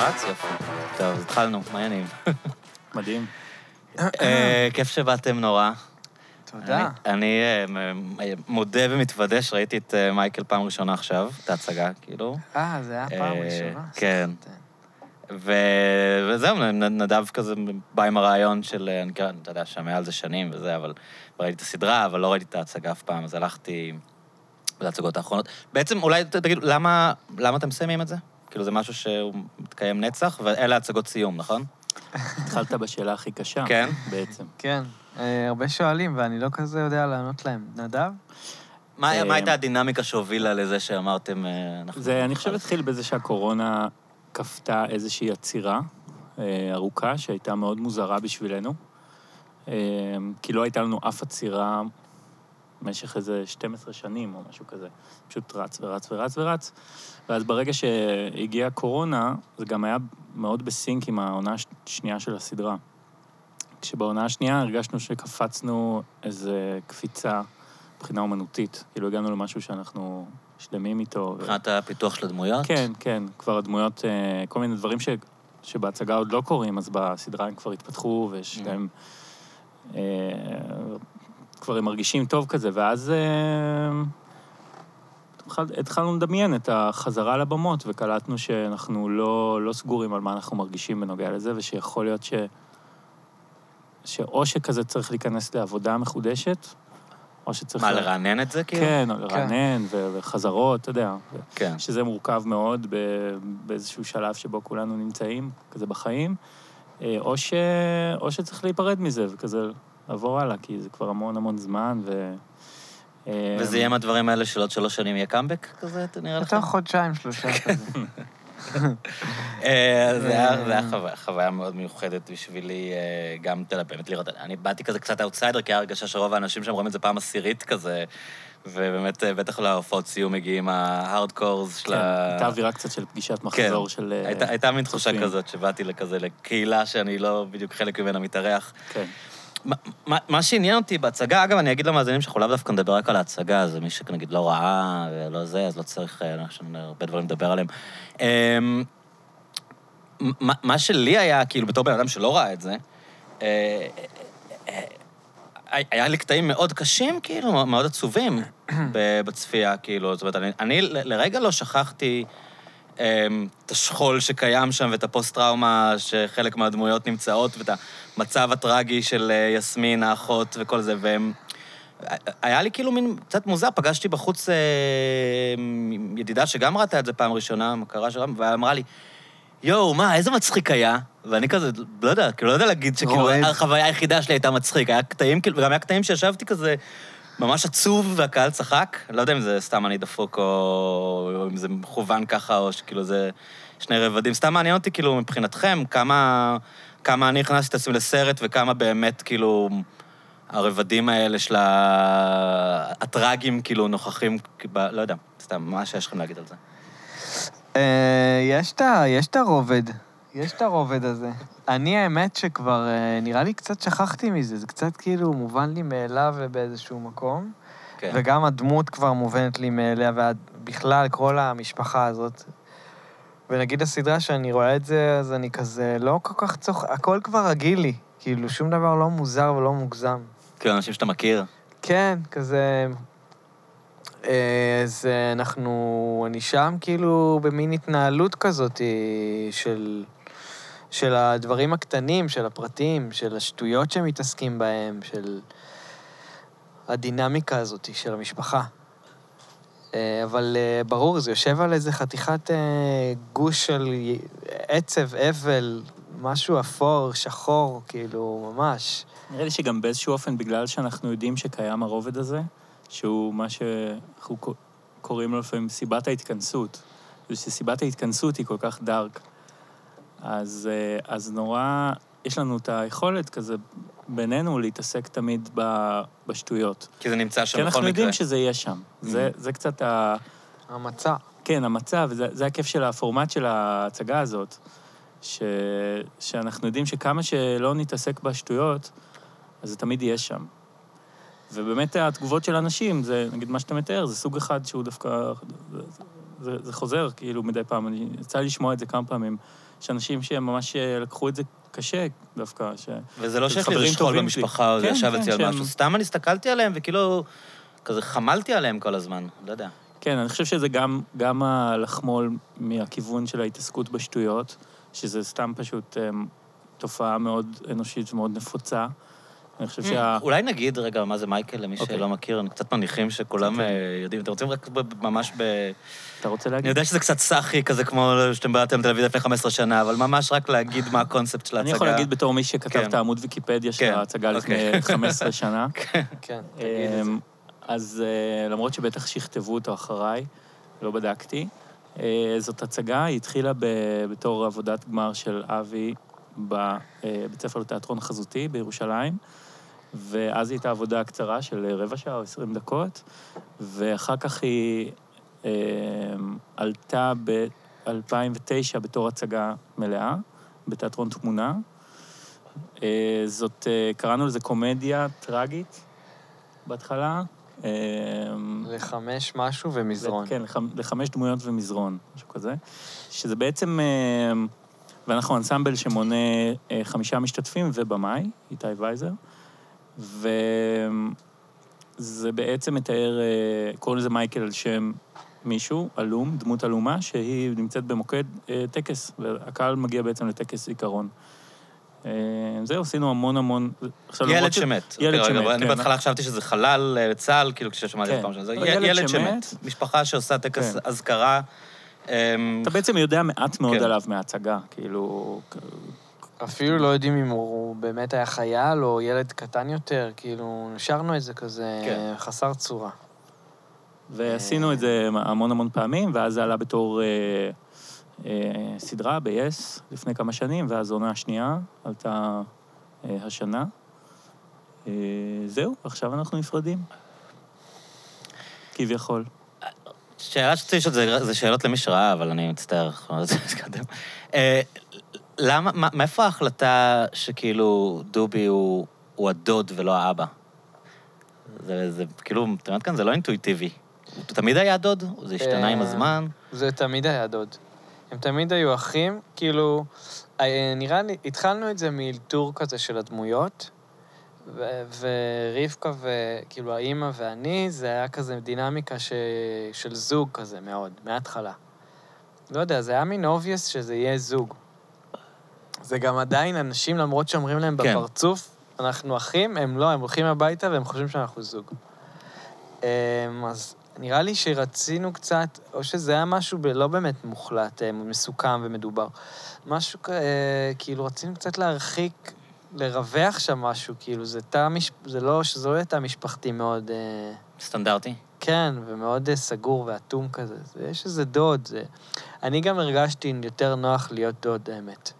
רץ? יופי. טוב, התחלנו, מעניינים. מדהים. אה, כיף שבאתם נורא. תודה. אני- אה, מודה ומתוודה שראיתי את אה, מייקל פעם ראשונה עכשיו, את ההצגה, כאילו. אה, זה היה פעם ראשונה? כן. ו- וזהו, נדב כזה בא עם הרעיון של, אני כאילו, אתה יודע, שומע על זה שנים וזה, אבל ראיתי את הסדרה, אבל לא ראיתי את ההצגה אף פעם, אז הלכתי להצגות האחרונות. בעצם, אולי תגידו, למה, למה אתם מסיימים את זה? כאילו, זה משהו שהוא מתקיים נצח, ואלה הצגות סיום, נכון? התחלת בשאלה הכי קשה. כן. בעצם. כן. אה, הרבה שואלים, ואני לא כזה יודע לענות להם. נדב? מה, אה, מה הייתה הדינמיקה שהובילה לזה שאמרתם... אה, זה, אני חושב, התחיל בזה שהקורונה כפתה איזושהי עצירה ארוכה, שהייתה מאוד מוזרה בשבילנו. כי לא הייתה לנו אף עצירה במשך איזה 12 שנים או משהו כזה. פשוט רץ ורץ ורץ ורץ. ואז ברגע שהגיעה הקורונה, זה גם היה מאוד בסינק עם העונה השנייה של הסדרה. כשבעונה השנייה הרגשנו שקפצנו איזה קפיצה מבחינה אומנותית. כאילו הגענו למשהו שאנחנו שלמים איתו. ו- מבחינת הפיתוח של הדמויות? כן, כן, כבר הדמויות, אה, כל מיני דברים ש, שבהצגה עוד לא קורים, אז בסדרה הם כבר התפתחו, ויש Mm. להם... אה, כבר הם מרגישים טוב כזה, ואז אה, התחל- התחלנו לדמיין את החזרה לבמות, וקלטנו שאנחנו לא, לא סגורים על מה אנחנו מרגישים בנוגע לזה, ושיכול להיות ש... שאו שכזה צריך להיכנס לעבודה מחודשת, או שצריך... מה, לה- לרענן את זה, כאילו? כן, או לרענן, ו- וחזרות, אתה יודע. כן. שזה מורכב מאוד ב- באיזשהו שלב שבו כולנו נמצאים, כזה בחיים, אה, או, ש... או שצריך להיפרד מזה וכזה לעבור הלאה, כי זה כבר המון המון זמן, ו... אה, וזה יהיה מהדברים האלה של עוד שלוש שנים יהיה קאמבק כזה, אתה נראה לך? יותר חודשיים, שלושה כזה. אה, זה היה היה חוויה- מאוד מיוחדת בשבילי, אה, גם, יודע, באמת לראות, אני באתי כזה קצת אאוטסיידר, כי היה הרגשה שרוב האנשים שם רואים את זה פעם עשירית כזה, ובאמת, אה, בטח להופעות סיום מגיעים ה hardcores של כן, ה... הייתה אווירה קצת של פגישת מחזור של... אה, הייתה, מין תחושה. כזאת שבאתי לכזה, לקהילה שאני לא בדיוק חלק ממנה מתארח. כן. מה- מה- שעניין אותי בהצגה, אגב, אני אגיד למאזינים שאנחנו לאו דווקא נדבר רק על ההצגה, זה מי שנגיד לא ראה ולא זה, אז לא צריך, אה, יש לנו הרבה דברים לדבר עליהם. אמ, מה- מה שלי היה, כאילו, בתור בן אדם שלא ראה את זה, אה, אה, היה לי קטעים מאוד קשים, כאילו, מאוד עצובים בצפייה, כאילו, זאת אומרת, אני, אני לרגע לא שכחתי את השכול שקיים שם ואת הפוסט-טראומה שחלק מהדמויות נמצאות, ואת המצב הטרגי של אה, יסמין, האחות וכל זה, והם... היה לי כאילו מין קצת מוזר, פגשתי בחוץ אה, ידידה שגם ראתה את זה פעם ראשונה, מכרה שלה, ואמרה לי, יואו, מה, איזה מצחיק היה? ואני כזה, לא יודע, כאילו, לא יודע להגיד שכאילו. החוויה היחידה שלי הייתה מצחיק. היה קטעים, כאילו, וגם היה קטעים שישבתי כזה ממש עצוב, והקהל צחק. לא יודע אם זה סתם אני דפוק, או, או אם זה מכוון ככה, או שכאילו זה שני רבדים. סתם מעניין אותי, כאילו, מבחינתכם, כמה, כמה אני הכנסתי את עצמי לסרט, וכמה באמת, כאילו, הרבדים האלה של ה- הטראגים, כאילו, נוכחים, ב- לא יודע, סתם, מה שיש לכם להגיד על זה? אה, יש את הרובד, יש את הרובד הזה. אני, האמת שכבר אה, נראה לי קצת שכחתי מזה, זה קצת כאילו מובן לי מאליו באיזשהו מקום, כן. וגם הדמות כבר מובנת לי מאליה, ובכלל, כל המשפחה הזאת. ונגיד הסדרה שאני רואה את זה, אז אני כזה לא כל כך צוח... הכל כבר רגיל לי. כאילו, שום דבר לא מוזר ולא מוגזם. כאילו, אנשים שאתה מכיר. כן, כזה... אה, אז אה, אנחנו... אני שם כאילו במין התנהלות כזאת של... של הדברים הקטנים, של הפרטים, של השטויות שמתעסקים בהם, של הדינמיקה הזאת של המשפחה. אה, אבל אה, ברור, זה יושב על איזה חתיכת אה, גוש של עצב, אבל, משהו אפור, שחור, כאילו, ממש. נראה לי שגם באיזשהו אופן, בגלל שאנחנו יודעים שקיים הרובד הזה, שהוא מה שאנחנו קוראים לו לפעמים סיבת ההתכנסות, ושסיבת ההתכנסות היא כל כך דארק, אז, אה, אז נורא, יש לנו את היכולת כזה בינינו להתעסק תמיד ב- בשטויות. כי זה נמצא שם כי בכל אנחנו מקרה. יודעים שזה יהיה שם. זה, זה קצת ה... המצע. כן, המצב, זה, זה הכיף של הפורמט של ההצגה הזאת, ש, שאנחנו יודעים שכמה שלא נתעסק בשטויות, אז זה תמיד יהיה שם. ובאמת התגובות של אנשים, זה, נגיד מה שאתה מתאר, זה סוג אחד שהוא דווקא... זה, זה, זה חוזר כאילו מדי פעם. אני, יצא לי לשמוע את זה כמה פעמים, יש אנשים שהם ממש אה, לקחו את זה קשה דווקא, ש... וזה לא שיש לי איזה שכול. במשפחה, או כן, ישב כן, אצלי על שהם- משהו. סתם אני הסתכלתי עליהם, וכאילו, כזה חמלתי עליהם כל הזמן, לא יודע. כן, אני חושב שזה גם, גם הלחמול מהכיוון של ההתעסקות בשטויות, שזה סתם פשוט אמ, תופעה מאוד אנושית ומאוד נפוצה. אני חושב שה... אולי נגיד רגע מה זה מייקל, למי אוקיי. שלא מכיר, אני קצת מניחים שכולם כן. אה, יודעים. אתם רוצים רק ב- ממש ב... אתה רוצה אני להגיד? יודע שזה קצת סאחי, כזה כמו שאתם באתם לתל אביב לפני 15 שנה, אבל ממש רק להגיד מה הקונספט של ההצגה. אני יכול להגיד בתור מי שכתב כן. את העמוד ויקיפדיה של כן, ההצגה לפני אוקיי. 15 שנה. כן, תגיד את זה. אמ, אז אה, למרות שבטח שכתבו אותו אחריי, לא בדקתי. אה, זאת הצגה, היא התחילה ב- בתור עבודת גמר של אבי בבית ספר לתיאטרון חזותי בירושלים, ואז היא הייתה עבודה קצרה של רבע שעה או עשרים דקות, ואחר כך היא אמ, עלתה ב-2009 בתור הצגה מלאה, בתיאטרון תמונה. אה, זאת, אה, קראנו לזה קומדיה טרגית בהתחלה. אמ, לחמש משהו ומזרון. כן, לחמ- לחמש דמויות ומזרון, משהו כזה. שזה בעצם, אה, ואנחנו אנסמבל שמונה אה, חמישה משתתפים ובמאי, איתי וייזר, וזה בעצם מתאר, אה, קוראים לזה מייקל על שם מישהו, עלום, דמות עלומה, שהיא נמצאת במוקד אה, טקס, והקהל מגיע בעצם לטקס זיכרון. אה, זהו, עשינו המון המון... ילד שמת. ילד אוקיי, שמת, אני כן. בהתחלה חשבתי שזה חלל צה"ל, כאילו כששמעתי את כן. פעם ראשונה. זה י- ילד. שמת. משפחה שעושה טקס כן. אזכרה. אמ, אתה בעצם יודע מעט מאוד כן. עליו מההצגה, כאילו... אפילו לא יודעים אם הוא באמת היה חייל או ילד קטן יותר, כאילו, נשארנו את זה כזה כן. חסר צורה. ועשינו את זה המון המון פעמים, ואז זה עלה בתור אה, אה, סדרה ב-yes לפני כמה שנים, ואז העונה השנייה עלתה אה, השנה. אה, זהו, עכשיו אנחנו נפרדים. כביכול. שאלה שרציתי לשאול, זה- זה שאלות למי שראה, אבל אני מצטער, אנחנו לא רוצים להתקדם. למה, מה- מאיפה ההחלטה שכאילו דובי הוא הוא הדוד ולא האבא? זה, זה כאילו, את יודעת כאן, זה לא אינטואיטיבי. הוא תמיד היה דוד? זה השתנה עם אה, הזמן? זה תמיד היה דוד. הם תמיד היו אחים, כאילו, אה, נראה לי, התחלנו את זה מאלתור כזה של הדמויות, ו- ורבקה וכאילו האימא ואני, זה היה כזה דינמיקה ש... של זוג כזה מאוד, מההתחלה. לא יודע, זה היה מין obvious שזה יהיה זוג. זה גם עדיין אנשים, למרות שאומרים להם כן. בפרצוף, אנחנו אחים, הם לא, הם הולכים הביתה והם חושבים שאנחנו זוג. אמ, אז נראה לי שרצינו קצת, או שזה היה משהו ב- לא באמת מוחלט, אה, מסוכם ומדובר. משהו אה, כאילו, רצינו קצת להרחיק, לרווח שם משהו, כאילו, זה תא מש... זה לא, שזה לא יהיה תא משפחתי מאוד... אה, סטנדרטי? כן, ומאוד אה, סגור ואטום כזה. זה, יש איזה דוד. זה... אני גם הרגשתי יותר נוח להיות דוד, האמת.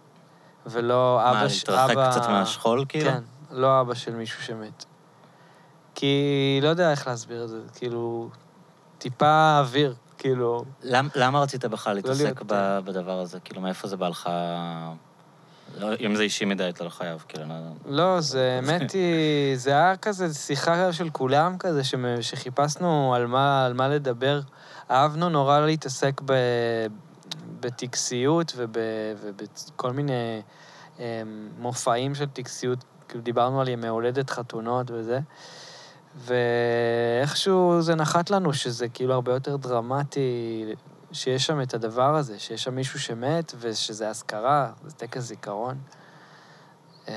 ולא אבא... מה, ש- להתרחק אבא- קצת מהשכול, כאילו? כן, לא אבא של מישהו שמת. כי לא יודע איך להסביר את זה, כאילו, טיפה אוויר, כאילו... למ, למה רצית בכלל להתעסק להיות- ב, בדבר הזה? כאילו, מאיפה זה בא לך... לא, אם זה אישי מדי, אתה לא חייב, כאילו, לא... לא, זה האמת היא, זה היה כזה שיחה של כולם כזה, שמ- שחיפשנו על מה, על מה לדבר. אהבנו נורא להתעסק ב, בטקסיות וב, ובכל מיני אמ, מופעים של טקסיות, כאילו דיברנו על ימי הולדת, חתונות וזה. ואיכשהו זה נחת לנו שזה כאילו הרבה יותר דרמטי, שיש שם את הדבר הזה, שיש שם מישהו שמת ושזה אזכרה, זה טקס זיכרון. אמ,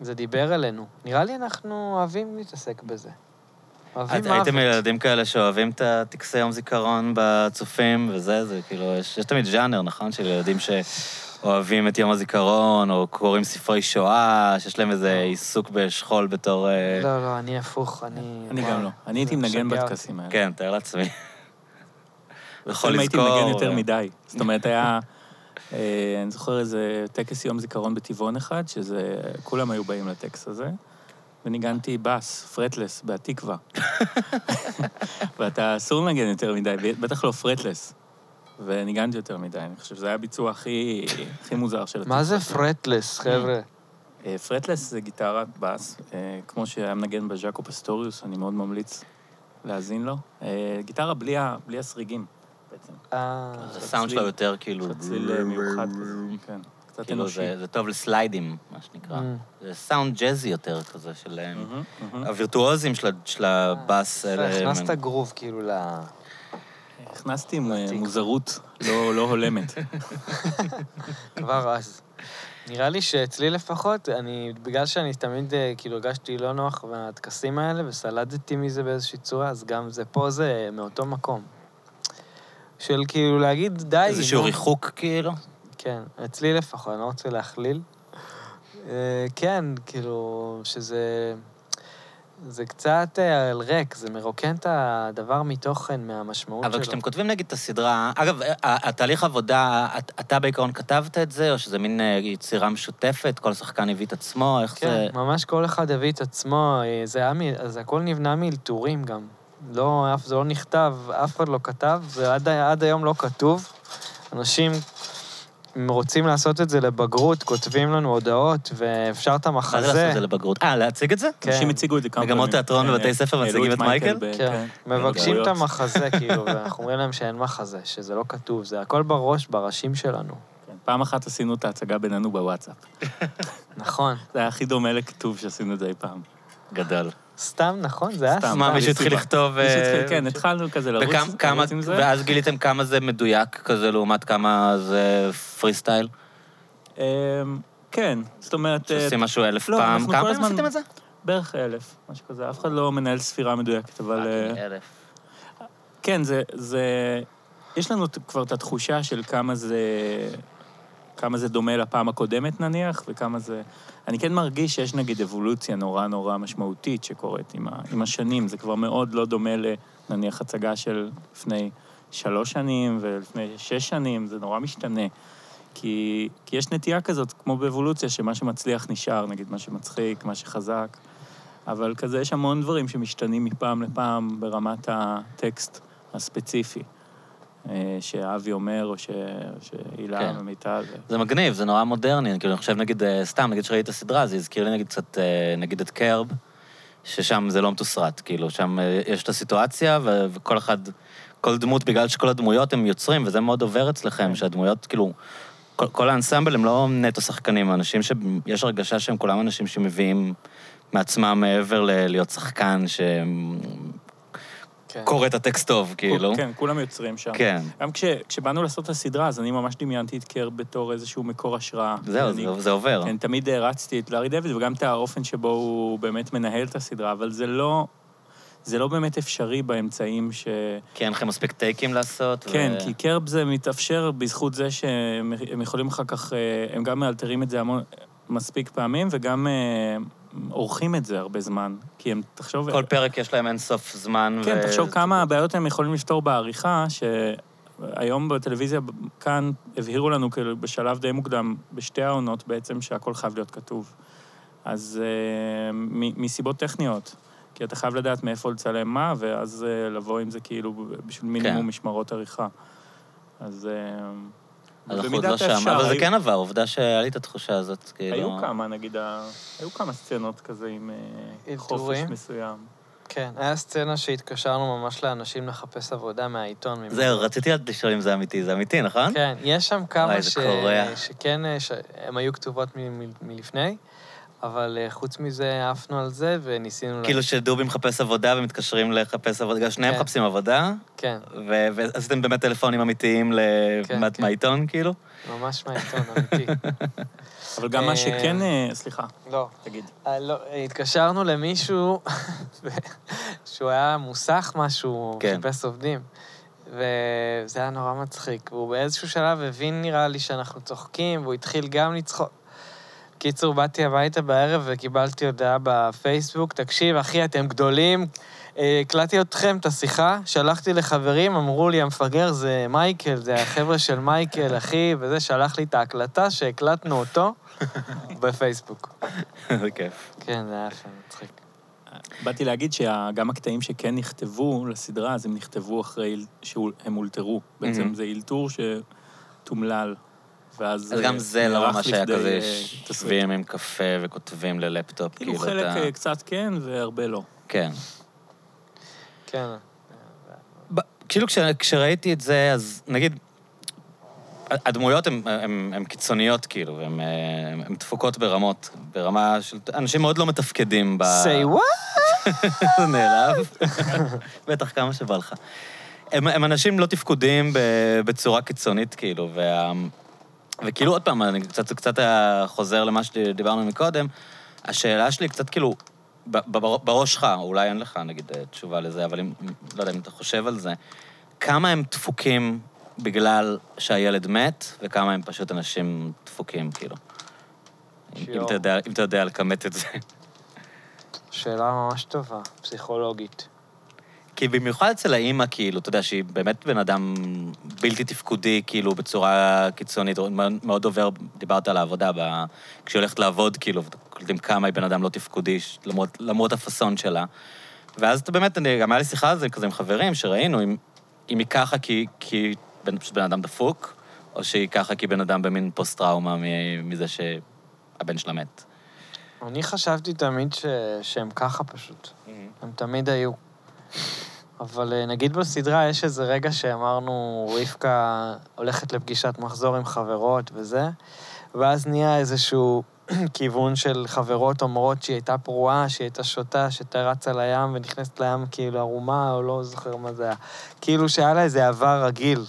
זה דיבר אלינו. נראה לי אנחנו אוהבים להתעסק בזה. אז. הייתם ילדים כאלה שאוהבים את הטקסי יום זיכרון בצופים וזה, זה כאילו, יש, יש תמיד ז'אנר, נכון? של ילדים שאוהבים את יום הזיכרון, או קוראים ספרי שואה, שיש להם איזה עיסוק בשכול בתור... אה, לא, לא, אני הפוך, אני... אני גם לא. אני הייתי מנגן. בטקסים האלה. כן, תאר לעצמי. יכול לפעמים הייתי לזכור, מנגן יותר מדי. זאת אומרת, היה... אה, אני זוכר איזה טקס יום זיכרון בטבעון אחד, שזה... כולם היו באים לטקס הזה, וניגנתי בס, fretless, בהתקווה. ואתה אסור לנגן יותר מדי, בטח לא fretless. וניגנתי יותר מדי, אני חושב שזה היה הביצוע הכי, הכי מוזר של הטקס. מה זה fretless, חבר'ה? אה, fretless זה גיטרת בס, אה, כמו שהיה מנגן בו ז'אקו פסטוריוס, אני מאוד ממליץ להאזין לו. אה, גיטרה בלי, ה- בלי הסריגים. בעצם. אה, הסאונד שלו יותר כאילו... צליל אה, מיוחד כזה, כן. קצת כאילו אנושי. זה, זה טוב לסליידים, מה שנקרא. Mm. זה סאונד ג'אזי יותר כזה, של... אה, מהמם, מהמם. הווירטואוזים של, של הבאס. הם- הכנסת גרוב כאילו ל... הכנסתי עם אה. מוזרות לא לא הולמת. כבר אז. נראה לי שאצלי לפחות, אני, בגלל שאני תמיד אה, כאילו הרגשתי לא נוח מהטקסים האלה, וסלדתי מזה באיזושהי צורה, אז גם זה פה זה מאותו מקום. של כאילו להגיד די, איזשהו נו." ריחוק, כאילו. כן, אצלי לפחות, אני לא רוצה להכליל. אה, כן, כאילו, שזה... זה קצת אה, על ריק, זה מרוקן את הדבר מתוכן, מהמשמעות שלו. אבל כשאתם כותבים נגיד את הסדרה, אגב, ה- התהליך עבודה, את- אתה בעיקרון כתבת את זה, או שזה מין אה, יצירה משותפת, כל שחקן הביא את עצמו, איך כן, זה... ממש כל אחד הביא את עצמו, אה, זה היה, זה הכל נבנה מאלתורים גם. לא, אף, זה לא נכתב, אף אחד לא כתב, זה עד, עד היום לא כתוב. אנשים אם רוצים לעשות את זה לבגרות, כותבים לנו הודעות, ואפשר את מה זה לעשות המחזה. את זה לבגרות? אה, להציג את זה? כן. אנשים הציגו את זה כמה פעמים. מגמות תיאטרון אה, בבתי ספר מציגים את מייקל? ב- כן, מבקשים את. המחזה, כאילו, ואנחנו אומרים להם שאין מחזה, שזה לא כתוב, זה הכל בראש, בראשים שלנו. כן. פעם אחת עשינו את ההצגה בינינו בוואטסאפ. נכון. זה היה הכי דומה לכתוב שעשינו את זה אי פעם. גדול. סתם, נכון, זה היה סתם. סתם. מה, מישהו התחיל. לכתוב... אה, כן, התחלנו כזה לרוץ עם זה. ואז גיליתם כמה זה מדויק כזה לעומת כמה זה פרי סטייל? אמ, כן, זאת אומרת, אה, שעושים משהו אלף לא, פעם. כמה פעמים עשיתם את זה? בערך אלף, משהו כזה. אף אחד לא מנהל ספירה מדויקת, אבל... אה, אלף. כן, זה. יש לנו כבר את התחושה של כמה זה... כמה זה דומה לפעם הקודמת נניח, וכמה זה... אני כן מרגיש שיש נגיד אבולוציה נורא נורא משמעותית שקורית עם, ה... עם השנים. זה כבר מאוד לא דומה לנניח הצגה של לפני שלוש שנים ולפני שש שנים, זה נורא משתנה. כי, כי יש נטייה כזאת, כמו באבולוציה, שמה שמצליח נשאר, נגיד מה שמצחיק, מה שחזק. אבל כזה יש המון דברים שמשתנים מפעם לפעם ברמת הטקסט הספציפי, שאבי אומר, או ש- שהילה כן. ומיטל. זה מגניב, זה נורא מודרני. כאילו, אני חושב, נגיד, אה, סתם, נגיד שראיתי את הסדרה, זה הזכיר לי נגיד קצת, אה, נגיד את קרב, ששם זה לא מתוסרט. כאילו, שם אה, יש את הסיטואציה, ו- וכל אחד, כל דמות, בגלל שכל הדמויות הם יוצרים, וזה מאוד עובר אצלכם, כן. שהדמויות, כאילו, כל, כל האנסמבל הם לא נטו שחקנים, אנשים שיש הרגשה שהם כולם אנשים שמביאים מעצמם מעבר ללהיות שחקן כן. את הטקסט טוב, כאילו. כן, כולם יוצרים שם. כן. גם כש, כשבאנו לעשות את הסדרה, אז אני ממש דמיינתי את קרב בתור איזשהו מקור השראה. זהו, אני, זה, זה עובר. כן, תמיד הערצתי את לארי דיוויד, וגם את האופן שבו הוא באמת מנהל את הסדרה, אבל זה לא... זה לא באמת אפשרי באמצעים ש... כי אין לכם מספיק טייקים לעשות. כן, ו... כי קרב זה מתאפשר בזכות זה שהם הם יכולים אחר כך, אה, הם גם מאלתרים את זה המון, מספיק פעמים, וגם אה, עורכים את זה הרבה זמן. כי הם, תחשוב... כל פרק יש להם אין סוף זמן. כן, ו- תחשוב כמה הבעיות הם יכולים לפתור בעריכה, שהיום בטלוויזיה כאן הבהירו לנו כאילו בשלב די מוקדם, בשתי העונות בעצם, שהכל חייב להיות כתוב. אז אה, מ- מסיבות טכניות. כי אתה חייב לדעת מאיפה לצלם מה, ואז אה, לבוא עם זה כאילו בשביל מינימום כן. משמרות עריכה. אז... אה, אז אנחנו עוד לא שם, אבל זה כן עבר, עובדה שהיה לי את התחושה הזאת, כאילו... היו כמה, נגיד, היו כמה סצנות כזה עם אה, חופש? מסוים. כן, היה סצנה שהתקשרנו ממש לאנשים לחפש עבודה מהעיתון. זהו, רציתי לשאול אם זה אמיתי, זה אמיתי, נכון? כן, יש שם כמה וואי, זה ש... קורע. שכן, אה, ש... הן היו כתובות מ... מ... מלפני, אבל אה, חוץ מזה עפנו על זה וניסינו... כאילו שדובי מחפש עבודה ומתקשרים לחפש עבודה, שניהם כן. מחפשים עבודה, כן, ו- ועשיתם באמת טלפונים אמיתיים ל- כן, כן. מהעיתון, כאילו? ממש מהעיתון, אמיתי. אבל גם אה, מה שכן... אה, סליחה, לא, תגיד. אה, לא, התקשרנו למישהו שהוא היה מוסך משהו, כן. חיפש עובדים. וזה היה נורא מצחיק. והוא באיזשהו שלב הבין, נראה לי, שאנחנו צוחקים, והוא התחיל גם לצחוק. קיצור, באתי הביתה בערב וקיבלתי הודעה בפייסבוק, תקשיב, אחי, אתם גדולים. אה, הקלטתי אתכם, את השיחה, שלחתי לחברים, אמרו לי, המפגר זה מייקל, זה החבר'ה של מייקל, אחי, וזה, שלח לי את ההקלטה שהקלטנו אותו בפייסבוק. זה כיף. כן, זה היה יפה, מצחיק. באתי להגיד שגם הקטעים שכן נכתבו לסדרה, אז הם נכתבו אחרי שהם אולתרו. בעצם. זה אלתור שתומלל, ואז... אז אה, גם זה לא ממש היה כזה, אה. יושבים עם קפה וכותבים ללפטופ, כאילו כאילו חלק אתה... אה, קצת כן והרבה לא. כן. כן. כאילו כש, כשראיתי את זה, אז נגיד, הדמויות הן קיצוניות, כאילו, הן דפוקות ברמות, ברמה של... אנשים מאוד לא מתפקדים ב... say what? זה נעלב. בטח, כמה שבא לך. הם, הם אנשים לא תפקודיים בצורה קיצונית, כאילו, וה... וכאילו, עוד פעם, אני קצת, קצת חוזר למה שדיברנו מקודם, השאלה שלי קצת כאילו, בראש שלך, אולי אין לך, נגיד, תשובה לזה, אבל אם, לא יודע אם אתה חושב על זה, כמה הם דפוקים בגלל שהילד מת, וכמה הם פשוט אנשים דפוקים, כאילו. אם אתה, יודע, אם אתה יודע לכמת את זה. שאלה ממש טובה, פסיכולוגית. כי במיוחד אצל האימא, כאילו, אתה יודע, שהיא באמת בן אדם בלתי תפקודי, כאילו, בצורה קיצונית, מאוד עובר, דיברת על העבודה, ב... כשהיא הולכת לעבוד, כאילו, יודעים כמה היא בן אדם לא תפקודי, למרות, למרות הפאסון שלה. ואז אתה באמת, אני, גם היה לי שיחה על זה כזה עם חברים, שראינו, אם, אם היא ככה כי, כי בן, פשוט בן אדם דפוק, או שהיא ככה כי בן אדם במין פוסט-טראומה מזה שהבן שלה מת. אני חשבתי תמיד ש... שהם ככה פשוט. Mm-hmm. הם תמיד היו. אבל אה, נגיד בסדרה יש איזה רגע שאמרנו, רבקה הולכת לפגישת מחזור עם חברות וזה, ואז נהיה איזשהו כיוון של חברות אומרות שהיא הייתה פרועה, שהיא הייתה שותה, שהייתה רצה לים ונכנסת לים כאילו ערומה, או לא זוכר מה זה היה. כאילו שהיה לה איזה עבר רגיל.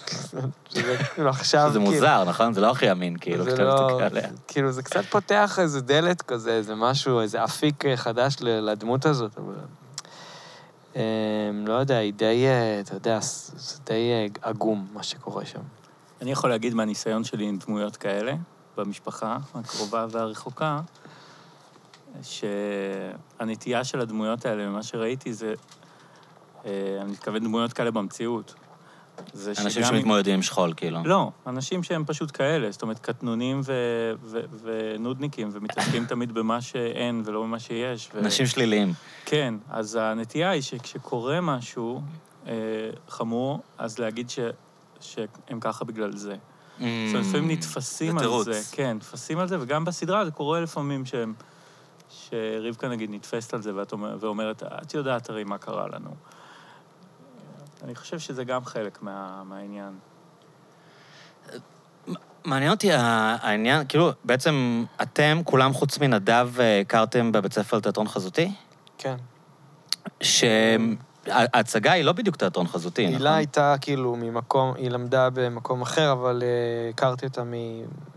שזה כאילו עכשיו... זה כאילו- מוזר, נכון? זה לא הכי אמין, כאילו, כשאתה לא- מסתכל עליה. כאילו, זה קצת פותח איזה דלת כזה, איזה משהו, איזה אפיק חדש לדמות הזאת, אבל... אמ, לא יודע, היא די, אה, אתה יודע, זה די אה, עגום, מה שקורה שם. אני יכול להגיד מהניסיון שלי עם דמויות כאלה, במשפחה הקרובה והרחוקה, שהנטייה של הדמויות האלה, ממה שראיתי, זה... אה, אני מתכוון דמויות כאלה במציאות. אנשים שמתמודדים עם שכול, כאילו. לא, אנשים שהם פשוט כאלה, זאת אומרת, קטנונים ו- ו- ונודניקים, ומתעסקים תמיד במה שאין ולא במה שיש. ו... אנשים שליליים. כן, אז הנטייה היא שכשקורה משהו אה, חמור, אז להגיד ש- שהם ככה בגלל זה. Mm, זאת אומרת, לפעמים נתפסים על זה. כן, נתפסים על זה, וגם בסדרה זה קורה לפעמים שהם... שרבקה נגיד נתפסת על זה ואת אומר, ואומרת, את יודעת הרי מה קרה לנו. אני חושב שזה גם חלק מה, מהעניין. מעניין אותי העניין, כאילו, בעצם אתם, כולם חוץ מנדב, אה, הכרתם בבית ספר לתיאטרון חזותי? כן. שההצגה היא לא בדיוק תיאטרון חזותי, נכון? הילה הייתה כאילו ממקום, היא למדה במקום אחר, אבל uh, הכרתי אותה מ,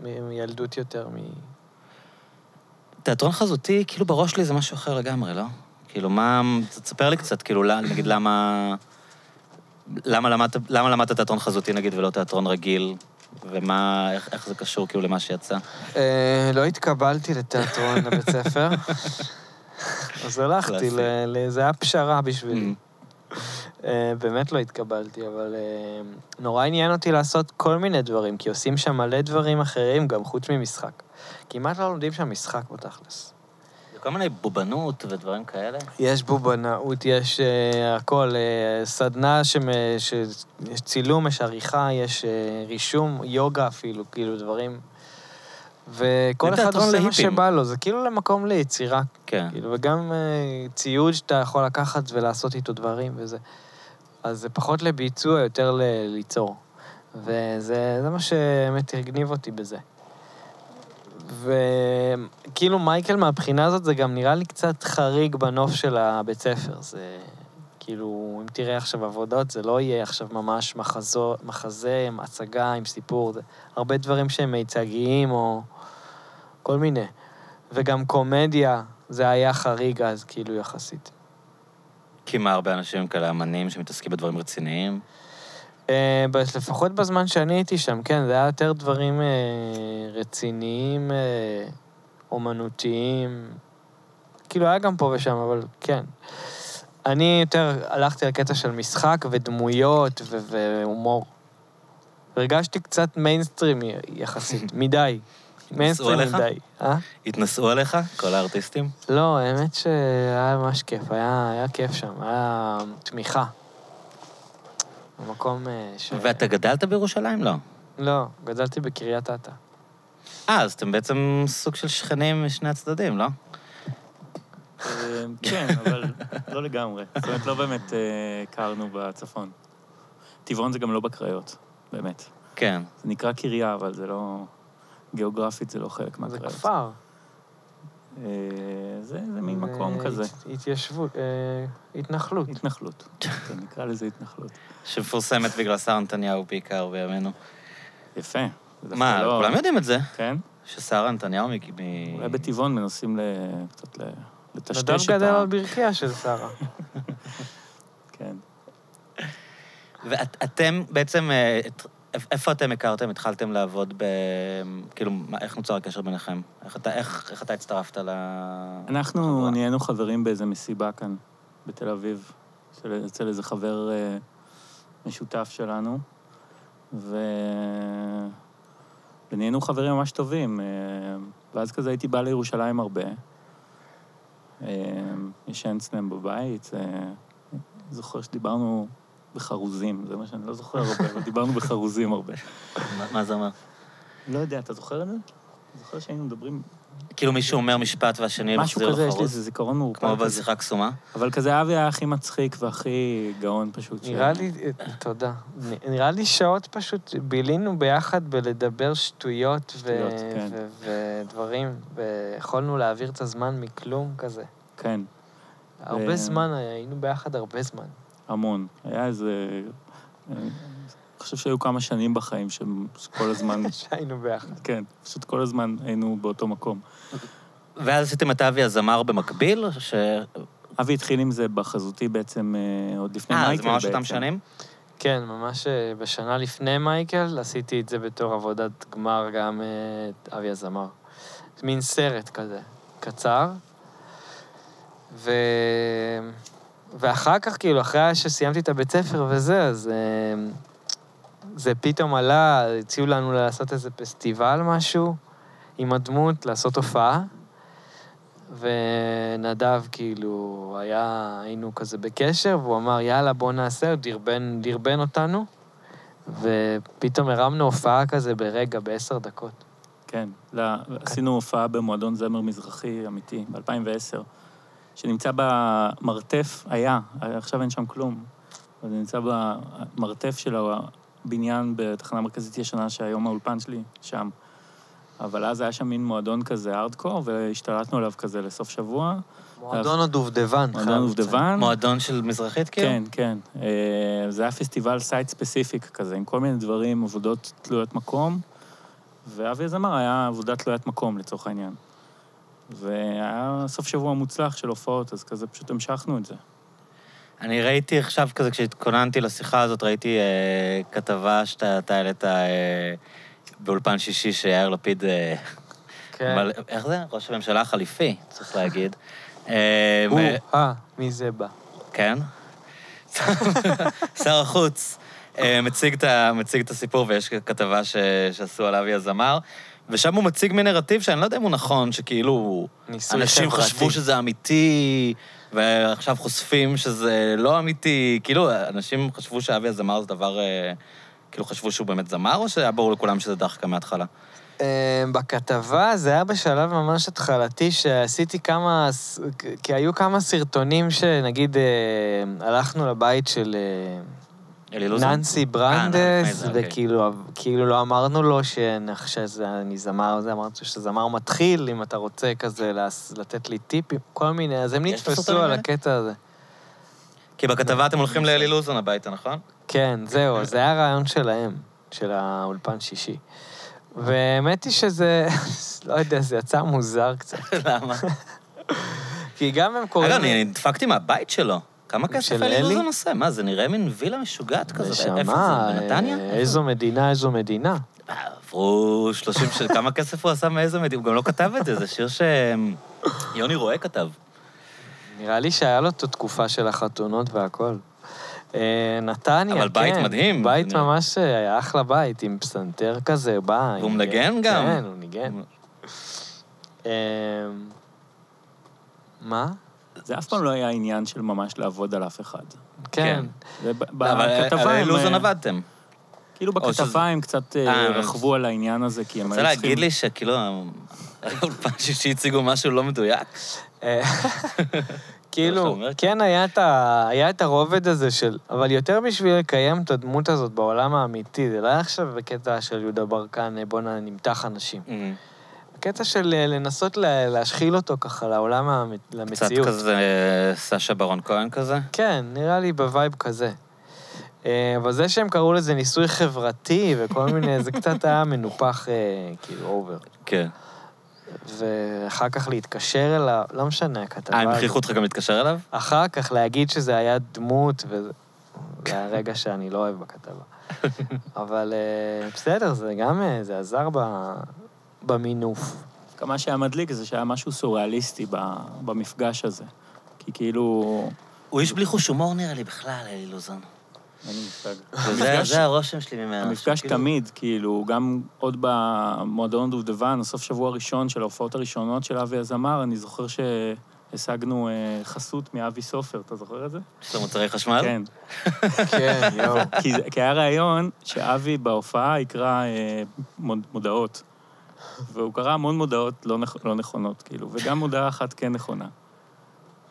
מ, מילדות יותר, מ... תיאטרון חזותי, כאילו בראש שלי זה משהו אחר לגמרי, לא? כאילו, מה... תספר לי קצת, כאילו, נגיד למה... למה למדת, למה למדת תיאטרון חזותי, נגיד, ולא תיאטרון רגיל? ומה, איך, איך זה קשור כאילו למה שיצא? אה, לא התקבלתי לתיאטרון לבית ספר, אז הלכתי, זה היה פשרה בשבילי. Mm. אה, באמת לא התקבלתי, אבל אה, נורא עניין אותי לעשות כל מיני דברים, כי עושים שם מלא דברים אחרים, גם חוץ ממשחק. כמעט לא לומדים שם משחק בתכלס. כל מיני בובנות ודברים כאלה? יש בובנאות, יש uh, הכל. Uh, סדנה ש... יש צילום, יש עריכה, יש uh, רישום, יוגה אפילו, כאילו דברים. וכל אחד עושה מה שבא לו, זה כאילו למקום ליצירה. כן. כאילו, וגם uh, ציוד שאתה יכול לקחת ולעשות איתו דברים וזה. אז זה פחות לביצוע, יותר. ליצור. וזה מה שבאמת הגניב אותי בזה. וכאילו מייקל מהבחינה הזאת זה גם נראה לי קצת חריג בנוף של הבית ספר. זה כאילו, אם תראה עכשיו עבודות, זה לא יהיה עכשיו ממש מחזו, מחזה עם הצגה, עם סיפור, זה הרבה דברים שהם מיצגיים או כל מיני. וגם קומדיה, זה היה חריג אז, כאילו, יחסית. כי מה, הרבה אנשים כאלה אמנים שמתעסקים בדברים רציניים? אה, לפחות בזמן שאני הייתי שם, כן, זה היה יותר דברים אה, רציניים, אה, אומנותיים. כאילו, היה גם פה ושם, אבל כן. אני יותר הלכתי לקטע של משחק ודמויות והומור. הרגשתי קצת מיינסטרימי יחסית, מדי. מיינסטרים מדי. אה? התנשאו עליך, כל הארטיסטים? לא, האמת שהיה ממש כיף, היה, היה כיף שם, היה תמיכה. במקום אה, ש... ואתה גדלת בירושלים? לא. לא, גדלתי בקריית אתא. אה, אז אתם בעצם סוג של שכנים משני הצדדים, לא? אה, כן, אבל לא לגמרי. זאת אומרת, לא באמת אה, הכרנו בצפון. טבעון זה גם לא בקריות, באמת. כן. זה נקרא קריה, אבל זה לא... גיאוגרפית זה לא חלק זה מהקריות. כפר. אה, זה זה מין מקום זה כזה. הת- התיישבות, אה, התנחלות. התנחלות. כן, נקרא לזה התנחלות. שמפורסמת בגלל שרה נתניהו בעיקר בימינו. יפה. מה, לא- כולם יודעים את זה? כן? ששרה נתניהו מ... אולי בטבעון מנסים ל- קצת לטשטש נדב את גדל ה... על ברכיה של שרה. כן. ואתם בעצם, אה, את- איפה אתם הכרתם? התחלתם לעבוד ב... כאילו, מה- איך נוצר הקשר ביניכם? איך אתה, איך, איך אתה הצטרפת ל... אנחנו חברה? נהיינו חברים באיזה מסיבה כאן, בתל אביב, של- אצל איזה חבר אה, משותף שלנו, ו... ונהיינו חברים ממש טובים. אה, ואז כזה הייתי בא לירושלים הרבה. אה, ישן אצלם בבית. אה, זוכר שדיברנו בחרוזים, זה מה שאני לא זוכר הרבה, אבל דיברנו בחרוזים הרבה. מה, זה אומר? לא יודע, אתה זוכר את זה? זוכר שהיינו מדברים... כאילו מישהו אומר משפט והשני משהו מחזיר כזה, יש לי לחרוז? איזה זיכרון מעורפל כמו כזה. בשיחה קסומה? אבל כזה אבי היה הכי מצחיק והכי גאון פשוט. נראה לי, אה, תודה. נראה לי שעות פשוט בילינו ביחד בלדבר שטויות כן. ודברים, ויכולנו להעביר את הזמן מכלום כזה. כן, הרבה זמן, היינו ביחד הרבה זמן. המון. היה איזה... אה, אני חושב שהיו כמה שנים בחיים ש- שכל הזמן... שהיינו ביחד. כן, פשוט כל הזמן היינו באותו מקום. ואז עשיתם את אבי הזמר במקביל? ש... אבי התחיל עם זה בחזותי בעצם אה, עוד לפני אה, מייקל זה ממש אותם. שנים? כן, ממש אה, בשנה לפני מייקל עשיתי את זה בתור עבודת גמר גם אה, את אבי הזמר. מין סרט כזה, קצר. ו... ואחר כך, כאילו, אחרי שסיימתי את הבית ספר וזה, אז אה, זה פתאום עלה, הציעו לנו לעשות איזה פסטיבל משהו עם הדמות, לעשות הופעה. ונדב כאילו היה, היינו כזה בקשר, והוא אמר, יאללה, בוא נעשה, הוא דרבן, דרבן אותנו, ופתאום הרמנו הופעה כזה ברגע, בעשר דקות. כן, לא, עשינו הופעה במועדון זמר מזרחי אמיתי, ב-2010, שנמצא במרתף, היה, עכשיו אין שם כלום, אבל זה נמצא במרתף של הבניין בתחנה מרכזית ישנה, שהיום האולפן שלי שם. אבל אז היה שם מין מועדון כזה ארדקור, והשתלטנו עליו כזה לסוף שבוע. מועדון הדובדבן. מועדון הדובדבן. מועדון של מזרחית, כאילו? כן, כן. אה, זה היה פסטיבל site specific כזה, עם כל מיני דברים, עבודות תלויות מקום, ואבי הזמר היה עבודה תלוית מקום, לצורך העניין. והיה סוף שבוע מוצלח של הופעות, אז כזה פשוט המשכנו את זה. אני ראיתי עכשיו כזה, כשהתכוננתי לשיחה הזאת, ראיתי אה, כתבה שאתה אתה העלית אה, באולפן שישי, שיאיר לפיד... אה, כן. מלא- איך זה? ראש הממשלה החליפי, צריך להגיד. אה, הוא, מ- אה, מי זה בא? כן. שר החוץ אה, מציג את, ה, מציג את הסיפור, ויש כתבה ש, שעשו על אבי הזמר, ושם הוא מציג מין נרטיב שאני לא יודע אם הוא נכון, שכאילו ניסוי אנשים חברתי. חשבו שזה אמיתי, ועכשיו חושפים שזה לא אמיתי. כאילו, אנשים חשבו שאבי הזמר זה דבר... אה, כאילו, חשבו שהוא באמת זמר, או שהיה ברור לכולם שזה דחקה מההתחלה? אה, בכתבה זה היה בשלב ממש התחלתי, שעשיתי כמה, כי היו כמה סרטונים שנגיד אה, הלכנו לבית של? ננסי אה, ברנדס, לפני זה, אוקיי. וכאילו כאילו לא אמרנו לו שאני זמר, זה אמרתי שזמר מתחיל, אם אתה רוצה כזה לתת לי טיפים, כל מיני, אז הם נתפסו על? הקטע הזה. כי בכתבה אתם הולכים לאלי לוזון הביתה, נכון? כן, זהו, זה היה רעיון שלהם, של האולפן שישי. והאמת היא שזה, לא יודע, זה יצא מוזר קצת. למה? כי גם הם קוראים... אגב, אני נדפקתי מהבית שלו. כמה כסף אלי אלי? לוזון עושה? מה, זה נראה מין וילה משוגעת כזאת. איפה זה? בנתניה? אה, איזו מדינה, איזו מדינה. עברו 30 של... כמה כסף הוא עשה מאיזה מדינה? הוא גם לא כתב את זה, זה שיר שיוני רואה כתב. נראה לי שהיה לו את התקופה של החתונות והכל. אה, נתניה, כן. אבל בית מדהים. בית. ממש אה, היה אחלה בית, עם פסנתר כזה, בא. והוא מנגן גם? כן, הוא ניגן. אה, מה? זה אף פעם לא היה עניין של ממש לעבוד על אף אחד. כן. ב- לא, אבל על לוזון אה, עבדתם. כאילו בכתבה הם קצת אה, אה, רכבו על העניין הזה, כי הם רוצה היו להגיד צריכים... לי שכאילו, היה אולפן שהציגו משהו לא מדויק? כאילו? כן, היה את, הרובד הזה של... אבל יותר בשביל לקיים את הדמות הזאת בעולם האמיתי, זה לא היה עכשיו בקטע של יהודה ברקן, בואנה, נמתח אנשים. בקטע של אה, לנסות לה- להשחיל אותו ככה לעולם, קצת למציאות. כזה אה, סשה ברון כהן כזה? כן, נראה לי ב vibe כזה. אה, אבל זה שהם קראו לזה ניסוי חברתי וכל מיני, זה קצת היה מנופח, כאילו, אובר. כן. ואחר כך להתקשר אליו, לא משנה, הכתבה אה, הם. הכריחו אותך גם להתקשר אליו? אחר כך להגיד שזה היה דמות, וזה זה היה רגע שאני לא אוהב בכתבה. אבל בסדר, זה גם, זה עזר ב... במינוף. מה שהיה מדליק זה שהיה משהו סוריאליסטי במפגש הזה. כי כאילו... הוא איש בלי חוש הומור נראה לי בכלל, אלי לוזון. אין לי מושג. זה- הרושם שלי ממנו. המפגש שכאילו- תמיד, כאילו, גם עוד במועדון דובדבן, הסוף שבוע הראשון של ההופעות הראשונות של אבי הזמר, אני זוכר שהשגנו אה, חסות מאבי סופר, אתה זוכר את זה? יש לו מוצרי חשמל? כן. כן, יואו. כי, היה רעיון שאבי בהופעה יקרא אה, מוד, מודעות. והוא קרא המון מודעות לא, נכ, לא נכונות, כאילו, וגם מודעה אחת כן נכונה.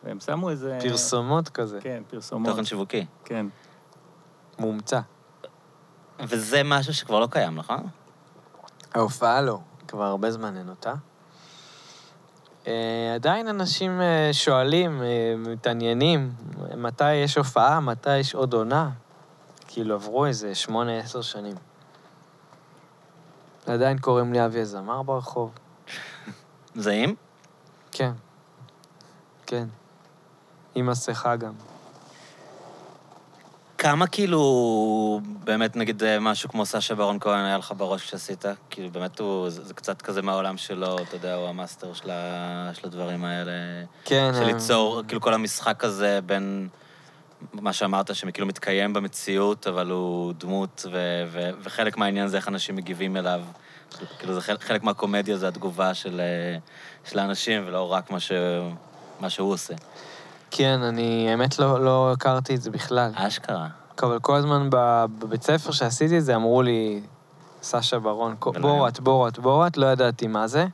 והם שמו איזה... פרסומות כזה, כן, פרסומות. תוכן שיווקי. כן. מומצא. וזה משהו שכבר לא קיים, נכון? ההופעה לא, כבר הרבה זמן אין אותה. אה, עדיין אנשים אה, שואלים, אה, מתעניינים, מתי יש הופעה, מתי יש עוד עונה. כאילו, עברו איזה שמונה, עשר שנים. עדיין קוראים לי אבי הזמר ברחוב. זהים? כן. כן. עם מסכה גם. כמה כאילו, באמת נגיד אה, משהו כמו סשה ברון כהן היה לך בראש כשעשית? כאילו באמת הוא, זה, זה קצת כזה מהעולם שלו, אתה יודע, הוא המאסטר של, ה, של הדברים האלה. כן. של אה, ליצור, כאילו כל המשחק הזה בין מה שאמרת, שכאילו מתקיים במציאות, אבל הוא דמות, ו, ו, וחלק מהעניין זה איך אנשים מגיבים אליו. כאילו זה חלק, חלק מהקומדיה זה התגובה של, אה, של האנשים, ולא רק מה, ש, מה שהוא עושה. כן, אני האמת לא, לא הכרתי את זה בכלל. אשכרה. אבל כל הזמן בבית ספר שעשיתי את זה, אמרו לי, סשה ברון. בורת, בורת, בורת, לא ידעתי מה זה.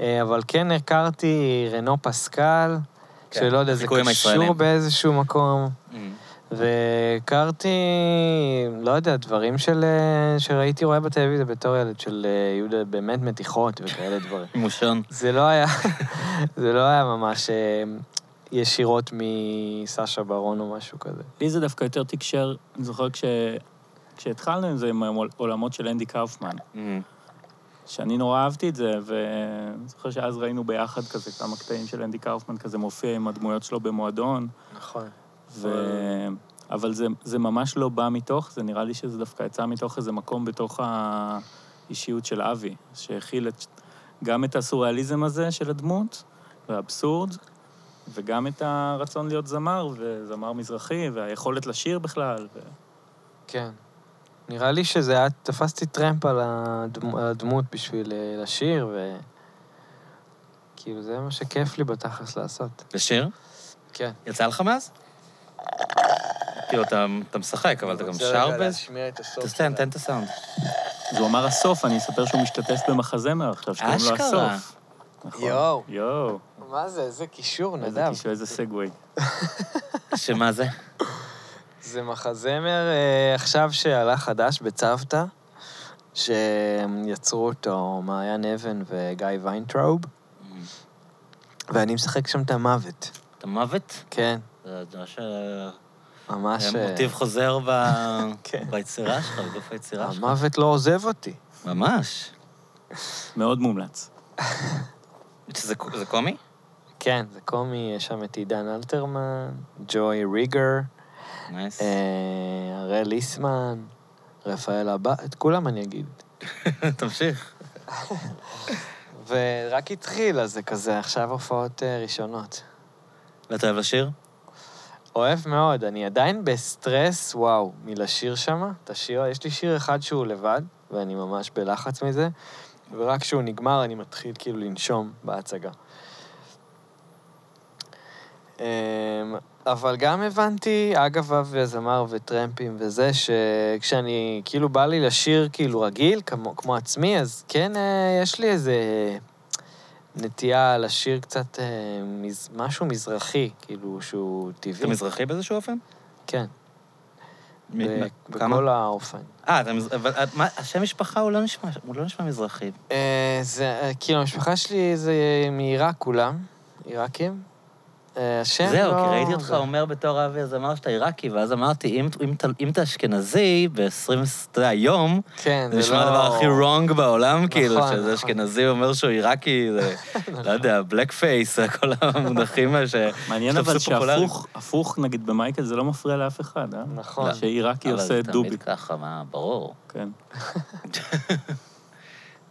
אה, אבל כן הכרתי רנו פסקל, כן, שלא יודע, זה קשור. באיזשהו מקום. Mm. והכרתי, לא יודע, דברים של, אה, שראיתי רואה בטלוויזיה בתור ילד, של אה, יהודה באמת מתיחות וכאלה דברים. מושון. זה לא היה, זה לא היה ממש אה, ישירות מסשה ברון או משהו כזה. לי זה דווקא יותר תקשר, אני זוכר כש... כשהתחלנו עם זה עם העולמות של אנדי קאופמן, Mm. שאני נורא אהבתי את זה, ואני זוכר שאז ראינו ביחד כזה כמה קטעים של אנדי קאופמן כזה מופיע עם הדמויות שלו במועדון, נכון. ו... אבל זה, זה ממש לא בא מתוך, זה נראה לי שזה דווקא יצא מתוך איזה מקום בתוך האישיות של אבי, שהכיל את, גם את הסוריאליזם הזה של הדמות, והאבסורד, וגם את הרצון להיות זמר, וזמר מזרחי, והיכולת לשיר בכלל. ו... כן. נראה לי שזה היה, תפסתי טרמפ על הדמ- על הדמות בשביל אה, לשיר, ו... כאילו, זה מה שכיף לי בתכלס לעשות. לשיר? כן. יצא לך מאז? כאילו, אתה, אתה משחק, אבל אתה גם שר באיזה... להשמיע את הסוף. תסתן, תן את הסאונד. אז הוא אמר הסוף, אני אספר שהוא משתתף במחזמר עכשיו, שקוראים לו אשכרה. הסוף. נכון. יואו. יואו. מה זה? איזה קישור, איזה נדב. קישור, איזה סגווי. שמה זה? זה מחזמר אה, עכשיו שעלה חדש בצוותא, שיצרו אותו מעיין אבן וגיא ויינטראוב, ואני משחק שם את המוות. את המוות? כן, זה ממש ממש... אה, מוטיב חוזר ב- כן. ביצירה שלך, בגוף היצירה שלך. המוות לא עוזב אותי. ממש. מאוד מומלץ. שזה זה קומי? כן, זה קומי, יש שם את עידן אלתרמן, ג'וי ריגר, nice. אה, הראל ליסמן, רפאל הבא, את כולם אני אגיד. תמשיך. ורק התחיל, אז זה כזה עכשיו הופעות אה, ראשונות. ואתה אוהב לשיר? אוהב מאוד, אני עדיין בסטרס, וואו, מלשיר שמה. את השיר, יש לי שיר אחד שהוא לבד, ואני ממש בלחץ מזה, ורק כשהוא נגמר אני מתחיל כאילו לנשום בהצגה. אמ, אבל גם הבנתי, אגב, אבי הזמר וטרמפים וזה, שכשאני, כאילו, בא לי לשיר כאילו רגיל, כמו, כמו עצמי, אז כן, אה, יש לי איזה, נטייה לשיר קצת אה, מז, משהו מזרחי, כאילו, שהוא טבעי. אתה מזרחי באיזשהו אופן? כן, מ- ב- כמה? בכל האופן. אה, אתה מז- אבל, אה, מה, השם משפחה הוא לא נשמע, הוא לא נשמע מזרחי. אה, זה, כאילו, המשפחה שלי זה מעיראק כולם, עיראקים. אה, השם לא... זהו, כי ראיתי אותך זה- אומר בתור אבי הזמר שאתה עיראקי, ואז אמרתי, אם, אם, אתה- אם אתה אשכנזי, ב-20, אתה יודע, היום, כן, זה זה לא... נשמע הדבר הכי wrong בעולם, כאילו, נכון, שזה נכון. אשכנזי אומר שהוא עיראקי, זה, לא יודע, בלק פייס, כל המונחים האלה ש... מעניין אבל. שהפוך, הפוך נגיד במייקל זה לא מפריע לאף אחד, אה? נכון. שעיראקי אבל עושה זה דובי. תמיד ככה, מה, ברור. כן.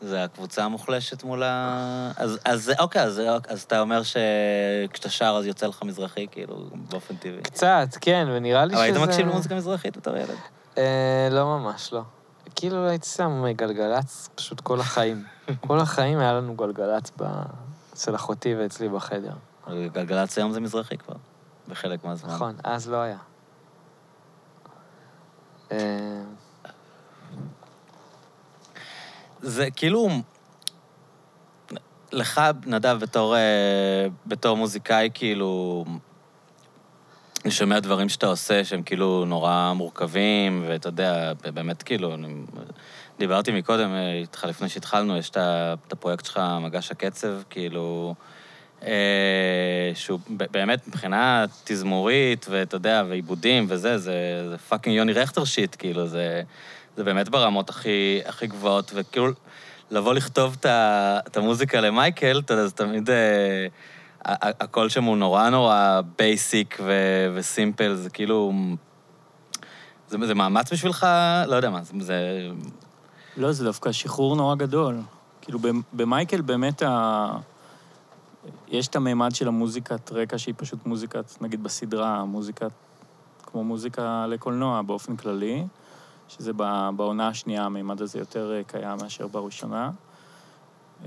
זה הקבוצה המוחלשת מול ה... אז, אז אוקיי, אז, אז אתה אומר שכשאתה שר אז יוצא לך מזרחי, כאילו, באופן טבעי. קצת, כן, ונראה לי אבל שזה... היית מקשיב למוזיקה מזרחית בתור ילד? אה, לא ממש, לא. כאילו הייתי שם גלגלצ פשוט כל החיים. כל החיים היה לנו גלגלצ ב... אצל אחותי ואצלי בחדר. אבל גלגלצ היום זה מזרחי כבר, בחלק מהזמן. נכון, אז לא היה. אה, זה כאילו... לך, נדב, בתור, אה, בתור מוזיקאי, כאילו... אני שומע דברים שאתה עושה שהם כאילו נורא מורכבים, ואתה יודע, באמת כאילו, אני, דיברתי מקודם אה, איתך לפני שהתחלנו, יש את הפרויקט שלך, מגש הקצב, כאילו, אה, שהוא באמת מבחינה תזמורית, ואתה יודע, ועיבודים וזה, זה, זה fucking יוני רכטר shit, כאילו, זה, זה באמת ברמות הכי, הכי גבוהות, וכאילו, לבוא לכתוב את, המוזיקה למייקל, אתה יודע, זה תמיד... אה, הקול שם הוא נורא נורא basic ו- ו simple, זה כאילו... זה, זה מאמץ בשבילך? לא יודע מה, זה... לא, זה דווקא שחרור נורא גדול. כאילו, במ- במייקל באמת ה... יש את הממד של המוזיקת רקע שהיא פשוט מוזיקת, נגיד בסדרה, מוזיקת, כמו מוזיקה לקולנוע באופן כללי, שזה בעונה השנייה הממד הזה יותר אה, קיים מאשר בראשונה.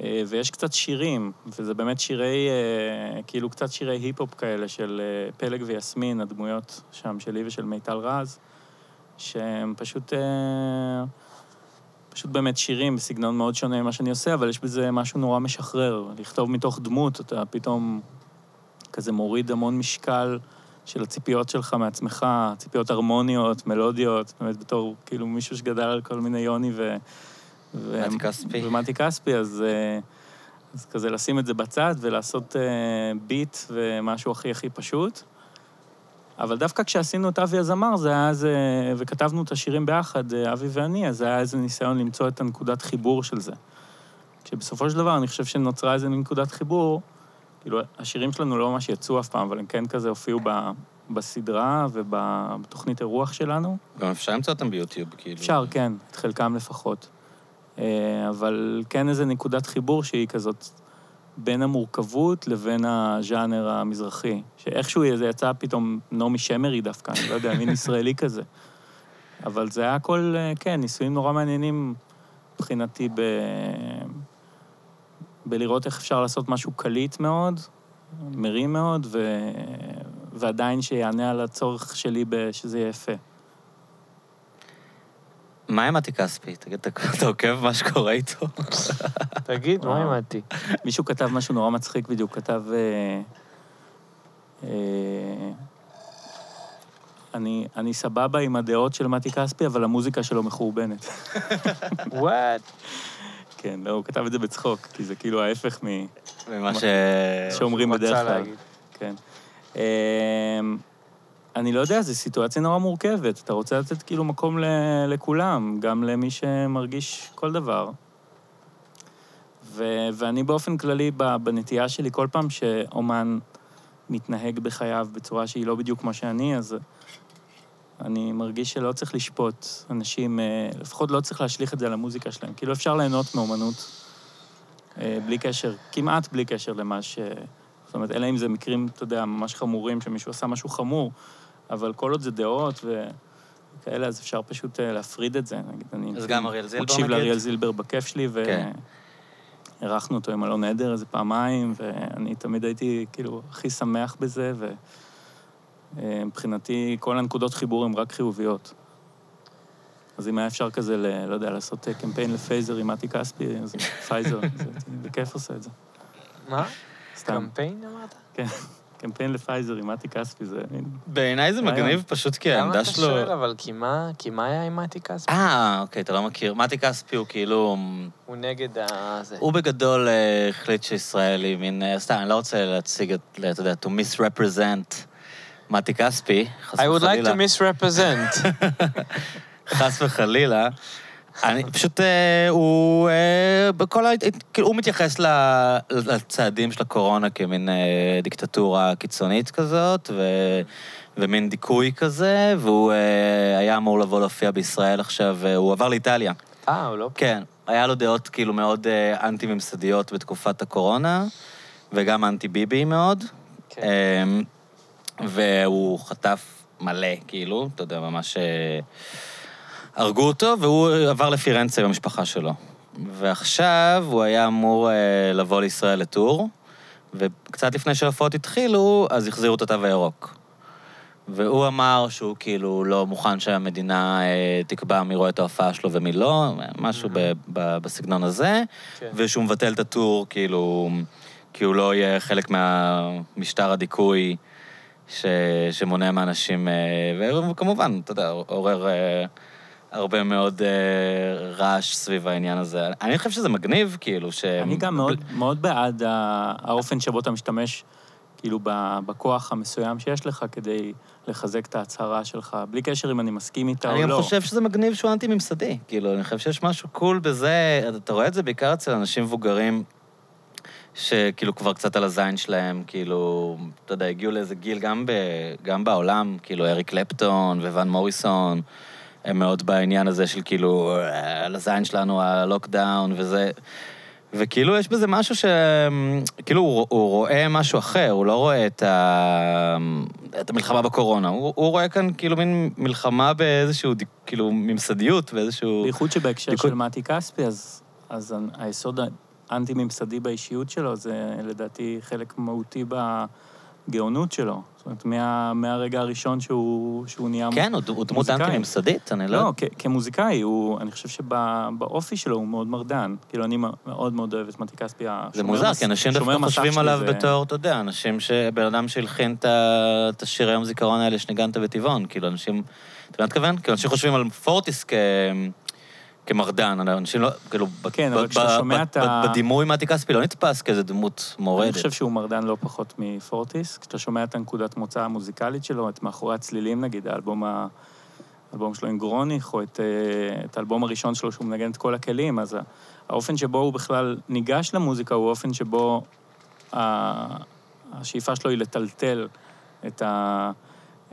אה, ויש קצת שירים, וזה באמת שירי, אה, כאילו קצת שירי היפ-הופ כאלה של פלג ויסמין, הדמויות שם שלי ושל מיטל רז, שהם פשוט... פשוט באמת שירים בסגנון מאוד שונה ממה שאני עושה, אבל יש בזה משהו נורא משחרר. לכתוב מתוך דמות, אתה פתאום כזה מוריד המון משקל של הציפיות שלך מעצמך, ציפיות הרמוניות, מלודיות, באמת בתור כאילו מישהו שגדל על כל מיני יוני ו... מתי כספי. ומתי כספי, אז, אה, אז כזה לשים את זה בצד ולעשות אה, ביט ומשהו הכי הכי פשוט. אבל דווקא כשעשינו את אבי הזמר, זה היה איזה... וכתבנו את השירים ביחד, אה, אבי ואני, אז זה היה איזה ניסיון למצוא את הנקודת חיבור של זה. שבסופו של דבר, אני חושב שנוצרה איזה נקודת חיבור, כאילו, השירים שלנו לא ממש יצאו אף פעם, אבל הם כן כזה הופיעו ב, בסדרה ובתוכנית אירוח שלנו. גם אפשר למצוא אותם ביוטיוב, כאילו. אפשר, כן, את חלקם לפחות. אה, אבל כן איזה נקודת חיבור שהיא כזאת בין המורכבות לבין הז'אנר המזרחי. שאיכשהו זה יצא פתאום נעמי שמרי דווקא, אני לא יודע, מין ישראלי כזה. אבל זה היה הכל, אה, כן, ניסויים נורא מעניינים מבחינתי ב... בלראות איך אפשר לעשות משהו קליט מאוד, מרים מאוד, ו... ועדיין שיענה על הצורך שלי ב... שזה יהיה יפה. מה עם מתי כספי? תגיד, אתה עוקב מה שקורה איתו? תגיד, מה וואו. העמדתי? מישהו כתב משהו נורא מצחיק בדיוק, כתב... אה, אה, אני, אני סבבה עם הדעות של מתי כספי, אבל המוזיקה שלו מחורבנת. וואט? כן, לא, הוא כתב את זה בצחוק, כי זה כאילו ההפך מ... ממה ש... שאומרים בדרך כלל. כן. אה, אני לא יודע, זו סיטואציה נורא מורכבת. אתה רוצה לתת כאילו מקום ל, לכולם, גם למי שמרגיש כל דבר. ו, ואני באופן כללי, בנטייה שלי, כל פעם שאומן מתנהג בחייו בצורה שהיא לא בדיוק כמו שאני, אז אני מרגיש שלא צריך לשפוט אנשים, אה, לפחות לא צריך להשליך את זה על המוזיקה שלהם. כאילו, אפשר ליהנות מאומנות אה, בלי קשר, כמעט בלי קשר למה ש... זאת אומרת, אלא אם זה מקרים, אתה יודע, ממש חמורים, שמישהו עשה משהו חמור, אבל כל עוד זה דעות וכאלה, אז אפשר פשוט אה, להפריד את זה. נגיד, אני... אז גם אריאל זילבר, מקשיב נגיד? לאריאל זילבר בכיף שלי, כן. ואירחנו אותו עם אלון עדר איזה פעמיים, ואני תמיד הייתי כאילו הכי שמח בזה, ומבחינתי כל הנקודות חיבור הן רק חיוביות. אז אם היה אפשר כזה, ל, לא יודע, לעשות אה, קמפיין לפייזר עם מתי כספי, אז פייזר, הייתי בכיף עושה את זה. מה? סתם. קמפיין אמרת? כן, קמפיין לפייזר עם מתי כספי, זה... בעיניי זה רעיון. מגניב פשוט כי למה העמדה אתה שלו... שואל, אבל כי מה, כי מה היה עם מתי כספי? אה, אוקיי, אתה לא מכיר. מתי כספי הוא כאילו... הוא נגד ה... זה. הוא בגדול אה, החליט שישראל היא מין... אה, סתם, אני לא רוצה להציג את... אתה יודע, to misrepresent מתי כספי, חס I would like וחלילה. to misrepresent. חס וחלילה. אני פשוט, אה, הוא אה, בכל ה... כאילו, הוא מתייחס ל- לצעדים של הקורונה כמין אה, דיקטטורה קיצונית כזאת, ו... ומין דיכוי כזה, והוא אה, היה אמור לבוא להופיע בישראל עכשיו, אה, הוא עבר לאיטליה. אה, הוא לא... כן, היה לו דעות כאילו מאוד אה, אנטי-ממסדיות בתקופת הקורונה, וגם אנטי-ביבי מאוד. כן. אמ, והוא חטף מלא, כאילו, אתה יודע, ממש אה, הרגו אותו, והוא עבר לפירנצה עם המשפחה שלו. ועכשיו הוא היה אמור אה, לבוא לישראל לטור, וקצת לפני שההופעות התחילו, אז החזירו את התו הירוק. והוא אמר שהוא כאילו לא מוכן שהמדינה אה, תקבע מי רואה את ההופעה שלו ומי לא, משהו ב- ב- בסגנון הזה, כן. ושהוא מבטל את הטור, כאילו, כי הוא לא יהיה חלק מהמשטר הדיכוי ש, שמונע מאנשים, אה, וכמובן, אתה יודע, עורר אה, הרבה מאוד אה, רעש סביב העניין הזה. אני חושב שזה מגניב, כאילו, ש... אני גם מאוד, מאוד בעד האופן שבו אתה משתמש, כאילו, בכוח המסוים שיש לך כדי לחזק את ההצהרה שלך, בלי קשר אם אני מסכים איתה או אני לא. גם חושב שזה מגניב שהוא אנטי-ממסדי. כאילו, אני חושב שיש משהו קול בזה, אתה רואה את זה בעיקר אצל אנשים מבוגרים, שכאילו כבר קצת על הזין שלהם, כאילו, אתה יודע, הגיעו לאיזה גיל גם, ב, גם בעולם, כאילו, אריק קלפטון וואן מוריסון, הם מאוד בעניין הזה של כאילו, אה, על הזין שלנו, הלוקדאון וזה. וכאילו יש בזה משהו ש... כאילו הוא, הוא רואה משהו אחר, הוא לא רואה את, ה... את המלחמה בקורונה. הוא, הוא רואה כאן כאילו מין מלחמה באיזשהו, כאילו, ממסדיות ואיזשהו... בייחוד שבהקשר דיכוי- של מתי כספי, אז, אז היסוד האנטי-ממסדי באישיות שלו זה לדעתי חלק מהותי בגאונות שלו. זאת אומרת, מה, מהרגע הראשון שהוא, שהוא נהיה... כן, הוא, הוא דמות מוזיקאי. אנטי-ממסדית, אני לא... לא, כ- כמוזיקאי, הוא, אני חושב שבאופי שלו הוא מאוד מרדן. כאילו, אני מאוד מאוד אוהב את מתי כספי. זה השומר מוזר, מס- כי אנשים דווקא מסך חושבים עליו זה- בתור, אתה יודע, אנשים ש... בן אדם שהלחין את ה- את השירי יום זיכרון האלה שניגנת בטבעון, כאילו, אנשים... אתה מה מתכוון? כאילו, אנשים חושבים על פורטיס כ... כמרדן, אנשים לא... כאילו, כן, ב- אבל כשאתה ב- שומע ב- את ה- בדימוי מתי כספי לא נתפס כאיזה דמות מורדת. אני חושב שהוא מרדן לא פחות מפורטיס. כשאתה שומע את הנקודת מוצא המוזיקלית שלו, את מאחורי הצלילים נגיד, האלבום, ה... האלבום שלו עם גרוניך, או את, אה, את האלבום הראשון שלו שהוא מנגן את כל הכלים, אז האופן שבו הוא בכלל ניגש למוזיקה הוא האופן שבו ה... השאיפה שלו היא לטלטל את, ה...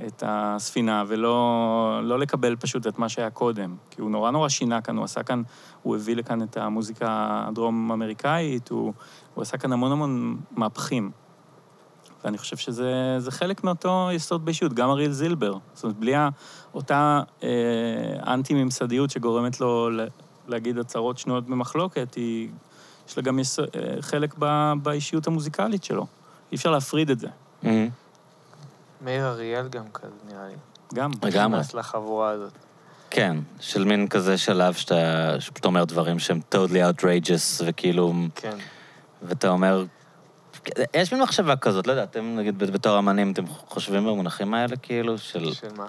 את הספינה, ולא לא לקבל פשוט את מה שהיה קודם. כי הוא נורא נורא שינה כאן, הוא עשה כאן, הוא הביא לכאן את המוזיקה הדרום-אמריקאית, הוא, הוא עשה כאן המון המון מהפכים. ואני חושב שזה זה חלק מאותו יסוד באישיות, גם אריאל זילבר. זאת אומרת, בלי אותה אה, אנטי-ממסדיות שגורמת לו להגיד הצהרות שנויות במחלוקת, היא, יש לה גם יסוד, אה, חלק ב, באישיות המוזיקלית שלו. אי אפשר להפריד את זה. מהמם. מאיר אריאל גם כזה, נראה לי. גם. לגמרי. נכנס לחבורה הזאת. כן, של מין כזה שלב שאתה שפשוט אומר דברים שהם totally outrageous, וכאילו... כן. ואתה אומר... יש מין מחשבה כזאת, לא יודע, אתם נגיד בתור אמנים, אתם חושבים במונחים האלה, כאילו, של... של מה?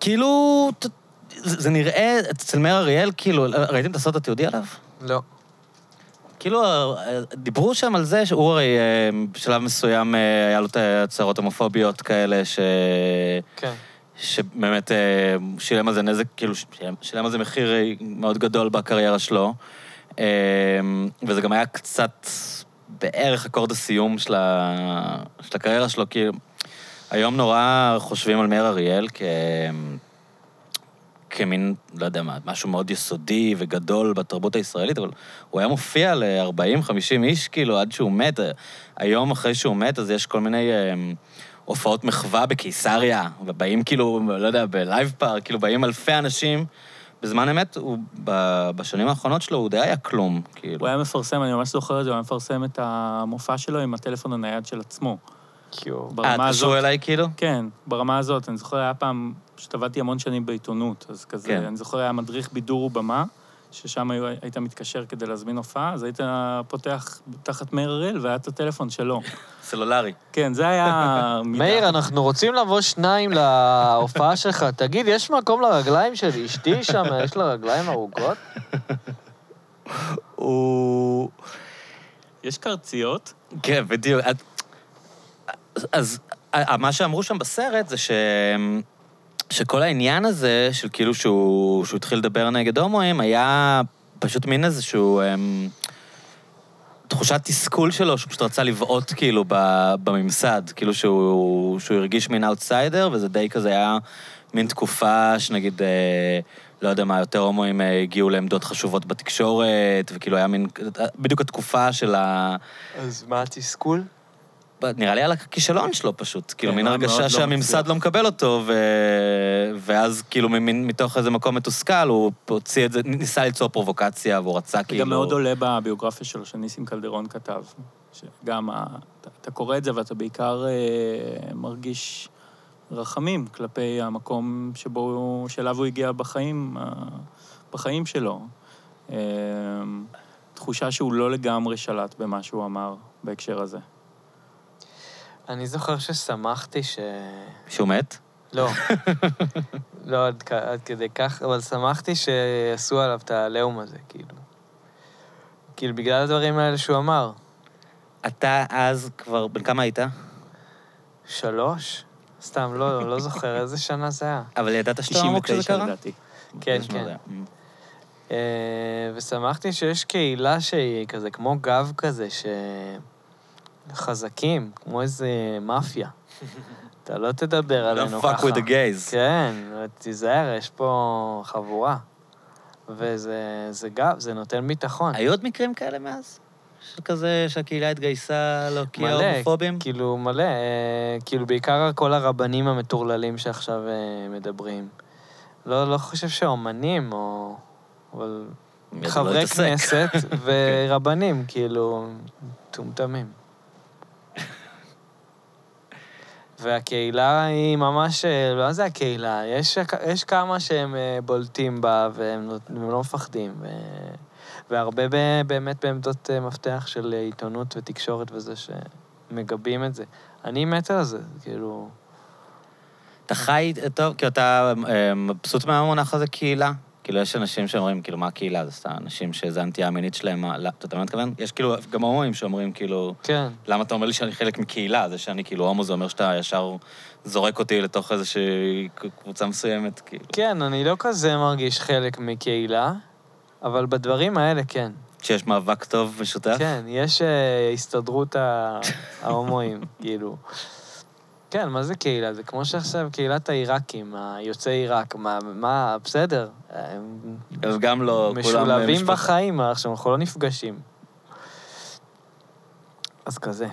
כאילו, זה זה נראה, אצל מאיר אריאל, כאילו, ראיתם את הסרט התיעודי עליו? לא. כאילו, אה, דיברו שם על זה שהוא הרי אה, בשלב מסוים אה, היה לו את ההצהרות הומופוביות כאלה, ש... כן. שבאמת שילם על זה נזק, כאילו, שילם- שילם על זה מחיר מאוד גדול בקריירה שלו. וזה גם היה קצת בערך אקורד הסיום של, ה... של הקריירה שלו, כי היום נורא חושבים על מאיר אריאל כ... כמין, לא יודע מה, משהו מאוד יסודי וגדול בתרבות הישראלית, אבל הוא היה מופיע ל-40-50 איש, כאילו, עד שהוא מת. היום, אחרי שהוא מת, אז יש כל מיני אה, הופעות מחווה בקיסריה, ובאים כאילו, לא יודע, בלייב פארק, כאילו, באים אלפי אנשים. בזמן אמת, הוא, בשנים האחרונות שלו, הוא די היה כלום, כאילו. הוא היה מפרסם, אני ממש זוכר את זה, הוא היה מפרסם את המופע שלו עם הטלפון הנייד של עצמו. קיו. אה, ברמה הזאת. אליי, כאילו? כן, ברמה הזאת. אני זוכר, היה פעם, פשוט עבדתי המון שנים בעיתונות, אז כזה, כן. אני זוכר, היה מדריך בידור ובמה, ששם היו- היית מתקשר כדי להזמין הופעה, אז היית פותח תחת מאיר אריאל והיה את הטלפון שלו. סלולרי. כן, זה היה... מאיר, אנחנו רוצים לבוא שניים להופעה שלך. תגיד, יש מקום לרגליים של אשתי שם? יש לה רגליים ארוכות? הוא... יש קרציות, כן, בדיוק. אז אה, מה שאמרו שם בסרט זה ש... שכל העניין הזה, של כאילו שהוא, שהוא התחיל לדבר נגד הומואים, היה פשוט מין איזשהו... אמ, תחושת תסכול שלו, שהוא פשוט רצה לבעוט כאילו בממסד, כאילו שהוא, שהוא הרגיש מין אאוטסיידר, וזה די כזה היה מין תקופה שנגיד, אה, לא יודע מה, יותר הומואים אה, הגיעו לעמדות חשובות בתקשורת, וכאילו היה מין, בדיוק התקופה של ה... אז מה התסכול? נראה לי על הכישלון שלו פשוט. כאילו, כן, מין מאוד הרגשה לא שהממסד. לא מקבל אותו, ו... ואז כאילו מתוך איזה מקום מתוסכל, הוא הוציא את זה, ניסה ליצור פרובוקציה, והוא רצה זה כאילו... גם מאוד עולה בביוגרפיה שלו, שניסים קלדרון כתב. שגם, אתה, אתה קורא את זה ואתה בעיקר אה, מרגיש רחמים כלפי המקום שבו, הוא- שאליו הוא הגיע בחיים, אה, בחיים שלו. אה, תחושה שהוא לא לגמרי שלט במה שהוא אמר בהקשר הזה. אני זוכר ששמחתי ש... שהוא מת? לא. לא עד, כ- עד כדי כך, אבל שמחתי שעשו עליו את העליהום הזה, כאילו. כאילו, בגלל הדברים האלה שהוא אמר. אתה אז כבר, בן כמה היית? שלוש? סתם, לא, לא זוכר איזה שנה זה היה. אבל ידעת שאתה הומו כשזה 99 קרה? לדעתי. כן, כן. Mm. אה, ושמחתי שיש קהילה שהיא כזה, כמו גב כזה, שחזקים, כמו איזה מאפיה. אתה לא תדבר עלינו Don't ככה. fuck with the gays. כן, תיזהר, יש פה חבורה. וזה זה גב, זה נותן ביטחון. היו עוד מקרים כאלה מאז? של כזה שהקהילה התגייסה להוקיע מלא, הומופובים? כאילו, מלא. אה, כאילו, בעיקר כל הרבנים המטורללים שעכשיו אה, מדברים. לא, לא חושב שאומנים, או... אבל לא חברי התעסק? כנסת ורבנים, כאילו, מטומטמים. והקהילה היא ממש, אה, לא זה הקהילה, יש, יש כמה שהם אה, בולטים בה והם, והם לא מפחדים. ו, והרבה ב, באמת בעמדות אה, מפתח של עיתונות ותקשורת וזה שמגבים את זה. אני מת על זה, כאילו... אתה חי, טוב, כי אתה אה, מבסוט מהמונח הזה קהילה. כאילו, יש אנשים שאומרים, כאילו, מה הקהילה? זה סתם אנשים שזה הנטייה המינית שלהם, מה- לא, אתה יודע מה אני מתכוון? יש כאילו גם הומואים שאומרים, כאילו, כן. למה אתה אומר לי שאני חלק מקהילה? זה שאני כאילו הומו, זה אומר שאתה ישר זורק אותי לתוך איזושהי קבוצה מסוימת, כאילו. כן, אני לא כזה מרגיש חלק מקהילה, אבל בדברים האלה כן. כשיש מאבק טוב משותף? כן, יש אה, הסתדרות ההומואים, כאילו. כן, מה זה קהילה? זה כמו שעכשיו קהילת העיראקים, היוצאי עיראק. מה, מה, בסדר. אז גם לא, כולם... אה, משולבים משפחה. בחיים, עכשיו אנחנו לא נפגשים. אז כזה.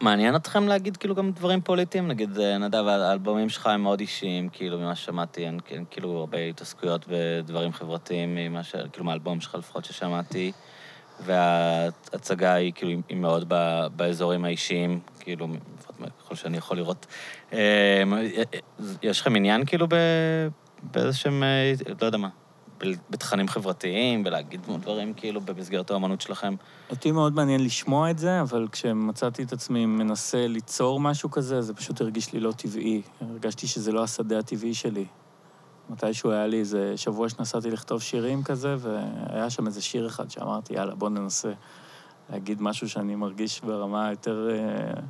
מעניין אתכם להגיד כאילו גם דברים פוליטיים? נגיד, אה, נדב, האלבומים שלך הם מאוד אישיים, כאילו, ממה ששמעתי, אין אין כאילו הרבה התעסקויות בדברים חברתיים, ממה ש... כאילו, מהאלבום שלך לפחות ששמעתי, וההצגה היא כאילו, היא מאוד ב- באזורים האישיים, כאילו, ככל שאני יכול לראות. אה, יש לכם עניין כאילו ב... באיזשהם, אה, לא יודע מה, בתכנים חברתיים, בלהגיד דברים כאילו במסגרת האמנות שלכם? אותי מאוד מעניין לשמוע את זה, אבל כשמצאתי את עצמי מנסה ליצור משהו כזה, זה פשוט הרגיש לי לא טבעי. הרגשתי שזה לא השדה הטבעי שלי. מתישהו היה לי איזה שבוע שנסעתי לכתוב שירים כזה, והיה שם איזה שיר אחד שאמרתי, יאללה, בוא ננסה להגיד משהו שאני מרגיש ברמה יותר, אה,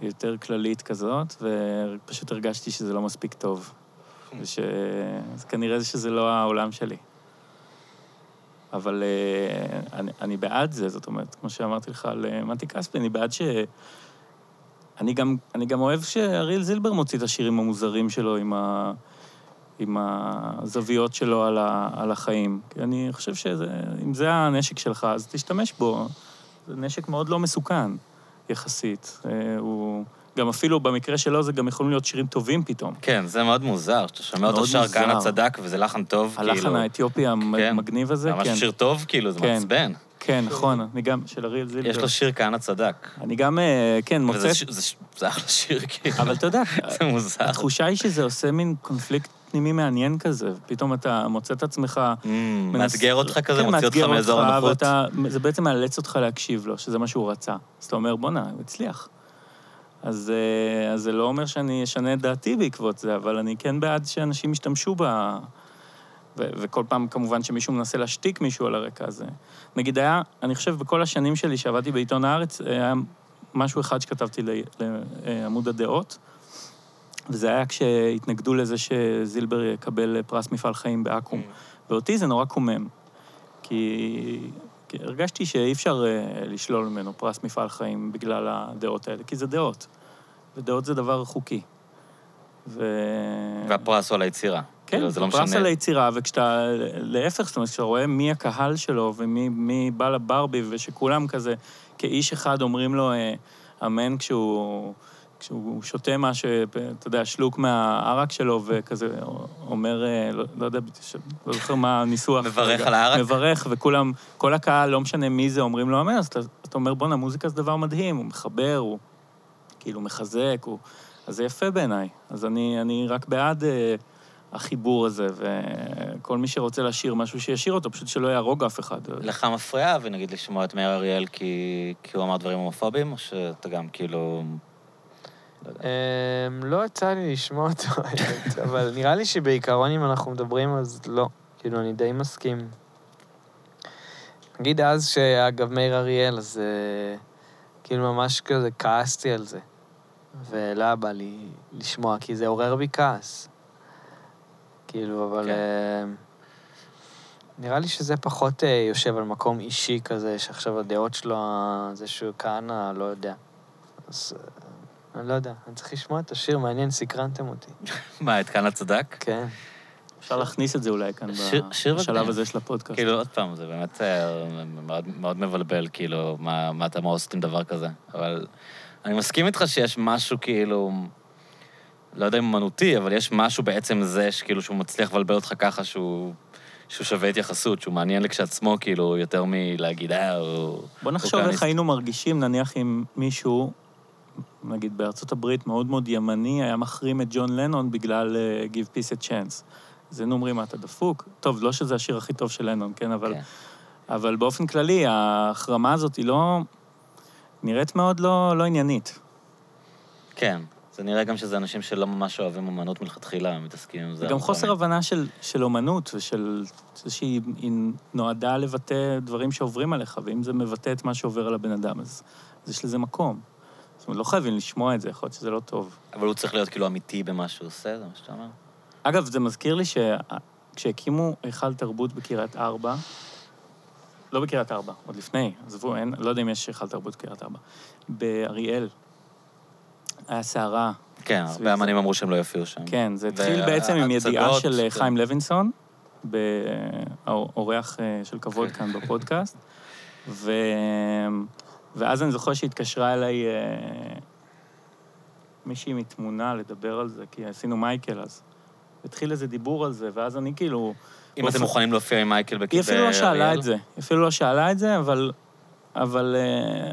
יותר כללית כזאת, ופשוט הרגשתי שזה לא מספיק טוב. וש... אז כנראה שזה לא העולם שלי. אבל uh, אני, אני בעד זה, זאת אומרת, כמו שאמרתי לך על uh, מתי כספי, אני בעד ש... אני גם, אני גם אוהב שאריאל זילבר מוציא את השירים המוזרים שלו עם, ה, עם הזוויות שלו על, ה, על החיים. כי אני חושב שאם זה הנשק שלך, אז תשתמש בו. זה נשק מאוד לא מסוכן, יחסית. Uh, הוא... גם אפילו במקרה שלו זה גם יכולים להיות שירים טובים פתאום. כן, זה מאוד מוזר, שאתה שומע אותו שר. כהנא צדק, וזה לחן טוב, כאילו. הלחן האתיופי המגניב הזה, ממש כן. שיר טוב, כאילו, זה כן. מעצבן. כן, נכון, אני גם, של אריאל זילבר. יש לו שיר כהנא צדק. אני גם, אה, כן, מוצא... וזה ש- זה זה אחלה שיר, כאילו. אבל אתה יודע, זה מוזר. התחושה היא שזה עושה מין קונפליקט פנימי מעניין כזה, ופתאום אתה מוצא את עצמך... Mm, מנס- מאתגר אותך כזה, כן, מוציא אותך מאזור הנוחות. ואתה, זה בעצם מאלץ אותך להקשיב לו, שזה מה שהוא רצה. אז אתה אומר, בואנה, הוא הצליח. אז, אה, אז זה לא אומר שאני אשנה את דעתי בעקבות זה, אבל אני כן בעד שאנשים ישתמשו ב... ו- וכל פעם, כמובן, שמישהו מנסה להשתיק מישהו על הרקע הזה. נגיד, היה, אני חושב, בכל השנים שלי שעבדתי בעיתון הארץ, היה משהו אחד שכתבתי לעמוד הדעות, וזה היה כשהתנגדו לזה שזילבר יקבל פרס מפעל חיים בעכו"ם. ואותי זה נורא קומם. כי, כי הרגשתי שאי אפשר uh, לשלול ממנו פרס מפעל חיים בגלל הדעות האלה, כי זה דעות. ודעות זה דבר חוקי. ו... והפרס הוא על היצירה. כן, כאילו, זה לא פרס משנה. על היצירה, וכשאתה, להפך, זאת אומרת, כשאתה רואה מי הקהל שלו ומי מי בא לברבי, ושכולם כזה, כאיש אחד אומרים לו אה, אמן כשהוא, כשהוא שותה משהו, אתה יודע, שלוק מהערק שלו, וכזה אומר, אה, לא, לא יודע, ש- לא זוכר מה הניסוח. מברך. על הערק? מברך, וכולם, כל הקהל, לא משנה מי זה, אומרים לו אמן, אז אתה, אתה אומר, בואנה, מוזיקה זה דבר מדהים, הוא מחבר, הוא כאילו מחזק, הוא... אז זה יפה בעיניי. אז אני, אני רק בעד אה, החיבור הזה, וכל מי שרוצה לשיר משהו, שישיר אותו, פשוט שלא יהרוג אף אחד. לך מפריע, ונגיד, לשמוע את מאיר אריאל כי, כי הוא אמר דברים הומופובים, או שאתה גם כאילו... לא. אמ, לא יצא לי לשמוע אותו, אבל נראה לי שבעיקרון, אם אנחנו מדברים, אז לא. כאילו, אני די מסכים. נגיד אז, שאגב, מאיר אריאל, אז אה, כאילו ממש כזה כעסתי על זה. ולא בא לי לשמוע, כי זה עורר בי כעס. כאילו, אבל... כן. אה, נראה לי שזה פחות אה, יושב על מקום אישי כזה, שעכשיו הדעות שלו, אה, זה שהוא כהנא, לא יודע. אז אני לא יודע, אני צריך לשמוע את השיר, מעניין, סקרנתם אותי. מה, את כאן הצדק? כן. אפשר להכניס את זה אולי כאן בשלב. הזה של הפודקאסט. כאילו, עוד פעם, זה באמת אה, מאוד, מבלבל, כאילו, מה, אתה עושה עם דבר כזה. אבל אני מסכים איתך שיש משהו, כאילו, לא יודע אם אומנותי, אבל יש משהו בעצם זה, שכאילו, שהוא מצליח לבלבל אותך ככה, שהוא, שהוא שווה התייחסות, שהוא מעניין לכשעצמו, כאילו, יותר מלהגיד, אה, הוא... בוא נחשוב איך. היינו מרגישים, נניח, אם מישהו, נגיד בארצות הברית, מאוד מאוד ימני, היה מחרים את ג'ון לנון בגלל אה, Give Peace a Chance. אז היינו אומרים, מה, אתה דפוק? טוב, לא שזה השיר הכי טוב של לנון, כן? אבל, כן. אבל באופן כללי, ההחרמה הזאת היא לא... נראית מאוד לא, לא עניינית. כן. זה נראה גם שזה אנשים שלא ממש אוהבים אמנות מלכתחילה, הם מתעסקים עם זה. הרבה חוסר פעמים. הבנה של, של אומנות ושל זה שהיא היא נועדה לבטא דברים שעוברים עליך, ואם זה מבטא את מה שעובר על הבן אדם, אז, אז יש לזה מקום. זאת אומרת, לא חייבים לשמוע את זה, יכול להיות שזה לא טוב. אבל הוא צריך להיות כאילו אמיתי במה שהוא עושה, זה מה שאתה אומר? אגב, זה מזכיר לי שכשהקימו היכל תרבות בקריית ארבע, לא בקריית ארבע, עוד לפני, עזבו, אין, לא יודע אם יש היכל תרבות בקריית ארבע, באריאל, היה סערה, כן, הרבה. אמנים אמרו שהם לא יופיעו שם. כן, זה התחיל בעצם עם ידיעה של כן. חיים לוינסון, האורח אה, של כבוד כאן בפודקאסט, ו... ואז אני זוכר שהתקשרה אליי אה, מישהי מתמונה לדבר על זה, כי עשינו מייקל אז. התחיל איזה דיבור על זה, ואז אני כאילו... אם אתם מוכנים להופיע עם מייקל בק- היא אפילו לא שאלה? את זה, היא אפילו לא שאלה את זה, אבל... אבל... אה,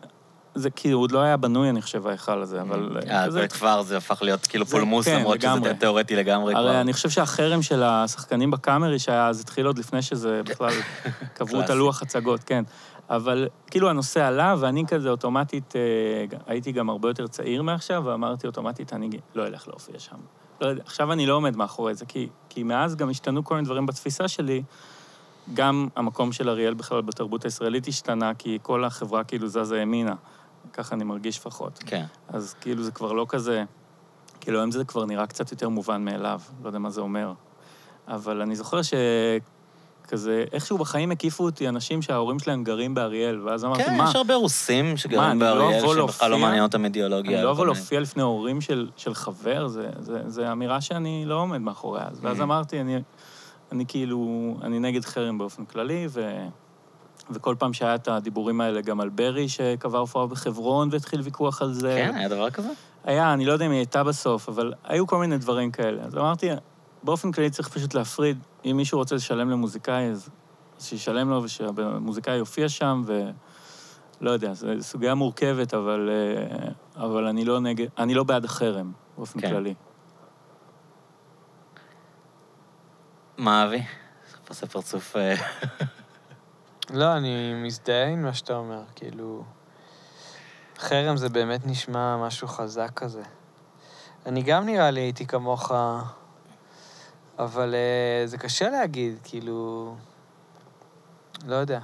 זה כאילו, עוד לא היה בנוי, אני חושב, ההיכל הזה, אבל... אה, כזה- וכבר זה הפך להיות כאילו זה- פולמוס, כן, למרות שזה. תיאורטי לגמרי כבר. הרי אני חושב שהחרם של השחקנים בקאמרי שהיה אז התחיל עוד לפני שזה בכלל קבעו את. הלוח הצגות, כן. אבל כאילו הנושא עלה, ואני כזה אוטומטית, אה, הייתי גם הרבה יותר צעיר מעכשיו, ואמרתי אוטומטית, אני לא אלך להופיע שם. לא יודע, עכשיו אני לא עומד מאחורי זה, כי, כי מאז גם השתנו כל מיני דברים בתפיסה שלי. גם המקום של אריאל בכלל בתרבות הישראלית השתנה, כי כל החברה כאילו זזה ימינה. ככה אני מרגיש לפחות. כן. אז כאילו זה כבר לא כזה... כאילו היום זה כבר נראה קצת יותר מובן מאליו, לא יודע מה זה אומר. אבל אני זוכר שכזה, איכשהו בחיים הקיפו אותי אנשים שההורים שלהם גרים באריאל, ואז אמרתי, כן, מה, יש הרבה רוסים מה, שגרים אני לא באריאל, אבוא שבכלל לא? מעניין אותם אידיאולוגיה. אני לא אבוא להופיע לפני הורים של, של חבר, זה, זה, זה אמירה שאני לא עומד מאחוריה. אז ואז Mm. אמרתי, אני, אני כאילו, אני נגד חרם באופן כללי, ו, וכל פעם שהיה את הדיבורים האלה גם על ברי, שקבע הופעה בחברון והתחיל ויכוח על זה. כן, היה דבר כזה? היה, אני לא יודע אם היא הייתה בסוף, אבל היו כל מיני דברים כאלה. אז אמרתי, באופן כללי צריך פשוט להפריד. אם מישהו רוצה לשלם למוזיקאי, אז, שישלם לו ושהמוזיקאי יופיע שם, ו... לא יודע, זו סוגיה מורכבת, אבל, אה, אבל אני, לא נגד, אני לא בעד החרם, באופן כן. כללי. מה, אבי? עושה פרצוף... אה, לא, אני מזדהה עם מה שאתה אומר, כאילו... חרם זה באמת נשמע משהו חזק כזה. אני גם נראה לי הייתי כמוך, אבל uh, זה קשה להגיד, כאילו... לא יודע.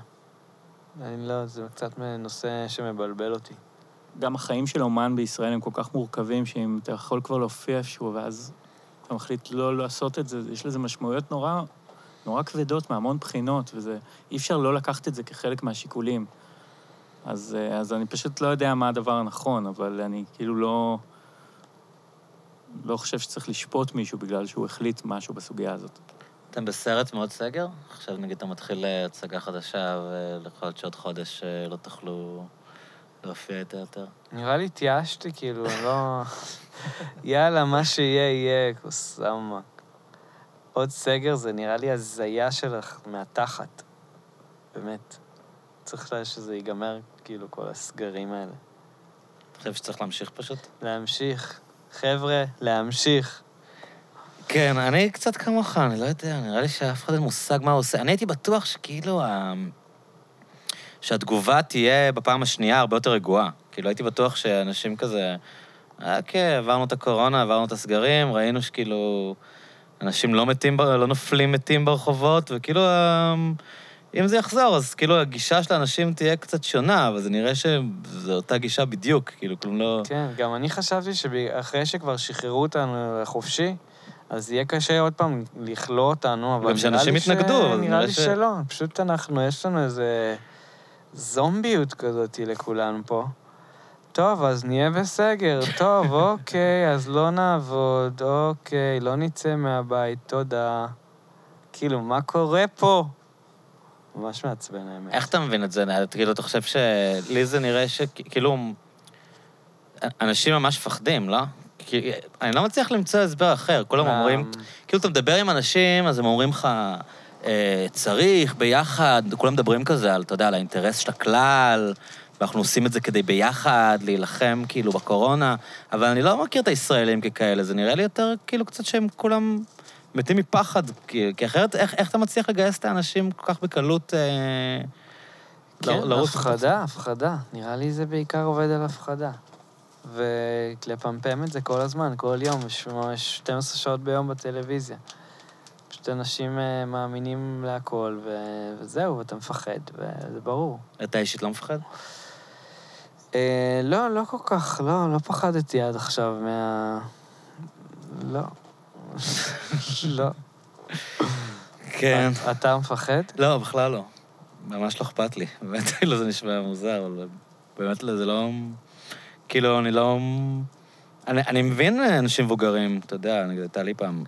אני לא, זה קצת נושא שמבלבל אותי. גם החיים של אומן בישראל הם כל כך מורכבים, שאם אתה יכול כבר להופיע איפשהו, ואז אתה מחליט לא לעשות את זה, יש לזה משמעויות נורא, נורא כבדות מהמון בחינות, וזה... אי אפשר לא לקחת את זה כחלק מהשיקולים. אז, אה, אז אני פשוט לא יודע מה הדבר הנכון, אבל אני כאילו לא... לא חושב שצריך לשפוט מישהו בגלל שהוא החליט משהו בסוגיה הזאת. אתם בסרט מאוד סגר? עכשיו נגיד אתה מתחיל אה, הצגה חדשה, ויכול להיות שעוד חודש אה, לא תוכלו להופיע איתה יותר. נראה לי התייאשתי, כאילו, לא... יאללה, מה שיהיה, יהיה, קוסאמה. עוד סגר זה נראה לי הזיה שלך מהתחת. באמת. צריך שזה ייגמר, כאילו, כל הסגרים האלה. אתה חושב שצריך להמשיך פשוט? להמשיך. חבר'ה, להמשיך. כן, אני קצת כמוך, אני לא יודע, נראה לי שאף אחד אין מושג מה הוא עושה. אני הייתי בטוח שכאילו, שהתגובה תהיה בפעם השנייה הרבה יותר רגועה. כאילו, הייתי בטוח שאנשים כזה, אה, כן, עברנו את הקורונה, עברנו את הסגרים, ראינו שכאילו, אנשים לא מתים, לא נופלים מתים ברחובות, וכאילו, אמ, אם זה יחזור, אז כאילו הגישה של האנשים תהיה קצת שונה, אבל זה נראה שזו אותה גישה בדיוק, כאילו, כלום לא... כן, גם אני חשבתי שאחרי שכבר שחררו אותנו לחופשי, אז יהיה קשה עוד פעם לכלוא אותנו, אבל גם שאנשים יתנגדו, נראה לי ש... שלא. פשוט אנחנו, יש לנו איזה זומביות כזאת לכולנו פה. טוב, אז נהיה בסגר. טוב, אוקיי, אז לא נעבוד, אוקיי, לא נצא מהבית, תודה. כאילו, מה קורה פה? ממש מעצבן האמת. איך אתה מבין את זה? כאילו, אתה חושב ש... לי זה נראה שכאילו... אנשים ממש מפחדים, לא? כי אני לא מצליח למצוא הסבר אחר. כולם אומרים... כאילו, אתה מדבר עם אנשים, אז הם אומרים לך, אה, צריך, ביחד, כולם מדברים כזה על, אתה יודע, על האינטרס של הכלל, ואנחנו עושים את זה כדי ביחד להילחם, כאילו, בקורונה, אבל אני לא מכיר את הישראלים ככאלה, זה נראה לי יותר, כאילו, קצת שהם כולם מתים מפחד, כי, כי אחרת, איך, איך אתה מצליח לגייס את האנשים כל כך בקלות... אה, כן, הפחדה, הפחדה. נראה לי זה בעיקר עובד על הפחדה. ולפמפם את זה כל הזמן, כל יום, יש ממש 12 שעות ביום בטלוויזיה. פשוט אנשים אה, מאמינים להכל, ו... וזהו, ואתה מפחד, וזה ברור. אתה אישית לא מפחד? אה, לא, לא כל כך, לא, לא פחדתי עד עכשיו מה... לא. לא. כן. אתה מפחד? לא, בכלל לא. ממש לא אכפת לי. באמת, כאילו זה נשמע מוזר, אבל באמת זה לא... כאילו, אני לא... אני, אני מבין אנשים מבוגרים, אתה יודע, נגיד, הייתה לי פעם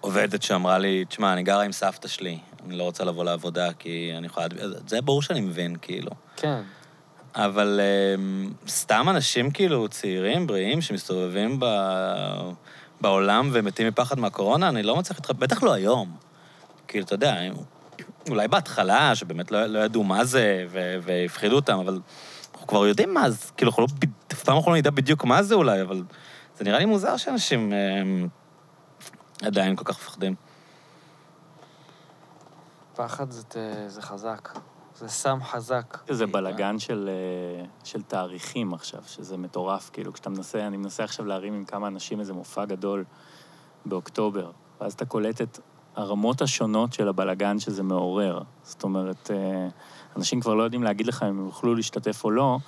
עובדת שאמרה לי, תשמע, אני גרה עם סבתא שלי, אני לא רוצה לבוא לעבודה כי אני יכולה... זה ברור שאני מבין, כאילו. כן. אבל um, סתם אנשים כאילו צעירים, בריאים, שמסתובבים ב... בעולם ומתים מפחד מהקורונה, אני לא מצליח להתחבר, בטח לא היום. כאילו, אתה יודע, אולי בהתחלה, שבאמת לא, לא ידעו מה זה והפחידו אותם, אבל אנחנו כבר יודעים מה זה, כאילו, אנחנו לא, אף פעם אנחנו לא נדע בדיוק מה זה אולי, אבל זה נראה לי מוזר שאנשים הם, עדיין כל כך מפחדים. פחד זה, זה חזק. זה סם חזק. זה בלגן של, אה, של תאריכים עכשיו, שזה מטורף, כאילו, כשאתה מנסה, אני מנסה עכשיו להרים עם כמה אנשים איזה מופע גדול באוקטובר, ואז אתה קולט את הרמות השונות של הבלגן שזה מעורר. זאת אומרת, אה, אנשים כבר לא יודעים להגיד לך אם הם יוכלו להשתתף או לא,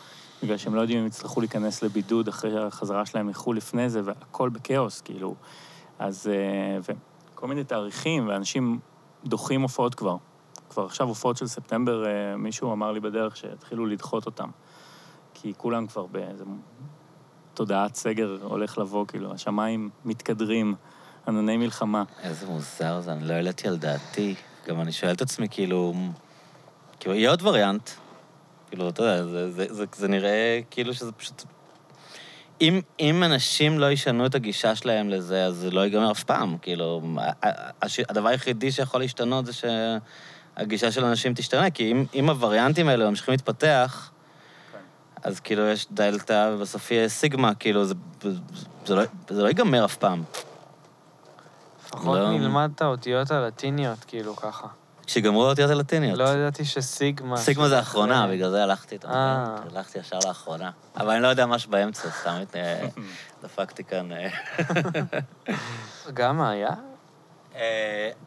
בגלל שהם לא יודעים אם יצטרכו להיכנס לבידוד אחרי החזרה שלהם מחו"ל לפני זה, והכל בכאוס, כאילו. אז... אה, וכל מיני תאריכים, ואנשים דוחים הופעות כבר. כבר עכשיו הופעות של ספטמבר, אה, מישהו אמר לי בדרך שיתחילו לדחות אותם. כי כולם כבר באיזה תודעת סגר הולך לבוא, כאילו, השמיים מתקדרים, ענני מלחמה. איזה מוזר זה, אני לא העליתי על דעתי. גם אני שואל את עצמי, כאילו, כאילו, יהיה עוד וריאנט. כאילו, אתה יודע, זה, זה, זה, זה נראה כאילו שזה פשוט... אם, אם אנשים לא ישנו את הגישה שלהם לזה, אז זה לא ייגמר אף פעם. כאילו, הדבר היחידי שיכול להשתנות זה שהגישה של אנשים תשתנה, כי אם, אם הווריאנטים האלה ממשיכים להתפתח, אז כאילו יש דלתא ובסוף יהיה סיגמה, כאילו, זה, זה, לא, זה לא ייגמר אף פעם. לפחות לא- נלמד את האותיות הלטיניות, כאילו, ככה. כשגמרו האותיות הלטיניות. לא ידעתי שסיגמה... סיגמה זה אחרי- בגלל זה הלכתי איתה. אה. הלכתי ישר לאחרונה. אבל אני לא יודע משהו באמצע, סתם אה, דפקתי כאן. אה. גמא היה?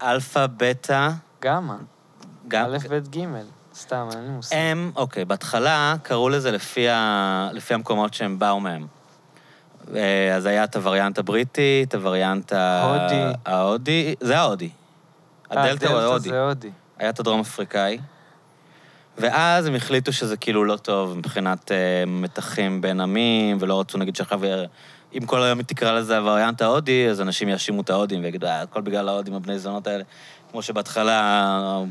אלפא, בטא, גמא. גם... א', ב', ג'. סתם, אין לי מושג. הם, אוקיי, בהתחלה קראו לזה לפי, ה... לפי המקומות שהם באו מהם. אה, אז היה את הווריאנט הבריטי, את הווריאנט ה... הודי. ההודי, זה ההודי. אה, הדלתא הוא ההודי. זה הודי. היה את הדרום אפריקאי. ואז הם החליטו שזה כאילו לא טוב מבחינת אה, מתחים בין עמים, ולא רצו, נגיד, שעכשיו, אם כל היום היא תקרא לזה הווריאנט ההודי, אז אנשים יאשימו את ההודים ויגידו, הכל בגלל ההודים, הבני זונות האלה. כמו שבהתחלה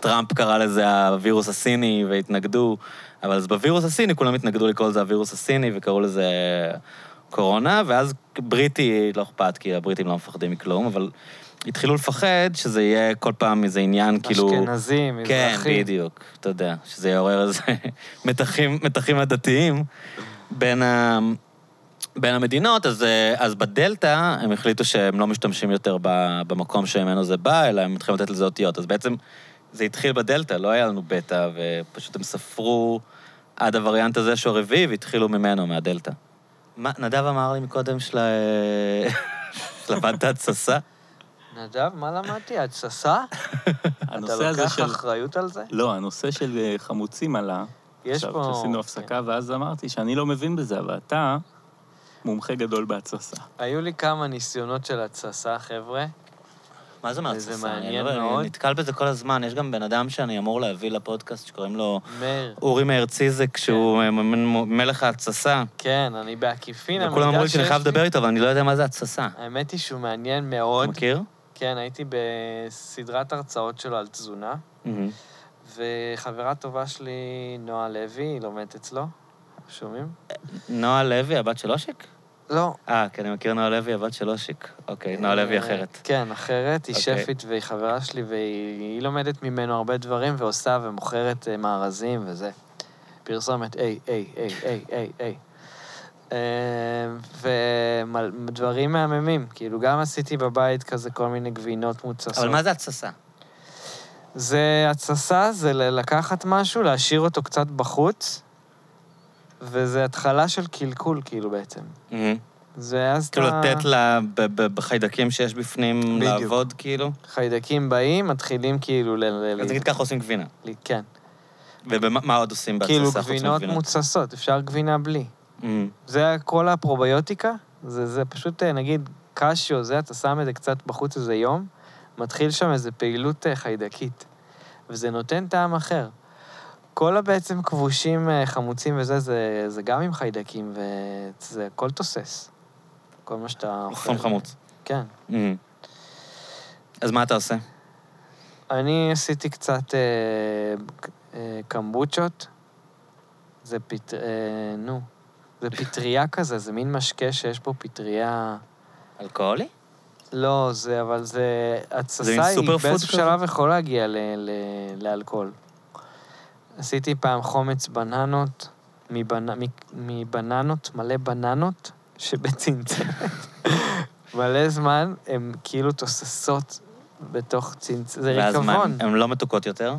טראמפ קרא לזה הווירוס הסיני והתנגדו, אבל אז בווירוס הסיני כולם התנגדו לקרוא לזה הווירוס הסיני וקראו לזה קורונה, ואז בריטי, לא אכפת, כי הבריטים לא מפחדים מכלום, אבל התחילו לפחד שזה יהיה כל פעם איזה עניין, כאילו... אשכנזים, כן, מזרחים. בדיוק, אתה יודע, שזה יעורר איזה מתחים, מתחים עדתיים בין, ה, בין המדינות, אז, אה, אז בדלתא הם החליטו שהם לא משתמשים יותר במקום שממנו זה בא, אלא הם מתחילים לתת לזה אותיות. אז בעצם זה התחיל בדלתא, לא היה לנו בטא, ופשוט הם ספרו עד הווריאנט הזה שהוא הרביעי, והתחילו ממנו, מהדלתא. מה, נדב אמר לי מקודם של... שלמדת התססה? נדב, מה למדתי? התססה? אתה לוקח של... אחריות על זה? לא, הנושא של אה, חמוצים עלה. יש עכשיו, פה... כשעשינו הפסקה, ואז אמרתי שאני לא מבין בזה, אבל אתה מומחה גדול בהתססה. היו לי כמה ניסיונות של התססה, חבר'ה. מה זה מהתססה? זה מעניין אני לא- מאוד. אני נתקל בזה כל הזמן. יש גם בן אדם שאני אמור להביא לפודקאסט שקוראים לו מאיר. אורי מאיר ציזק, שהוא כן. מ- מלך ההתססה. כן, אני בעקיפין, וכולם אמרו לי שאני חייב לדבר איתו, אבל אני לא יודע מה זה התססה. האמת היא שהוא מעניין אתה מאוד. מכיר? כן, הייתי בסדרת הרצאות שלו על תזונה. וחברה טובה שלי, נועה לוי, היא לומדת אצלו. שומעים? נועה לוי, הבת של אושיק? לא. אה, כן, אני מכיר נועה לוי, הבת של אושיק. אוקיי, נועה לוי אה, אחרת. כן, אחרת. היא אוקיי. שפית והיא חברה שלי, והיא היא לומדת ממנו הרבה דברים, ועושה ומוכרת אה, מארזים וזה. פרסומת, איי, איי, איי, איי, איי, איי. ודברים מהממים, כאילו, גם עשיתי בבית כזה כל מיני גבינות מוצסות. אבל מה זה התססה? זה התססה, זה לקחת משהו, להשאיר אותו קצת בחוץ, וזה התחלה של קלקול, כאילו, בעצם. מהמם. זה אז כאילו אתה... לתת לה, ב- ב- בחיידקים שיש בפנים בדיוק. לעבוד, כאילו? חיידקים באים, מתחילים כאילו ל... ל- אז נגיד ככה עושים גבינה. ל- כן. ומה עוד עושים בהתססה כאילו גבינות? מוצסות, אפשר גבינה בלי. זה כל הפרוביוטיקה, זה, זה פשוט, אה, נגיד, קשיו, זה, אתה שם את זה קצת בחוץ איזה יום, מתחיל שם איזו פעילות אה, חיידקית, וזה נותן טעם אחר. כל הבעצם כבושים אה, חמוצים וזה, זה, זה גם עם חיידקים, וזה הכל תוסס. כל מה שאתה אוכל. חום חמוץ. כן. מהמם. אז מה אתה עושה? אני עשיתי קצת אה, אה, קמבוצ'ות. זה פט... אה, נו. זה פטריה כזה, זה מין משקה שיש פה פטריה... אלכוהולי? לא, זה, אבל זה... התססה היא באיזשהו? שלב יכול להגיע ל, ל, לאלכוהול. עשיתי פעם חומץ בננות, מבנ... מבננות, מלא בננות, שבצנצנת. מלא זמן, הן כאילו תוססות בתוך צנצנת. זה ואז מה, ריקבון. הן לא מתוקות יותר?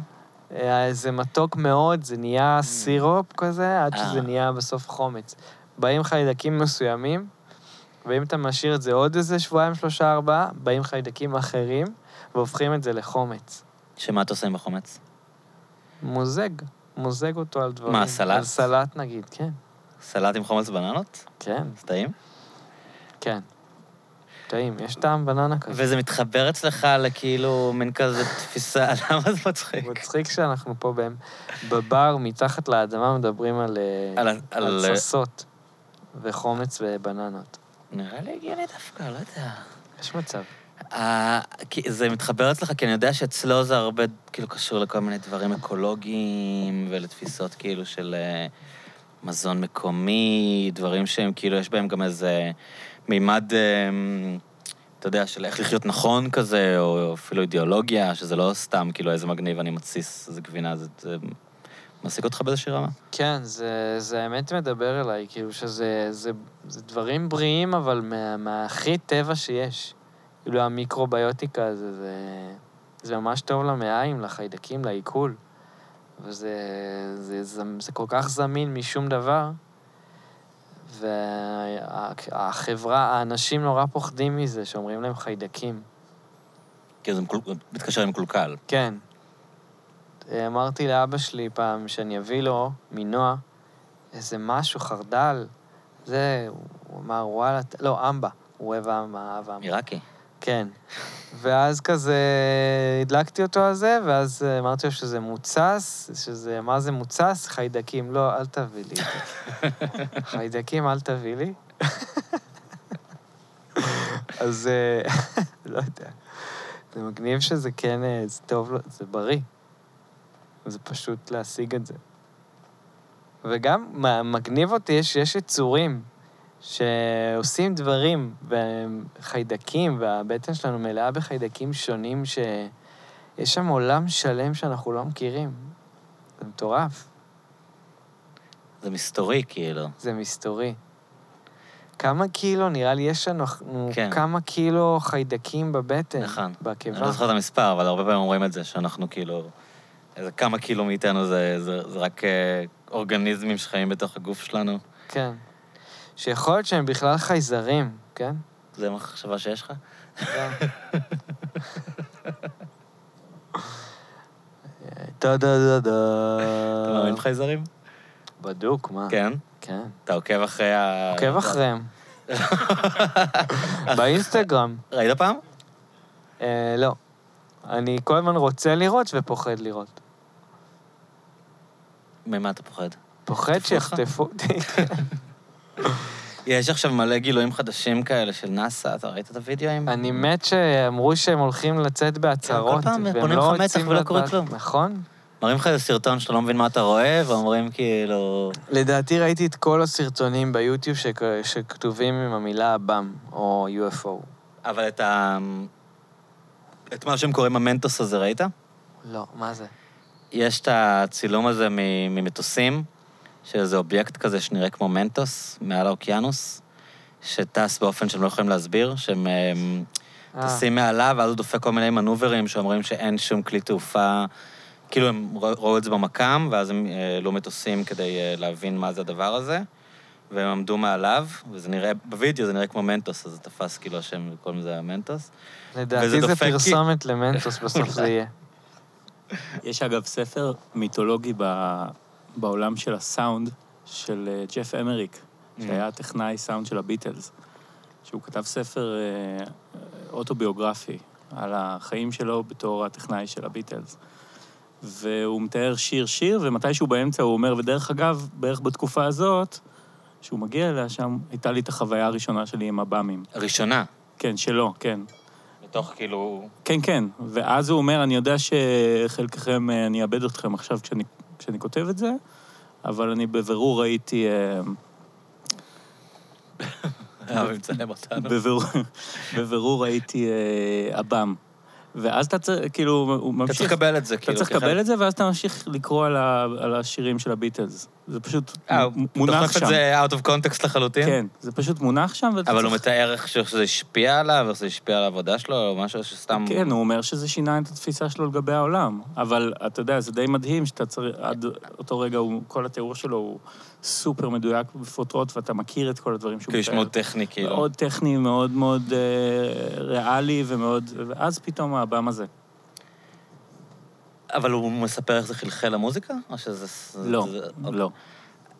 אה, זה מתוק מאוד, זה נהיה סירופ כזה, עד אה. שזה נהיה בסוף חומץ. באים חיידקים מסוימים, ואם אתה משאיר את זה עוד איזה שבועיים, שלושה, ארבעה, באים חיידקים אחרים, והופכים את זה לחומץ. שמה אתה עושה עם החומץ? מוזג, מוזג אותו על דברים. מה, סלט? על סלט נגיד, כן. סלט עם חומץ בננות? כן, זה טעים? כן. טעים, יש טעם בננה כזה. וזה מתחבר אצלך לכאילו מין כזה תפיסה, למה זה מצחיק? מצחיק שאנחנו פה בהם, בבר, מתחת לאדמה, מדברים על, אה, על על על- תססות וחומץ ובננות. נראה לי הגיוני דווקא, לא יודע. יש מצב. אה, זה מתחבר אצלך, כי אני יודע שאצלו זה הרבה, כאילו, קשור לכל מיני דברים אקולוגיים ולתפיסות כאילו של אה, מזון מקומי, דברים שהם כאילו, יש בהם גם איזה מימד, אה, אתה יודע, של איך לחיות נכון כזה, או אפילו אידיאולוגיה, שזה לא סתם כאילו איזה מגניב אני מתסיס איזה גבינה, זה, זה מעסיק אותך באיזושהי רמה? כן, זה, זה האמת מדבר אליי, כאילו שזה זה, זה דברים בריאים, אבל מה, מהכי טבע שיש. כאילו המיקרוביוטיקה זה, זה, זה ממש טוב למעיים, לחיידקים, לעיכול. וזה זה, זה, זה כל כך זמין משום דבר. והחברה, האנשים נורא פוחדים מזה, שאומרים להם חיידקים. כי זה מקול- מתקשר עם קולקל. כן. אמרתי לאבא שלי פעם שאני אביא לו מנוע איזה משהו, חרדל. זה, הוא אמר, וואלה, לא, אמבה. הוא אוהב אמבה, אהב אמבה. עיראקי. כן. ואז כזה הדלקתי אותו על זה, ואז אה, אמרתי לו שזה מוצס, שזה, מה זה מוצס? חיידקים. לא, אל תביא לי. חיידקים, אל תביא לי. אז אה, לא יודע. זה מגניב שזה כן, אה, זה טוב, זה בריא. זה פשוט להשיג את זה. וגם מגניב אותי, יש, יש יצורים שעושים דברים, וחיידקים, והבטן שלנו מלאה בחיידקים שונים, שיש שם עולם שלם שאנחנו לא מכירים. זה מטורף, זה מסתורי, כאילו. זה מסתורי. כמה קילו, נראה לי, יש לנו כן. כמה קילו חיידקים בבטן, נכון. אני בקיבה. לא זוכר את המספר, אבל הרבה פעמים אומרים את זה, שאנחנו כאילו... איזה כמה קילו מאיתנו זה, זה, זה רק אה, אורגניזמים שחיים בתוך הגוף שלנו. כן. שיכול להיות שהם בכלל חייזרים, כן? זה המחשבה שיש לך? כן. טה-דה-דה-דה. אתה מאמין בחייזרים? בדוק, מה? כן. כן. אתה עוקב אחרי ה... עוקב אחריהם. באינסטגרם. ראית פעם? אה, לא. אני כל הזמן רוצה לראות ופוחד לראות. ממה אתה פוחד? פוחד? שיחטפו אותי. יש עכשיו מלא גילויים חדשים כאלה של נאסא, אתה ראית את הווידאוים? אני מת שאמרו שהם הולכים לצאת בהצהרות, כל פעם בונים לא לך רוצים ולא קורה כלום. נכון? מראים לך איזה סרטון שאתה לא מבין מה אתה רואה, ואומרים כאילו... לדעתי ראיתי את כל הסרטונים ביוטיוב שכ- שכתובים עם המילה עב"ם, או UFO. אבל את ה... את מה שהם קוראים המנטוס הזה, ראית? לא, מה זה? יש את הצילום הזה ממטוסים, של איזה אובייקט כזה שנראה כמו מנטוס, מעל האוקיינוס, שטס באופן שהם לא יכולים להסביר, שהם אמ, אה, טסים מעליו, ואז הוא דופק כל מיני מנוברים שאומרים שאין שום כלי תעופה, כאילו הם ראו את זה במקם, ואז הם אה, העלו מטוסים כדי אה, להבין מה זה הדבר הזה, והם עמדו מעליו, וזה נראה, בווידאו זה נראה כמו מנטוס, אז זה תפס כאילו השם, קוראים לזה המנטוס. לדעתי זה דופק כי- פרסומת למנטוס, בסוף זה יהיה. יש אגב ספר מיתולוגי ב... בעולם של הסאונד של אה, ג'ף אמריק, שהיה הטכנאי סאונד של הביטלס, שהוא כתב ספר אה, אוטוביוגרפי על החיים שלו בתור הטכנאי של הביטלס. והוא מתאר שיר-שיר, ומתישהו באמצע הוא אומר, ודרך אגב, בערך בתקופה הזאת, שהוא מגיע אליה שם, הייתה לי את החוויה הראשונה שלי עם הבאמים. הראשונה, כן, שלו, כן. מתוך כאילו... כן, כן. ואז הוא אומר, אני יודע שחלקכם, אה, אני אאבד אתכם עכשיו כשאני, כשאני כותב את זה, אבל אני בבירור ראיתי... אה, אותנו. בבירור, ראיתי אה, עב"ם. ואז אתה צריך, כאילו, הוא אתה ממשיך... צריך לקבל את זה, אתה כאילו. צריך לקבל את זה, ואז אתה ממשיך לקרוא על, ה, על השירים של הביטלס. זה פשוט אה, מונח דוחף שם. את זה out of context לחלוטין? כן, זה פשוט מונח שם, אבל הוא צריך... מתאר איך שזה השפיע עליו, איך זה השפיע על העבודה שלו, או משהו שסתם... כן, הוא אומר שזה שינה את התפיסה שלו לגבי העולם. אבל אתה יודע, זה די מדהים שאתה צריך, עד אותו רגע, הוא, כל התיאור שלו הוא סופר מדויק בפרוטרוט, ואתה מכיר את כל הדברים שהוא כאילו, יש מאוד טכני, כאילו. מאוד טכני, מאוד מאוד אה, ריאלי, ומאוד... ואז פתאום הבם הזה. אבל הוא מספר איך זה חלחל למוזיקה? או שזה... לא, זה- לא.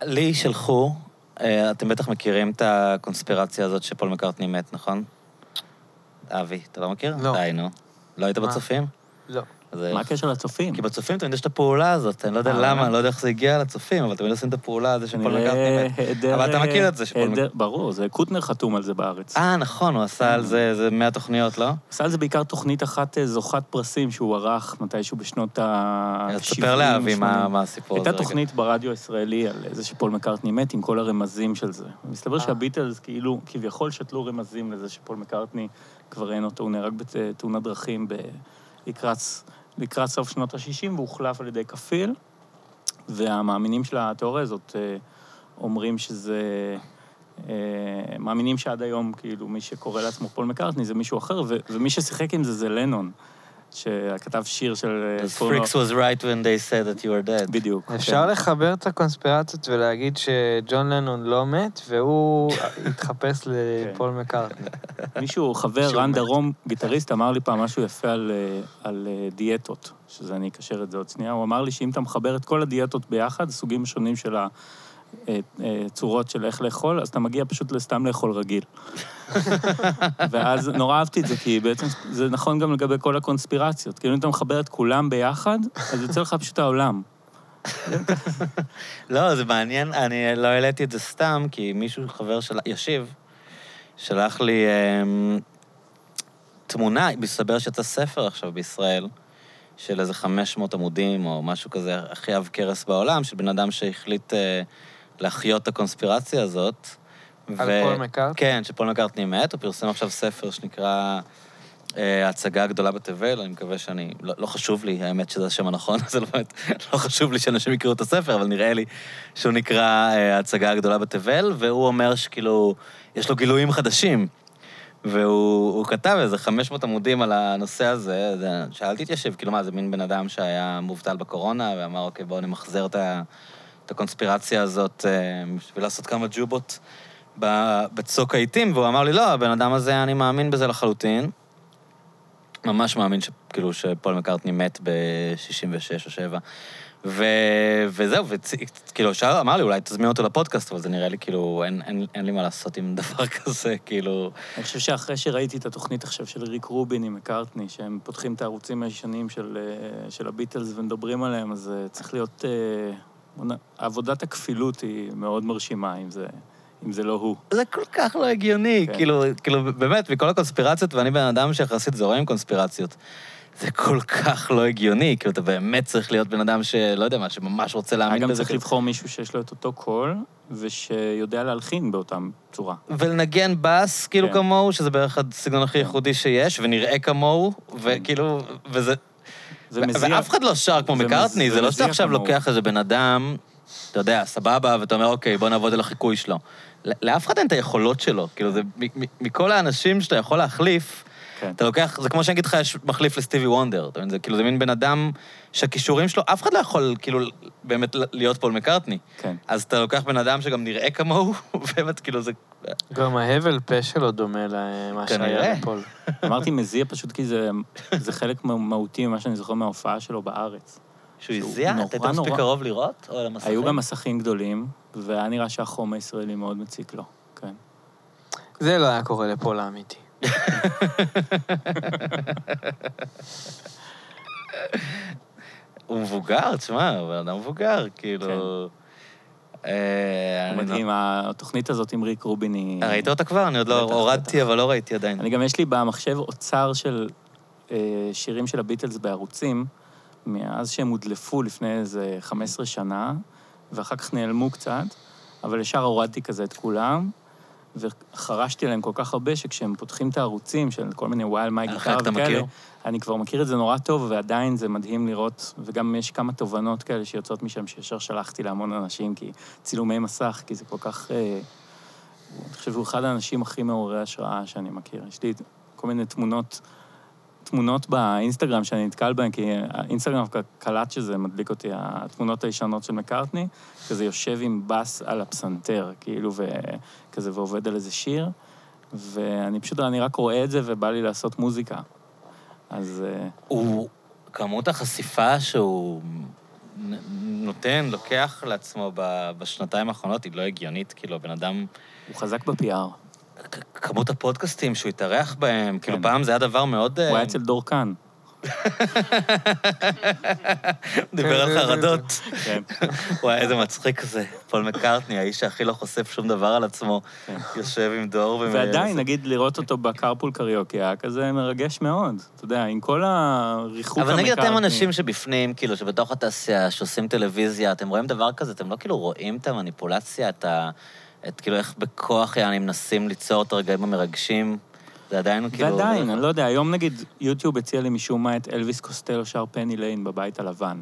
לי שלחו, אה, אתם בטח מכירים את הקונספירציה הזאת שפול מקארטני מת, נכון? אבי, אתה לא מכיר? לא. די, נו. לא היית מה? בצופים? לא. זה- מה הקשר לצופים? כי בצופים תמיד יש את הפעולה הזאת, אני לא יודע אה. למה, אני לא יודע איך זה הגיע לצופים, אבל תמיד עושים את הפעולה הזו שפול מקארטני מת. היעדר... אבל אתה מכיר את זה ברור, זה קוטנר חתום על זה בארץ. אה, נכון, הוא עשה על זה איזה 100 תוכניות, לא? עשה על זה בעיקר תוכנית אחת אה, זוכת פרסים שהוא ערך מתישהו בשנות ה... אז תספר לאבי מה 80. מה הסיפור הזה. הייתה. תוכנית ברדיו הישראלי על זה שפול מקארטני מת, עם כל הרמזים של זה. מסתבר אה. שהביטלס כאילו, כביכול שתלו רמזים לזה שפול מקארטני כבר אין אותו, הוא נהרג בתאונת דרכים ב... לקראת, סוף שנות ה-60 והוחלף על ידי כפיל, והמאמינים של התיאוריה הזאת אה, אומרים שזה אה, מאמינים שעד היום, כאילו, מי שקורא לעצמו פול מקארטני זה מישהו אחר, ומי ששיחק עם זה זה לנון, שכתב שיר של... אה, The freaks was right when they said that you were dead. בדיוק. אפשר כן. לחבר את הקונספירציות ולהגיד שג'ון לנון לא מת, והוא התחפש לפול מקארטני. מישהו, חבר, רן. דרום, גיטריסט, אמר לי פעם משהו יפה על, אה, על אה, דיאטות, שזה אני אקשר את זה עוד שנייה. הוא אמר לי שאם אתה מחבר את כל הדיאטות ביחד, סוגים שונים של הצורות של איך לאכול, אז אתה מגיע פשוט לסתם לאכול רגיל. ואז נורא אהבתי את זה, כי בעצם זה נכון גם לגבי כל הקונספירציות. כאילו, אם אתה מחבר את כולם ביחד, אז יוצא לך פשוט העולם. לא, זה מעניין, אני לא העליתי את זה סתם, כי מישהו, חבר של... ישיב, שלח לי אמ, תמונה, מסתבר שיצא ספר עכשיו בישראל, של איזה 500 עמודים או משהו כזה, הכי עב כרס בעולם, של בן אדם שהחליט אה, להחיות את הקונספירציה הזאת. על פול מקארטני? כן, שפול מקארטני מת, הוא פרסם עכשיו ספר שנקרא אה, ההצגה הגדולה בתבל, אני מקווה שאני... לא, לא חשוב לי, האמת שזה השם הנכון, זה לא באמת... לא חשוב לי שאנשים יקראו את הספר, אבל נראה לי שהוא נקרא אה, ההצגה הגדולה בתבל, והוא אומר שכאילו, יש לו גילויים חדשים. והוא הוא כתב איזה 500 עמודים על הנושא הזה, זה- שאלתי את ישיב, כאילו מה, זה מין בן אדם שהיה מובטל בקורונה, ואמר, אוקיי, בואו נמחזר את, ה, הקונספירציה הזאת אה, בשביל לעשות כמה ג'ובות בצוק העיתים, והוא אמר לי, לא, הבן אדם הזה, אני מאמין בזה לחלוטין. ממש מאמין שכאילו שפול מקארטני מת ב-66 או 7. ו... וזהו, וכאילו, שאל, אמר לי, אולי תזמין אותו לפודקאסט, אבל זה נראה לי כאילו, אין, אין, אין לי מה לעשות עם דבר כזה, כאילו... אני חושב שאחרי שראיתי את התוכנית עכשיו של ריק רובין עם מקארטני, שהם פותחים את הערוצים הישנים של, אה, של הביטלס ומדברים עליהם, אז אה, צריך להיות... אה, עבודת הכפילות היא מאוד מרשימה, אם זה, אם זה לא הוא. זה כל כך לא הגיוני, כן. כאילו, כאילו, באמת, מכל הקונספירציות, ואני בן אדם שיחסית זורם עם קונספירציות, זה כל כך לא הגיוני, כאילו, אתה באמת צריך להיות בן אדם שלא יודע מה, שממש רוצה להאמין גם בזה. צריך כאילו. לבחור מישהו שיש לו את אותו קול, ושיודע להלחין באותה צורה. ולנגן בס, כאילו כן. כמוהו, שזה בערך הסגנון הכי ייחודי שיש, ונראה כמוהו, וכאילו, וזה... זה מזיע. ואף אחד לא שר כמו מקארטני, זה לא שאתה עכשיו. לוקח איזה בן אדם, אתה יודע, סבבה, ואתה אומר, אוקיי, בוא נעבוד על החיקוי שלו. לאף אחד אין את היכולות שלו. כאילו, זה מכל האנשים שאתה יכול להחליף, כן. אתה לוקח, זה כמו שאני אגיד לך, יש מחליף לסטיבי וונדר. אתה מבין? זה כאילו, זה מין בן אדם שהכישורים שלו, אף אחד לא יכול, כאילו, באמת להיות פול מקארטני. כן. אז אתה לוקח בן אדם שגם נראה כמוהו, באמת, כאילו, זה... גם ההבל פה שלו דומה למה. שהיה לפול. אמרתי מזיע פשוט כי זה, זה חלק מהותי ממה שאני זוכר מההופעה שלו בארץ. שהוא הזיע? אתה היית מספיק. קרוב לראות? או על המסכים? היו גם מסכים גדולים, והיה נראה שהחום הישראלי מאוד מציק לו, כן. זה לא היה קורה לפול האמיתי. הוא מבוגר, תשמע, הוא בן אדם מבוגר, כאילו... אה, אני לא- מדהים, התוכנית הזאת עם ריק רובין היא... ראית אותה כבר? אני עוד לא הורדתי. אבל לא ראיתי עדיין. אני גם, יש לי במחשב אוצר של אה, שירים של הביטלס בערוצים, מאז שהם הודלפו לפני איזה 15 שנה, ואחר כך נעלמו קצת, אבל ישר הורדתי כזה את כולם, וחרשתי עליהם כל כך הרבה, שכשהם פותחים את הערוצים של כל מיני וואל, מי גיטרה אתה וכאלה, מכיר? אני כבר מכיר את זה נורא טוב, ועדיין זה מדהים לראות, וגם יש כמה תובנות כאלה שיוצאות משם, שישר שלחתי להמון אנשים, כי צילומי מסך, כי זה כל כך... אה, אני חושב שהוא אחד האנשים הכי מעוררי השראה שאני מכיר. יש לי כל מיני תמונות, תמונות באינסטגרם שאני נתקל בהן, כי האינסטגרם קלט שזה מדליק אותי, התמונות הישנות של מקארטני, כזה יושב עם בס על הפסנתר, כאילו, וכזה, ועובד על איזה שיר, ואני פשוט, אני רק רואה את זה ובא לי לעשות מוזיקה. אז אה, הוא, כמות החשיפה שהוא נותן, לוקח לעצמו בשנתיים האחרונות היא לא הגיונית, כאילו, הבן אדם... הוא חזק ב-PR. כמות הפודקאסטים שהוא התארח בהם, כאילו, כן. פעם זה היה דבר מאוד... הוא אה, היה אצל דורקן. דיבר על חרדות. כן. הוא היה איזה מצחיק כזה, פול מקארטני, האיש שהכי לא חושף שום דבר על עצמו, כן. יושב עם דור ו... ועדיין, נגיד, לראות אותו בקרפול קריוקי היה כזה מרגש מאוד. אתה יודע, עם כל הריחוק אבל נגיד אתם המקארטני. אנשים שבפנים, כאילו, שבתוך התעשייה, שעושים טלוויזיה, אתם רואים דבר כזה, אתם לא כאילו רואים את המניפולציה, את ה... את כאילו איך בכוח יעני מנסים ליצור את הרגעים המרגשים, זה עדיין כאילו... זה- אני לא יודע, היום נגיד יוטיוב הציע לי משום מה את אלוויס קוסטלו שר פני ליין בבית הלבן.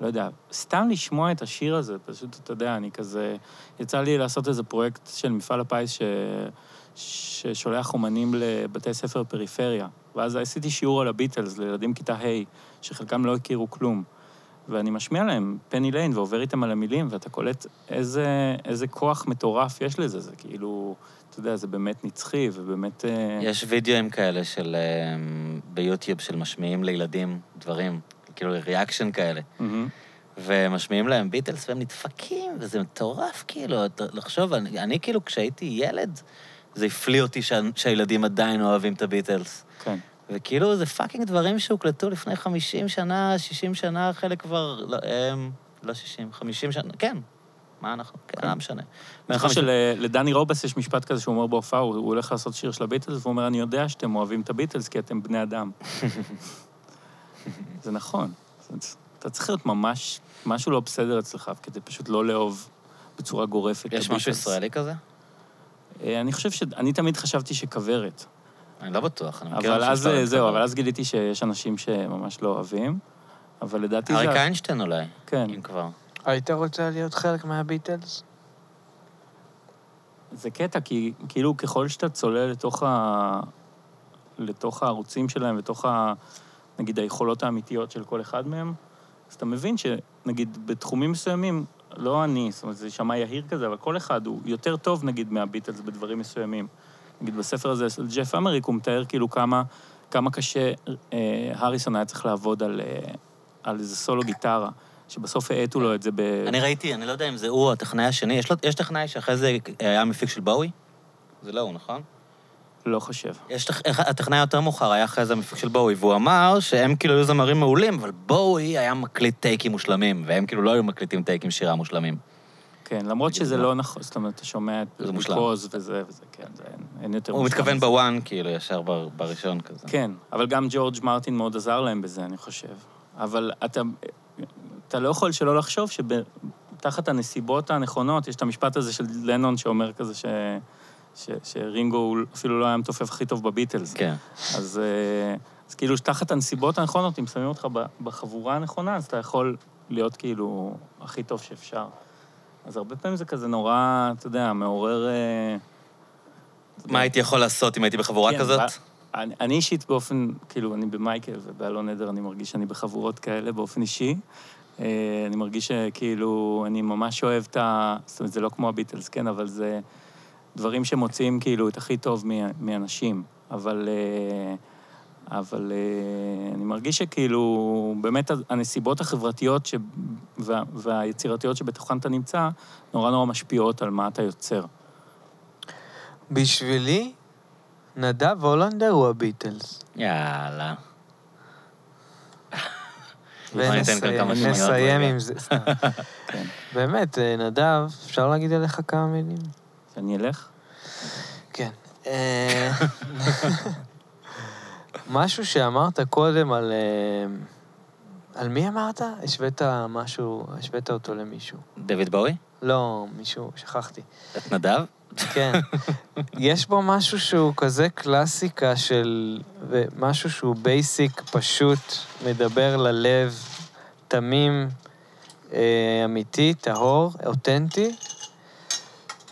לא יודע, סתם לשמוע את השיר הזה, פשוט, אתה יודע, אני כזה... יצא לי לעשות איזה פרויקט של מפעל הפיס ש... ששולח אומנים לבתי ספר פריפריה. ואז עשיתי שיעור על הביטלס לילדים כיתה ה', שחלקם לא הכירו כלום. ואני משמיע להם פני ליין ועובר איתם על המילים, ואתה קולט איזה, איזה כוח מטורף יש לזה. זה כאילו, אתה יודע, זה באמת נצחי, ובאמת... אה, יש וידאוים כאלה של... אה, ביוטיוב של משמיעים לילדים דברים, כאילו reaction כאלה. מהמם. ומשמיעים להם ביטלס והם נדפקים, וזה מטורף, כאילו, לחשוב, אני, אני כאילו, כשהייתי ילד, זה הפליא אותי שה, שהילדים עדיין אוהבים את הביטלס. כן. וכאילו, זה fucking דברים שהוקלטו לפני 50 שנה, 60 שנה, חלק כבר, לא, הם, לא 60, 50 שנה, כן. מה אנחנו, כן, כן. לא משנה. אני חושב שלדני רובס יש משפט כזה שהוא אומר בהופעה, הוא, הולך לעשות שיר של הביטלס, והוא אומר, אני יודע שאתם אוהבים את הביטלס כי אתם בני אדם. זה נכון. אתה צריך להיות ממש, משהו לא בסדר אצלך, כדי פשוט לא לאהוב בצורה גורפת יש משהו. ישראלי כזה? אה, אני חושב ש... אני תמיד חשבתי שכוורת. אני לא בטוח, אני מכיר אבל אז, שאוהבים זהו. אבל אז גיליתי שיש אנשים שממש לא אוהבים, אבל לדעתי זה... אריק איינשטיין אולי, כן. אם כבר. היית רוצה להיות חלק מהביטלס? זה קטע, כי כאילו ככל שאתה צולל לתוך, ה... לתוך הערוצים שלהם, לתוך, ה... נגיד, היכולות האמיתיות של כל אחד מהם, אז אתה מבין שנגיד בתחומים מסוימים, לא אני, זאת אומרת, זה יישמע יהיר כזה, אבל כל אחד הוא יותר טוב, נגיד, מהביטלס בדברים מסוימים. נגיד, בספר הזה של ג'ף אמריק, הוא מתאר כאילו כמה, כמה קשה אה, הריסון היה צריך לעבוד על, אה, על איזה סולו גיטרה, שבסוף האטו לו את זה ב... אני ראיתי, אני לא יודע אם זה הוא הטכנאי השני, יש, לו, יש טכנאי שאחרי זה היה מפיק של בואי? זה לא הוא, נכון? לא חושב. יש טכ... הטכנאי היותר מאוחר היה אחרי זה המפיק של בואי, והוא אמר שהם כאילו היו זמרים מעולים, אבל בואי היה מקליט טייקים מושלמים, והם כאילו לא היו מקליטים טייקים שירה מושלמים. כן, למרות שזה. לא נכון, זאת אומרת, אתה שומע את. ביקוז וזה וזה, כן, זה אין, יותר הוא מתכוון. בוואן, כאילו, ישר בראשון כזה. כן, אבל גם ג'ורג' מרטין מאוד עזר להם בזה, אני חושב. אבל אתה, אתה לא יכול שלא לחשוב שתחת הנסיבות הנכונות, יש את המשפט הזה של לנון שאומר כזה ש... ש, שרינגו הוא אפילו לא היה המתופף הכי טוב בביטלס. כן. אז, אה, אז כאילו, תחת הנסיבות הנכונות, אם שמים אותך בחבורה הנכונה, אז אתה יכול להיות כאילו הכי טוב שאפשר. אז הרבה פעמים זה כזה נורא, אתה יודע, מעורר... אה, מה הייתי יכול לעשות אם הייתי בחבורה כן, כזאת? אני, אני אישית באופן, כאילו, אני במייקל ובאלון עדר, אני מרגיש שאני בחבורות כאלה באופן אישי. אה, אני מרגיש שכאילו, אני ממש אוהב את ה... זאת אומרת, זה לא כמו הביטלס, כן, אבל זה דברים שמוציאים כאילו את הכי טוב מאנשים. אבל... אה, אבל אה, אני מרגיש שכאילו, באמת הנסיבות החברתיות ש... וה... והיצירתיות שבתוכן אתה נמצא, נורא נורא משפיעות על מה אתה יוצר. בשבילי, נדב הולנדר הוא הביטלס. יאללה. ונסיים. עם זה. סתם. כן. באמת, אה, נדב, אפשר להגיד עליך כמה מילים? שאני אלך? כן. משהו שאמרת קודם על... אה, על מי אמרת? השווית משהו, השווית אותו למישהו. דויד בואי? לא, מישהו, שכחתי. את נדב? כן. יש בו משהו שהוא כזה קלאסיקה של... משהו שהוא basic, פשוט, מדבר ללב, תמים, אה, אמיתי, טהור, אותנטי,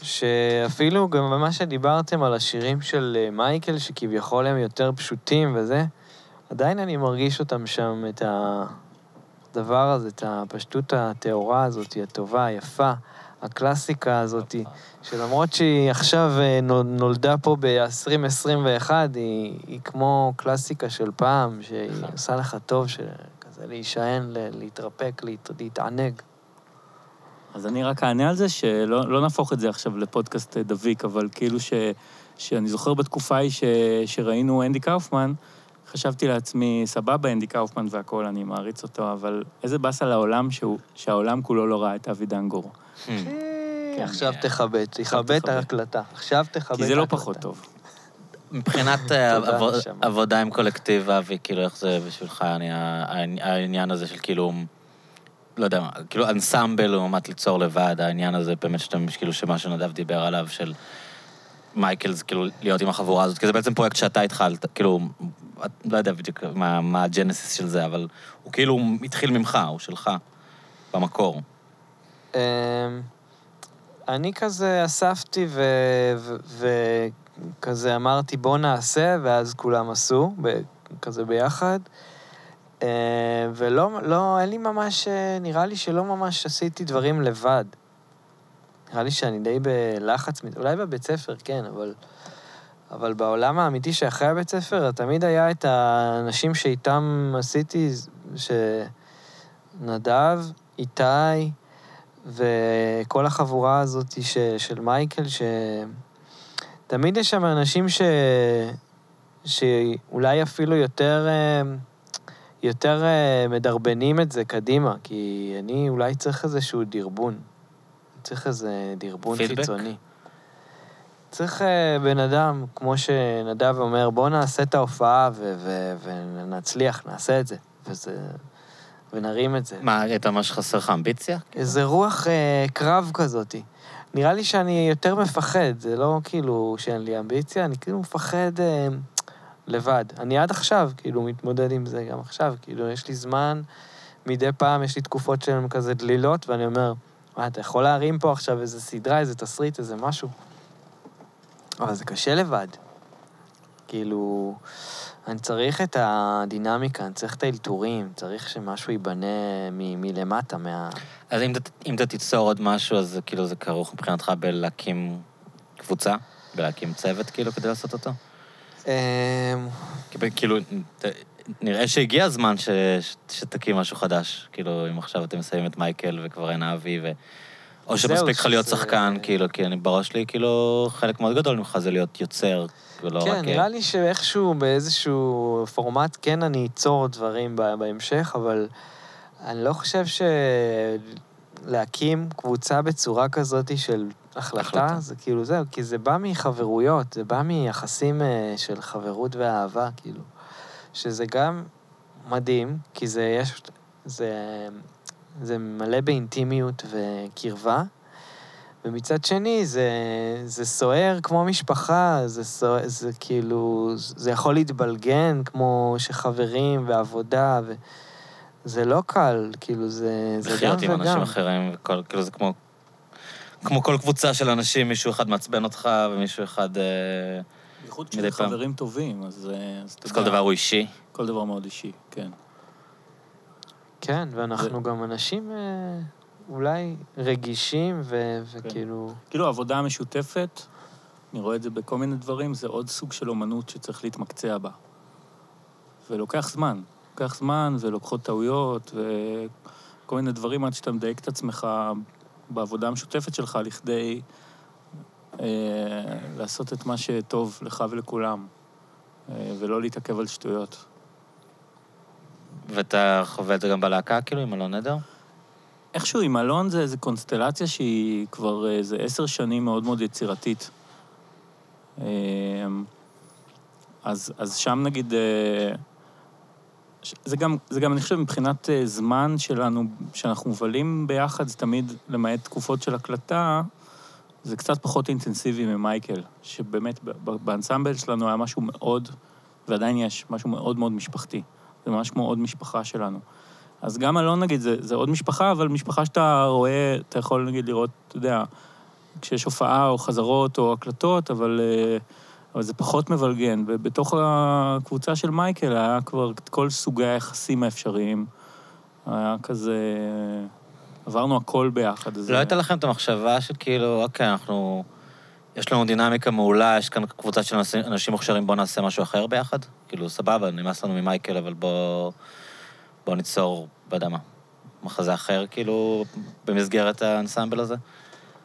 שאפילו גם במה שדיברתם על השירים של אה, מייקל, שכביכול הם יותר פשוטים וזה, עדיין אני מרגיש אותם שם, את הדבר הזה, את הפשטות הטהורה הזאת, הטובה, היפה, הקלאסיקה הזאת, שלמרות שהיא עכשיו אה, נו- נולדה פה ב-2021, היא, היא כמו קלאסיקה של פעם, שהיא עושה לך טוב, כזה להישען, להתרפק, להת, להתענג. אז אני רק אענה על זה, שלא לא נהפוך את זה עכשיו לפודקאסט אה, דביק, אבל כאילו ש, שאני זוכר בתקופה ההיא ש, שראינו אנדי קאופמן, חשבתי לעצמי, סבבה, אנדי קאופמן והכול, אני מעריץ אותו, אבל איזה באסה לעולם שהוא, שהעולם כולו לא ראה את אבי דנגור. אה, עכשיו תכבד, תכבד את. ההקלטה. עכשיו תכבד כי את זה לא ההקלטה. פחות טוב. מבחינת אה. עבודה עם קולקטיב, אבי, כאילו, איך זה בשבילך, העניין הזה של כאילו, לא יודע, מה, כאילו אנסמבל לעומת ליצור לבד, העניין הזה באמת שאתם, כאילו, שמה שנדב דיבר עליו, של מייקל, זה כאילו להיות עם החבורה הזאת, כי זה בעצם פרויקט שאתה התחלת, כאילו, את- לא יודע בדיוק מה מה הג'נסיס של זה, אבל הוא כאילו התחיל ממך, הוא שלך. במקור. אמ, אני כזה אספתי וכזה אמרתי, בוא נעשה, ואז כולם עשו, כזה ביחד. אמ, ולא, לא, אין לי ממש, אה, נראה לי שלא ממש עשיתי דברים לבד. נראה לי שאני די בלחץ, אולי בבית ספר, כן, אבל, אבל בעולם האמיתי שאחרי הבית ספר, תמיד היה את האנשים שאיתם עשיתי, שנדב, איתי, וכל החבורה הזאת ש, של מייקל, שתמיד יש שם אנשים ש, שאולי אפילו יותר, אה, יותר אה, מדרבנים את זה קדימה, כי אני אולי צריך איזשהו דרבון. צריך איזה דרבון פידבק? חיצוני. צריך אה, בן אדם, כמו שנדב אומר, בוא נעשה את ההופעה ו- ו- ונצליח, נעשה את זה. וזה... ונרים את זה. מה, הייתה ממש חסר לך אמביציה? איזה רוח אה, קרב כזאתי. נראה לי שאני יותר מפחד, זה לא כאילו שאין לי אמביציה, אני כאילו מפחד אה, לבד. אני עד עכשיו, כאילו, מתמודד עם זה גם עכשיו. כאילו, יש לי זמן, מדי פעם יש לי תקופות שהן כזה דלילות, ואני אומר, מה, אתה יכול להרים פה עכשיו איזה סדרה, איזה תסריט, איזה משהו? אבל זה קשה לבד. כאילו, אני צריך את הדינמיקה, אני צריך את האלתורים, צריך שמשהו ייבנה מ- מלמטה, מה... אז אם אם אתה תיצור עוד משהו, אז כאילו זה כרוך מבחינתך בלהקים קבוצה? בלהקים צוות, כאילו, כדי לעשות אותו? אמ, כאילו, נראה שהגיע הזמן ש- ש- שתקים משהו חדש. כאילו, אם עכשיו אתם מסיימים את מייקל וכבר אין אבי, ו... או שמספיק לך להיות שחקן, כאילו, כי אני בראש שלי, כאילו, חלק מאוד גדול ממך זה להיות יוצר, ולא רק... כן, נראה לי שאיכשהו באיזשהו פורמט כן אני אצור דברים בהמשך, אבל אני לא חושב שלהקים קבוצה בצורה כזאת של החלטה, החלטה. זה כאילו זהו, כי זה בא מחברויות, זה בא מיחסים אה, של חברות ואהבה, כאילו. שזה גם מדהים, כי זה יש... זה, זה מלא באינטימיות וקרבה, ומצד שני, זה, זה סוער כמו משפחה, זה, סוער, זה כאילו, זה יכול להתבלגן כמו שחברים ועבודה, וזה לא קל, כאילו, זה, זה גם לחיות עם וגם. אנשים אחרים, וכל, כאילו זה כמו... כמו כל קבוצה של אנשים, מישהו אחד מעצבן אותך ומישהו אחד... אה, בייחוד מדי כשזה. חברים טובים, אז... אה, אז אז כל דבר הוא אישי. כל דבר מאוד אישי, כן. כן, ואנחנו גם אנשים אה, אולי רגישים, ו, וכאילו... כאילו, העבודה המשותפת, אני רואה את זה בכל מיני דברים, זה עוד סוג של אומנות שצריך להתמקצע בה. ולוקח זמן. לוקח זמן, ולוקחות טעויות, וכל מיני דברים עד שאתה מדייק את עצמך בעבודה המשותפת שלך לכדי אה, לעשות את מה שטוב לך ולכולם, אה, ולא להתעכב על שטויות. ואתה חווה את זה גם בלהקה, כאילו, עם אלון נדר? איכשהו עם אלון זה איזו קונסטלציה שהיא כבר איזה עשר שנים מאוד מאוד יצירתית. אמ, אז, אז שם נגיד, אה, זה גם, זה גם, אני חושב, מבחינת אה, זמן שלנו, שאנחנו מבלים ביחד, זה תמיד, למעט תקופות של הקלטה, זה קצת פחות אינטנסיבי ממייקל, שבאמת באנסמבל שלנו היה משהו מאוד, ועדיין יש, משהו מאוד מאוד משפחתי. זה ממש כמו עוד משפחה שלנו. אז גם אלון, נגיד, זה, זה עוד משפחה, אבל משפחה שאתה רואה, אתה יכול, נגיד, לראות, אתה יודע, כשיש הופעה או חזרות או הקלטות, אבל, אה, אבל זה פחות מבלגן. ובתוך הקבוצה של מייקל היה כבר את כל סוגי היחסים האפשריים. היה כזה... עברנו הכל ביחד. אז לא הייתה לכם את המחשבה של כאילו, אוקיי, אנחנו... יש לנו דינמיקה מעולה, יש כאן קבוצה של אנשים- אנשים מוכשרים, בואו נעשה משהו אחר ביחד? כאילו, סבבה, נמאס לנו ממייקל, אבל בואו בוא ניצור, לא יודע מה, מחזה אחר, כאילו, במסגרת האנסמבל הזה?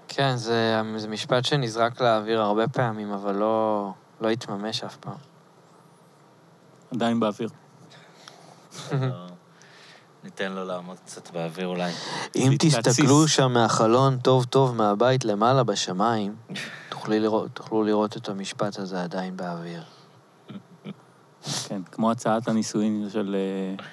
כן, זה, זה משפט שנזרק לאוויר הרבה פעמים, אבל לא, לא התממש אף פעם. עדיין באוויר. לא- ניתן לו לעמוד קצת באוויר אולי. אם. תסתכלו שם מהחלון טוב טוב מהבית למעלה בשמיים, תוכלו לראות את המשפט הזה עדיין באוויר. כן, כמו הצעת הנישואין של... אה,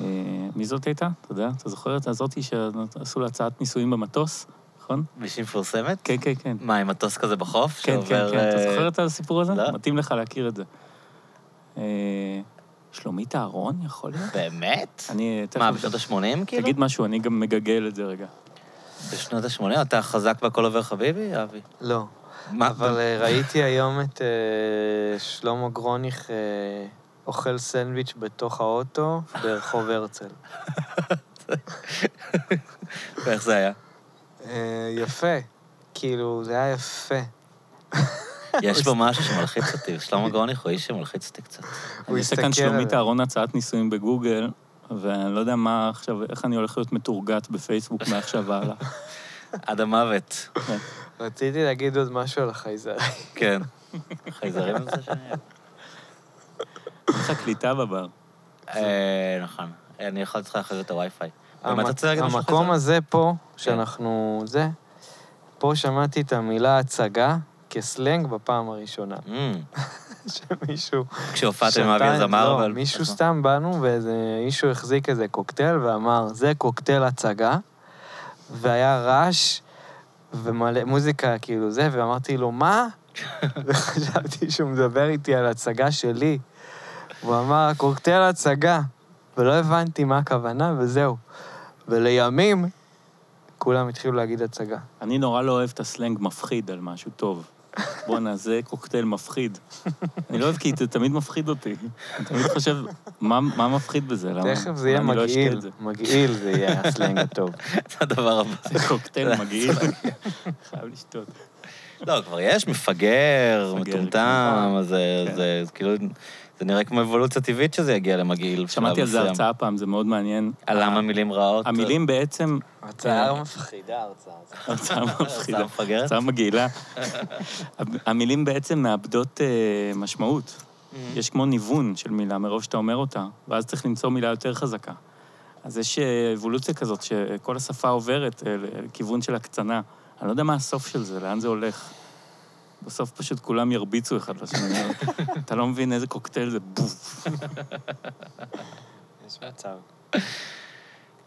אה, מי זאת הייתה? אתה יודע? אתה זוכר את הזאתי שעשו לה הצעת נישואין במטוס, נכון? מישהי מפורסמת? כן, כן, כן. מה, עם מטוס כזה בחוף? כן, כן, שעובר, כן. אתה אה, זוכר את הסיפור הזה? לא. מתאים לך להכיר את זה. אה, שלומית אהרון, יכול להיות? באמת? אני... מה, בשנות ה-80 כאילו? תגיד משהו, אני גם מגגל את זה רגע. בשנות ה-80? אתה חזק והכל עובר חביבי, אבי? לא. מה, אבל אה, ראיתי היום את שלמה גרוניך אוכל סנדוויץ' בתוך האוטו ברחוב הרצל. ואיך זה היה? אה, יפה. כאילו, זה היה יפה. יש בו משהו שמלחיץ אותי, שלמה גרוניך הוא איש שמלחיץ אותי קצת. הוא אני עושה כאן שלומית. אהרון הצעת נישואים בגוגל, ואני לא יודע מה עכשיו, איך אני הולך להיות מתורגת בפייסבוק מעכשיו והלאה. עד המוות. רציתי להגיד עוד משהו על החייזר. כן. חייזרים זה שאני... אין לך קליטה בבר. אה, נכון. אני יכול לתת לך אחרי את הווי-פיי. המקום? הזה פה, שאנחנו... זה, פה שמעתי את המילה הצגה כסלנג בפעם הראשונה. אמ, שמישהו... כשהופעתם עם אבי הזמר, לא, אבל... מישהו סתם באנו, ואיזה מישהו החזיק איזה קוקטייל ואמר, זה קוקטייל הצגה, והיה רעש ומלא מוזיקה, כאילו זה, ואמרתי לו, מה? וחשבתי שהוא מדבר איתי על הצגה שלי. הוא אמר, קוקטייל הצגה, ולא הבנתי מה הכוונה, וזהו. ולימים, כולם התחילו להגיד הצגה. אני נורא לא אוהב את הסלנג מפחיד על משהו טוב. בואנה, זה קוקטייל מפחיד. אני לא אוהב כי זה תמיד מפחיד אותי. אני תמיד חושב, מה מה מפחיד בזה? למה? תכף זה יהיה לא מגעיל, זה. מגעיל זה יהיה הסלנג הטוב. זה הדבר הבא. זה קוקטייל מגעיל. חייב לשתות. לא, כבר יש מפגר, מטומטם, כן. זה כאילו... זה נראה כמו אבולוציה טבעית שזה יגיע למגעיל. שמעתי על זה. הרצאה פעם, זה מאוד מעניין. על למה מילים רעות. המילים בעצם, הרצאה מפחידה, הרצאה. הרצאה מפחידה, הרצאה מפגרת? הרצאה מגעילה. המילים בעצם מאבדות אה, משמעות. Mm. יש כמו ניוון של מילה מרוב שאתה אומר אותה, ואז צריך למצוא מילה יותר חזקה. אז יש אה, אבולוציה כזאת שכל השפה עוברת אה, לכיוון של הקצנה. אני לא יודע מה הסוף של זה, לאן זה הולך. בסוף פשוט כולם ירביצו אחד לשני. אתה לא מבין איזה קוקטייל זה בוף. יש מצב.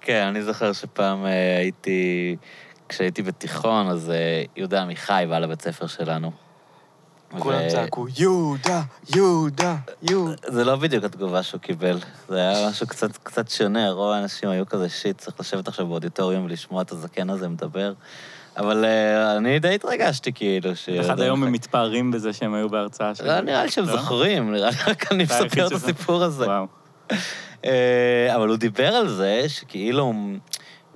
כן, אני זוכר שפעם אה, הייתי, כשהייתי בתיכון, אז אה, יהודה עמיחי בא לבית ספר שלנו. כולם צעקו, יהודה, יהודה, יהודה. זה לא בדיוק התגובה שהוא קיבל, זה היה משהו קצת, קצת שונה, רוב האנשים היו כזה שיט, צריך לשבת עכשיו באודיטוריום ולשמוע את הזקן הזה מדבר. אבל אה, אני די התרגשתי, כאילו, ש... עד היום הם מתפארים בזה שהם היו בהרצאה שלו. לא נראה לי שהם לא? זוכרים, נראה לי רק אני מספר את. הסיפור הזה. אה, אבל הוא דיבר על זה שכאילו,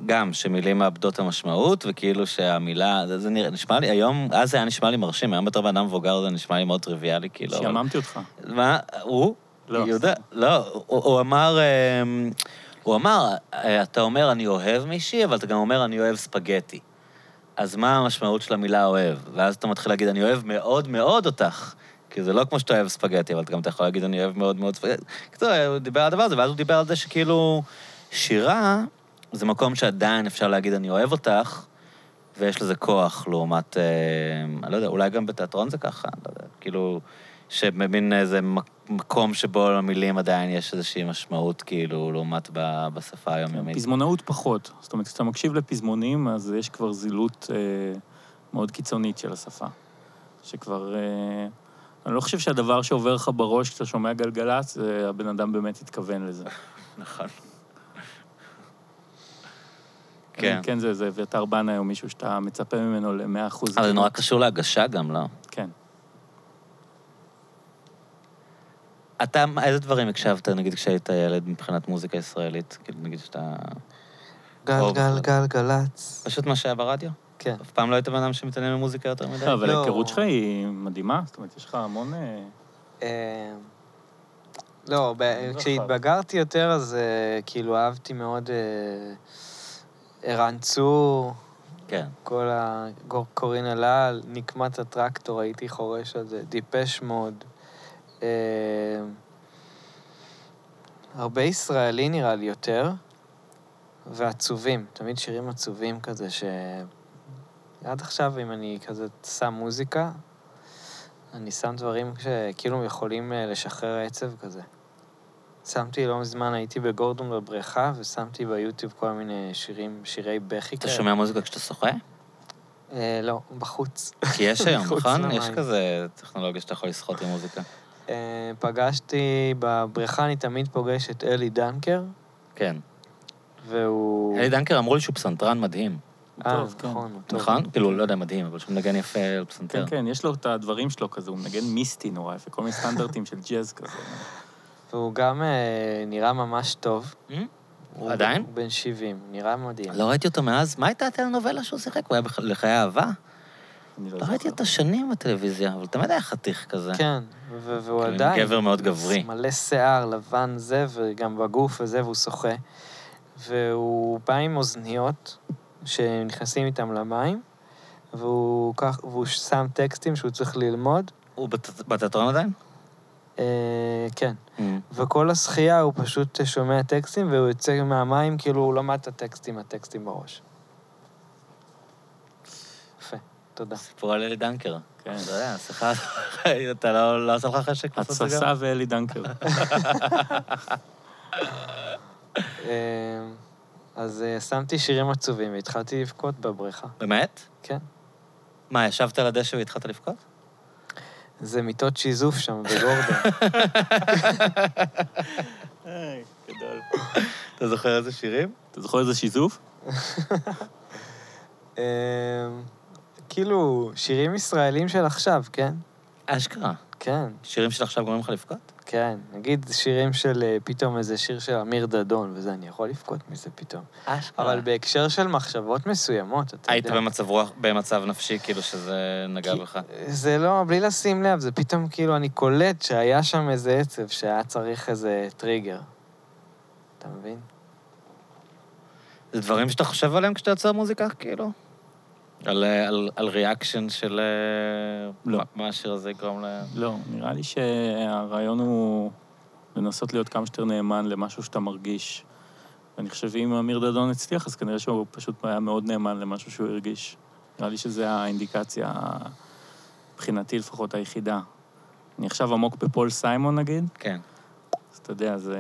גם שמילים מאבדות המשמעות, וכאילו שהמילה, זה, זה נראה- נשמע לי, היום, אז זה היה נשמע לי מרשים, היום בתור בן אדם מבוגר זה נשמע לי מאוד טריוויאלי, כאילו. אבל- שיממתי אותך. מה, הוא? לא, יהודה, לא, הוא, הוא אמר, אמ, הוא אמר, אה, אתה אומר אני אוהב מישהי, אבל אתה גם אומר אני אוהב ספגטי. אז מה המשמעות של המילה אוהב? ואז אתה מתחיל להגיד, אני אוהב מאוד מאוד אותך. כי זה לא כמו שאתה אוהב ספגטי, אבל גם אתה יכול להגיד, אני אוהב מאוד מאוד ספגטי. הוא דיבר על הדבר הזה, ואז הוא דיבר על זה שכאילו, שירה זה מקום שעדיין אפשר להגיד, אני אוהב אותך, ויש לזה כוח לעומת, אה, אני לא יודע, אולי גם בתיאטרון זה ככה, לא יודע, כאילו, שמבין איזה מקום שבו למילים עדיין יש איזושהי משמעות, כאילו, לעומת ב- בשפה היומיומית. פזמונאות פחות. זאת אומרת, כשאתה מקשיב לפזמונים, אז יש כבר זילות אה, מאוד קיצונית של השפה. שכבר... אה, אני לא חושב שהדבר שעובר לך בראש כשאתה שומע גלגלצ, זה הבן אדם באמת התכוון לזה. נכון. כן. כן, זה, זה אביתר בנאי או מישהו שאתה מצפה ממנו ל-100 אחוז. אבל זה נורא קשור להגשה גם, לא? כן. אתה, איזה דברים הקשבת, נגיד, כשהיית ילד מבחינת מוזיקה ישראלית? כאילו, נגיד שאתה... גל. גל, גל, גלצ. פשוט מה שהיה ברדיו? כן. אף פעם לא היית בן אדם שמתעניין במוזיקה יותר מדי? לא, אבל לא. ההיכרות שלך היא מדהימה, זאת אומרת, יש לך המון... אה, אה, לא, לא כשהתבגרתי יותר, אז אה, כאילו אהבתי מאוד ערן צור, כן. כל ה... קורין אלאל, נקמת הטרקטור, הייתי חורש על זה, דיפש מוד. אה, הרבה ישראלי נראה לי יותר, ועצובים, תמיד שירים עצובים כזה, ש... עד עכשיו, אם אני כזה שם מוזיקה, אני שם דברים שכאילו יכולים אה, לשחרר עצב כזה. שמתי לא מזמן, הייתי בגורדון בבריכה, ושמתי ביוטיוב כל מיני שירים, שירי בכי אתה שומע מוזיקה כשאתה שוחה? אה, לא, בחוץ. כי יש היום, נכון? יש. כזה טכנולוגיה שאתה יכול לשחות עם מוזיקה. אה, פגשתי, בבריכה אני תמיד פוגש את אלי דנקר, כן. והוא... אלי דנקר אמרו לי שהוא פסנתרן מדהים. אה, כן. נכון. נכון? כאילו, לא יודע, מדהים, אבל שהוא מנגן יפה על פסנתר. כן, כן, יש לו את הדברים שלו כזה, הוא מנגן מיסטי נורא יפה, כל מיני סטנדרטים של ג'אז כזה. והוא גם אה, נראה ממש טוב. Hmm? הוא עדיין? הוא בן 70, נראה מדהים. לא ראיתי אותו מאז, מה הייתה הטלנובלה שהוא שיחק? הוא היה בח- לחיי אהבה? אני לא ראיתי זוכר. אותו שנים בטלוויזיה, אבל תמיד היה חתיך כזה. כן, והוא כאילו, עדיין... גבר מאוד גברי. מלא שיער, לבן זה, וגם בגוף וזה, והוא שוחה. והוא בא עם אוזניות שנכנסים איתם למים, והוא, כך, והוא שם טקסטים שהוא צריך ללמוד. הוא בת- בתיאטרון עדיין? אה, כן. Hmm. וכל השחייה הוא פשוט שומע טקסטים, והוא יוצא מהמים, כאילו הוא למד את הטקסטים, הטקסטים בראש. יפה, תודה. סיפור על אלי דנקר. כן. אתה יודע, שיחה... אתה לא לא עושה לך חשק לעשות את זה התססה גם? ואלי דנקר. אה, אז אה, שמתי שירים עצובים והתחלתי לבכות בבריכה. באמת? כן. מה, ישבת על הדשא והתחלת לבכות? זה מיטות שיזוף שם בגורדון. גדול. אתה זוכר איזה שירים? אתה זוכר איזה שיזוף? כאילו, שירים ישראלים של עכשיו, כן? אשכרה. כן, שירים של עכשיו גורמים לך לבכות? כן. נגיד שירים של אה, פתאום איזה שיר של אמיר דדון וזה, אני יכול לבכות מזה פתאום. אשכרה. אבל בהקשר של מחשבות מסוימות, אתה היית יודע. במצב רוח, במצב נפשי, כאילו שזה נגע כי- בך. זה לא, בלי לשים לב, זה פתאום כאילו, אני קולט שהיה שם איזה עצב, שהיה צריך איזה טריגר. אתה מבין? זה דברים שאתה חושב עליהם כשאתה יוצר מוזיקה, כאילו? על, אה, על, על ריאקשן של... אה, לא. מה- מה השיר הזה יגרום ל... לא, נראה לי שהרעיון הוא לנסות להיות כמה שיותר נאמן למשהו שאתה מרגיש. ואני חושב שאם אמיר דדון הצליח, אז כנראה שהוא פשוט היה מאוד נאמן למשהו שהוא הרגיש. נראה לי שזו האינדיקציה, מבחינתי לפחות, היחידה. אני עכשיו עמוק בפול סיימון, נגיד, כן. אז אתה יודע, זה...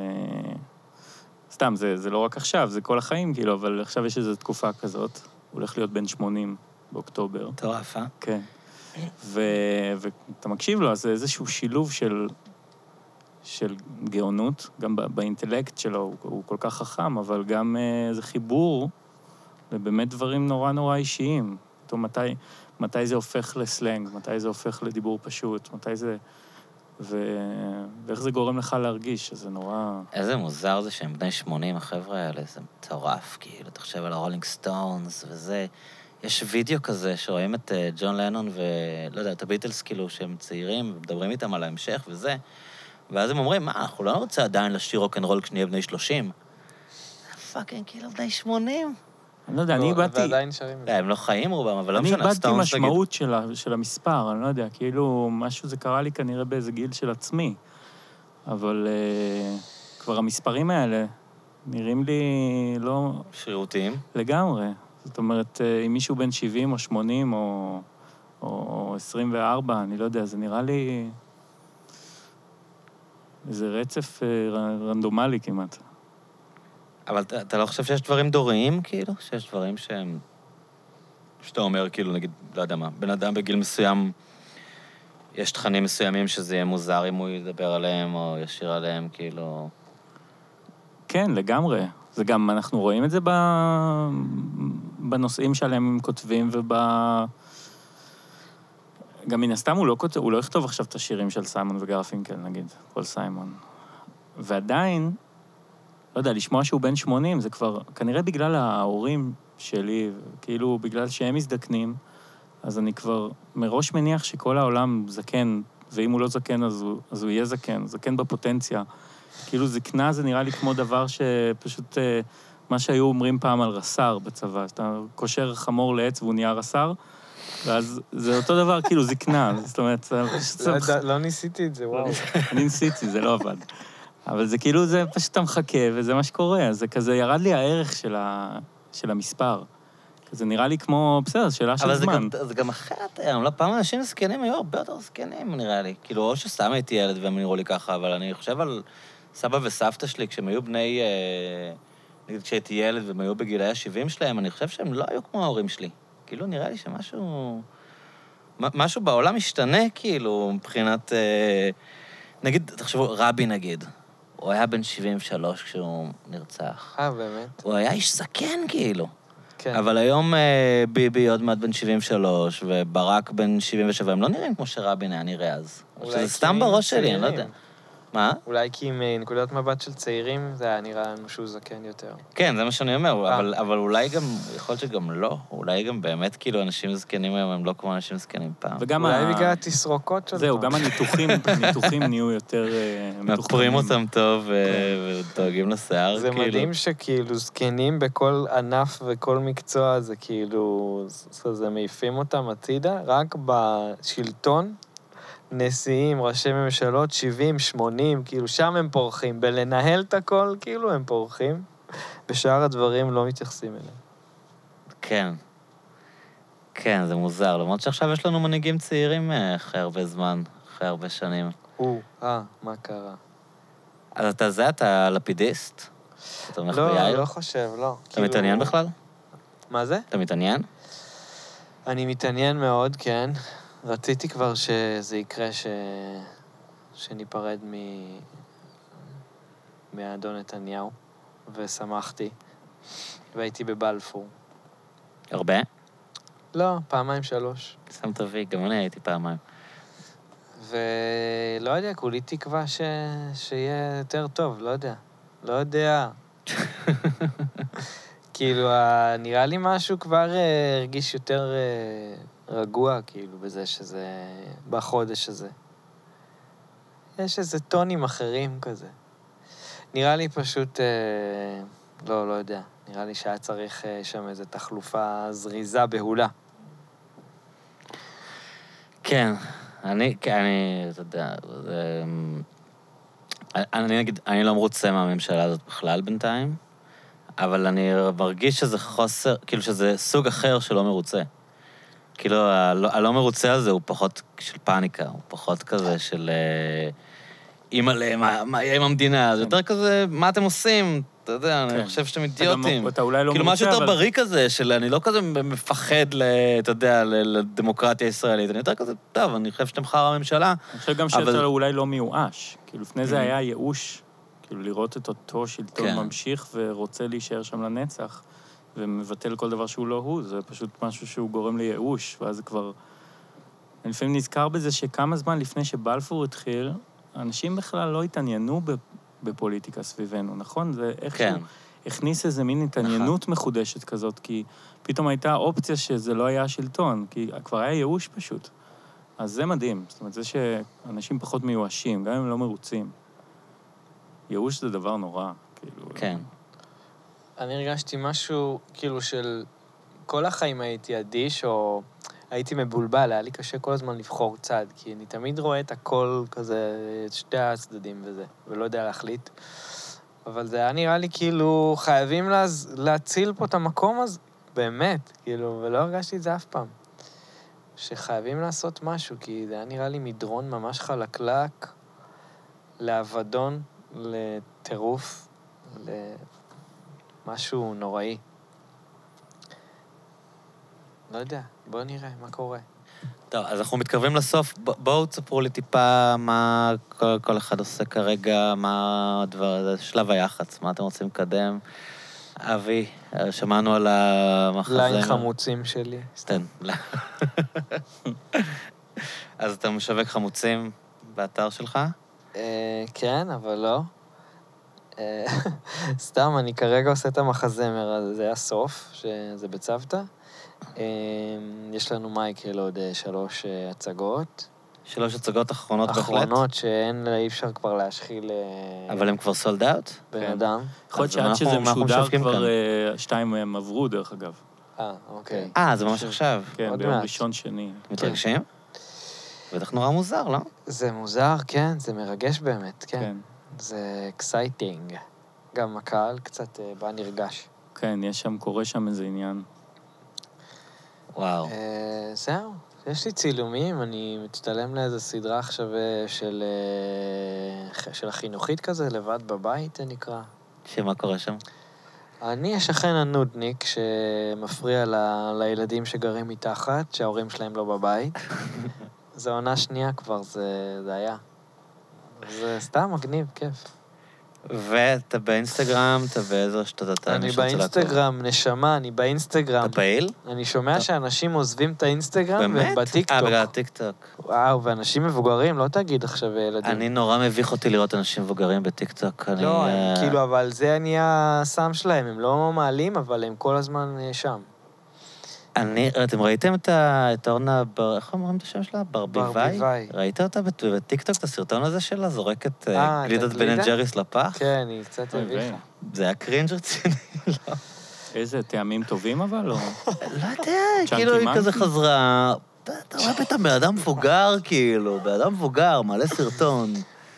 סתם, זה, זה לא רק עכשיו, זה כל החיים, כאילו, אבל עכשיו יש איזו תקופה כזאת. הוא הולך להיות בן 80 באוקטובר. מטורף, אה? כן. ואתה מקשיב לו, אז זה איזשהו שילוב של, של גאונות, גם באינטלקט שלו, הוא, הוא כל כך חכם, אבל גם אה, איזה חיבור לבאמת דברים נורא נורא אישיים. פתאום מתי, מתי זה הופך לסלנג, מתי זה הופך לדיבור פשוט, מתי זה... ו... ואיך זה גורם לך להרגיש, שזה נורא... איזה מוזר זה שהם בני 80, החבר'ה האלה, זה מטורף, כאילו, אתה חושב על הרולינג סטונס וזה. יש וידאו כזה שרואים את אה, ג'ון לנון ולא יודע, את הביטלס, כאילו, שהם צעירים, ומדברים איתם על ההמשך וזה, ואז הם אומרים, מה, אנחנו לא נרצה עדיין לשיר רוקנרול כשנהיה בני 30. fucking כאילו בני 80. אני לא יודע, אני לא, איבדתי... ועדיין שרים לא, זה. הם לא חיים רובם, אבל לא אני משנה, איבדתי סטונס נגיד. משמעות של, המספר, אני לא יודע, כאילו, משהו זה קרה לי כנראה באיזה גיל של עצמי. אבל uh, כבר המספרים האלה נראים לי לא שרירותיים. לגמרי. זאת אומרת, uh, אם מישהו בן 70 או 80 או, או 24, אני לא יודע, זה נראה לי איזה רצף ר- רנדומלי כמעט. אבל אתה, אתה לא חושב שיש דברים דוריים, כאילו? שיש דברים שהם... שאתה אומר, כאילו, נגיד, לא יודע מה, בן אדם בגיל מסוים, יש תכנים מסוימים שזה יהיה מוזר אם הוא ידבר עליהם או ישיר עליהם, כאילו... כן, לגמרי. זה גם, אנחנו רואים את זה ב... בנושאים שעליהם הם כותבים וב... גם מן הסתם הוא לא, כותב, הוא לא יכתוב עכשיו את השירים של סיימון וגרפינקל, נגיד, כל סיימון. ועדיין, לא יודע, לשמוע שהוא בן 80, זה כבר, כנראה בגלל ההורים שלי, כאילו, בגלל שהם מזדקנים, אז אני כבר מראש מניח שכל העולם זקן, ואם הוא לא זקן, אז הוא, אז הוא יהיה זקן, זקן בפוטנציה. כאילו זקנה זה נראה לי כמו דבר שפשוט, אה, מה שהיו אומרים פעם על רס"ר בצבא, שאתה קושר חמור לעץ והוא נהיה רס"ר, ואז זה אותו דבר, כאילו זקנה, זאת אומרת. לא לא ניסיתי את זה, וואו. אני ניסיתי, זה לא עבד. אבל זה כאילו, זה פשוט אתה מחכה, וזה מה שקורה. זה כזה, ירד לי הערך של, ה... של המספר. זה נראה לי כמו, בסדר, שאלה של אבל זה זמן. גם, זה גם אחרת היום, לא? פעם אנשים זקנים היו הרבה יותר זקנים, נראה לי. כאילו, או שסתם הייתי ילד והם נראו לי ככה, אבל אני חושב על סבא וסבתא שלי, כשהם היו בני... אה, נגיד, כשהייתי ילד והם היו בגילאי ה-70 שלהם, אני חושב שהם לא היו כמו ההורים שלי. כאילו, נראה לי שמשהו... משהו בעולם משתנה, כאילו, מבחינת... אה, נגיד, תחשבו, רבין נגיד, הוא היה בן 73 כשהוא נרצח. אה, באמת? הוא היה איש זקן, כאילו. כן. אבל היום אה, ביבי עוד מעט בן 73, וברק בן 77, הם לא נראים כמו שרבין היה נראה אז. או אולי שזה סתם בראש שלי, אני לא יודע. מה? אולי כי מנקודת מבט של צעירים, זה היה נראה לנו שהוא זקן יותר. כן, זה מה שאני אומר, אה. אבל, אבל אולי גם, יכול להיות שגם לא. אולי גם באמת, כאילו, אנשים זקנים היום הם לא כמו אנשים זקנים פעם. וגם אולי ה- בגלל התסרוקות שלו. זהו, גם הניתוחים, הניתוחים נהיו יותר אה, מתוחכמים. אותם טוב ו- ודואגים לשיער, זה כאילו. מדהים שכאילו זקנים בכל ענף וכל מקצוע, זה כאילו, זה, זה מעיפים אותם הצידה, רק בשלטון, נשיאים, ראשי ממשלות, 70, 80, כאילו שם הם פורחים. בלנהל את הכל, כאילו הם פורחים. בשאר הדברים לא מתייחסים אליהם. כן. כן, זה מוזר. למרות שעכשיו יש לנו מנהיגים צעירים אה, אחרי הרבה זמן, אחרי הרבה שנים. או, אה, מה קרה? אז אתה זה, אתה לפידיסט? אתה לא, ביאיר? לא חושב, לא. אתה מתעניין בכלל? מה זה? אתה מתעניין? אני מתעניין מאוד, כן. רציתי כבר שזה יקרה, ש... שניפרד מ... מהאדון נתניהו, ושמחתי. והייתי בבלפור. הרבה? לא, פעמיים שלוש. שם תביא, גם אני הייתי פעמיים. ולא יודע, כולי תקווה ש... שיהיה יותר טוב, לא יודע. לא יודע. כאילו, נראה לי משהו כבר אה, הרגיש יותר אה, רגוע, כאילו, בזה שזה... בחודש הזה. יש איזה טונים אחרים כזה. נראה לי פשוט... אה, לא, לא יודע. נראה לי שהיה צריך אה, שם איזו תחלופה זריזה, בהולה. כן, אני, כן, אני, אתה יודע, זה... אני נגיד, אני לא מרוצה מהממשלה הזאת בכלל בינתיים, אבל אני מרגיש שזה חוסר, כאילו שזה סוג אחר שלא מרוצה. כאילו, הלא, הלא מרוצה הזה הוא פחות של פאניקה, הוא פחות כזה של... אימא'לה, מה, מה יהיה עם המדינה? זה יותר כזה, מה אתם עושים? אתה יודע, אני כן. חושב שאתם אתה אידיוטים. אתה אולי לא כאילו, מרוצה, משהו יותר אבל- בריא כזה, של אני לא כזה מפחד, ל, אתה יודע, לדמוקרטיה הישראלית, אני יותר כזה, טוב, אני חושב שאתם חרא הממשלה. אני חושב גם אבל- שאתה אולי לא מיואש. כאילו, לפני זה Mhm. היה ייאוש, כאילו, לראות את אותו שלטון כן. ממשיך ורוצה להישאר שם לנצח, ומבטל כל דבר שהוא לא הוא, זה פשוט משהו שהוא גורם לייאוש, ואז זה כבר... אני לפעמים נזכר בזה שכמה זמן לפני שבלפור התחיל, אנשים בכלל לא התעניינו בפוליטיקה סביבנו, נכון? זה איכשהו כן. הכניס איזה מין התעניינות מחודשת כזאת, כי פתאום הייתה אופציה שזה לא היה השלטון, כי כבר היה ייאוש פשוט. אז זה מדהים. זאת אומרת, זה שאנשים פחות מיואשים, גם אם הם לא מרוצים. ייאוש זה דבר נורא, כאילו... כן. אני הרגשתי משהו, כאילו, של... כל החיים הייתי אדיש, או הייתי מבולבל, היה לי קשה כל הזמן לבחור צד, כי אני תמיד רואה את הכל כזה, את שתי הצדדים וזה, ולא יודע להחליט. אבל זה היה נראה לי כאילו, חייבים להז... להציל פה את המקום הזה, באמת, כאילו, ולא הרגשתי את זה אף פעם. שחייבים לעשות משהו, כי זה היה נראה לי מדרון ממש חלקלק, לאבדון, לטירוף, למשהו נוראי. לא יודע, בואו נראה מה קורה. טוב, אז אנחנו מתקרבים לסוף. ב- בואו תספרו לי טיפה מה כל, כל אחד עושה כרגע, מה הדבר, זה שלב היח"צ, מה אתם רוצים לקדם. אבי, שמענו על המחזמר. ליין חמוצים שלי. סתם. לא. אז אתה משווק חמוצים באתר שלך? אה, כן, אבל לא. אה, סתם, אני כרגע עושה את המחזמר, אז זה הסוף, שזה בצוותא. אה, יש לנו מה יקרה לעוד אה, שלוש הצגות. שלוש הצגות אחרונות בהחלט. אחרונות שאין, אי אפשר כבר להשחיל אבל הם כבר סולד אאוט? בן כן. אדם. יכול להיות שעד שזה משודר כבר שתיים מהם עברו, דרך אגב. אה, אוקיי. אה, זה ממש עכשיו. כן, עוד ביום. ראשון, שני. מתרגשים? בטח נורא מוזר, לא? זה מוזר, כן, זה מרגש באמת, כן. זה exciting. גם הקהל קצת אה, בא נרגש. כן, יש שם, קורה שם איזה עניין. וואו. אה, זהו, יש לי צילומים, אני מצטלם לאיזה סדרה עכשיו אה, של, ח- של החינוכית כזה, לבד בבית, זה נקרא. שמה קורה שם? אני השכן הנודניק שמפריע ל, לילדים שגרים מתחת, שההורים שלהם לא בבית. זו עונה שנייה כבר, זה, זה היה. זה סתם מגניב, כיף. ואתה באינסטגרם, אתה באיזה רשתות אתה? אני. באינסטגרם, נשמה, אני באינסטגרם. אתה פעיל? אני שומע אתה- שאנשים עוזבים את האינסטגרם והם באמת? בטיקטוק. אה, בגלל הטיקטוק. וואו, ואנשים מבוגרים, לא תגיד עכשיו ילדים. אני נורא מביך אותי לראות אנשים מבוגרים בטיקטוק. לא, אה, כאילו, אבל זה נהיה הסם שלהם, הם לא מעלים, אבל הם כל הזמן אה, שם. אני, אתם ראיתם את ה- את אורנה, בר- איך אומרים את השם שלה? ברביבאי? ברביבאי. ראית אותה בט- בטיקטוק, את הסרטון הזה שלה? זורקת אה, אה, את גלידת בן? אנד ג'ריס לפח? כן, היא קצת אוי, הביכה. זה היה cringe רציני. לא איזה טעמים טובים אבל, או... לא יודע, כאילו היא? כזה חזרה... אתה אתה רואה פתאום בן אדם מבוגר, כאילו, בן אדם מבוגר, מעלה סרטון.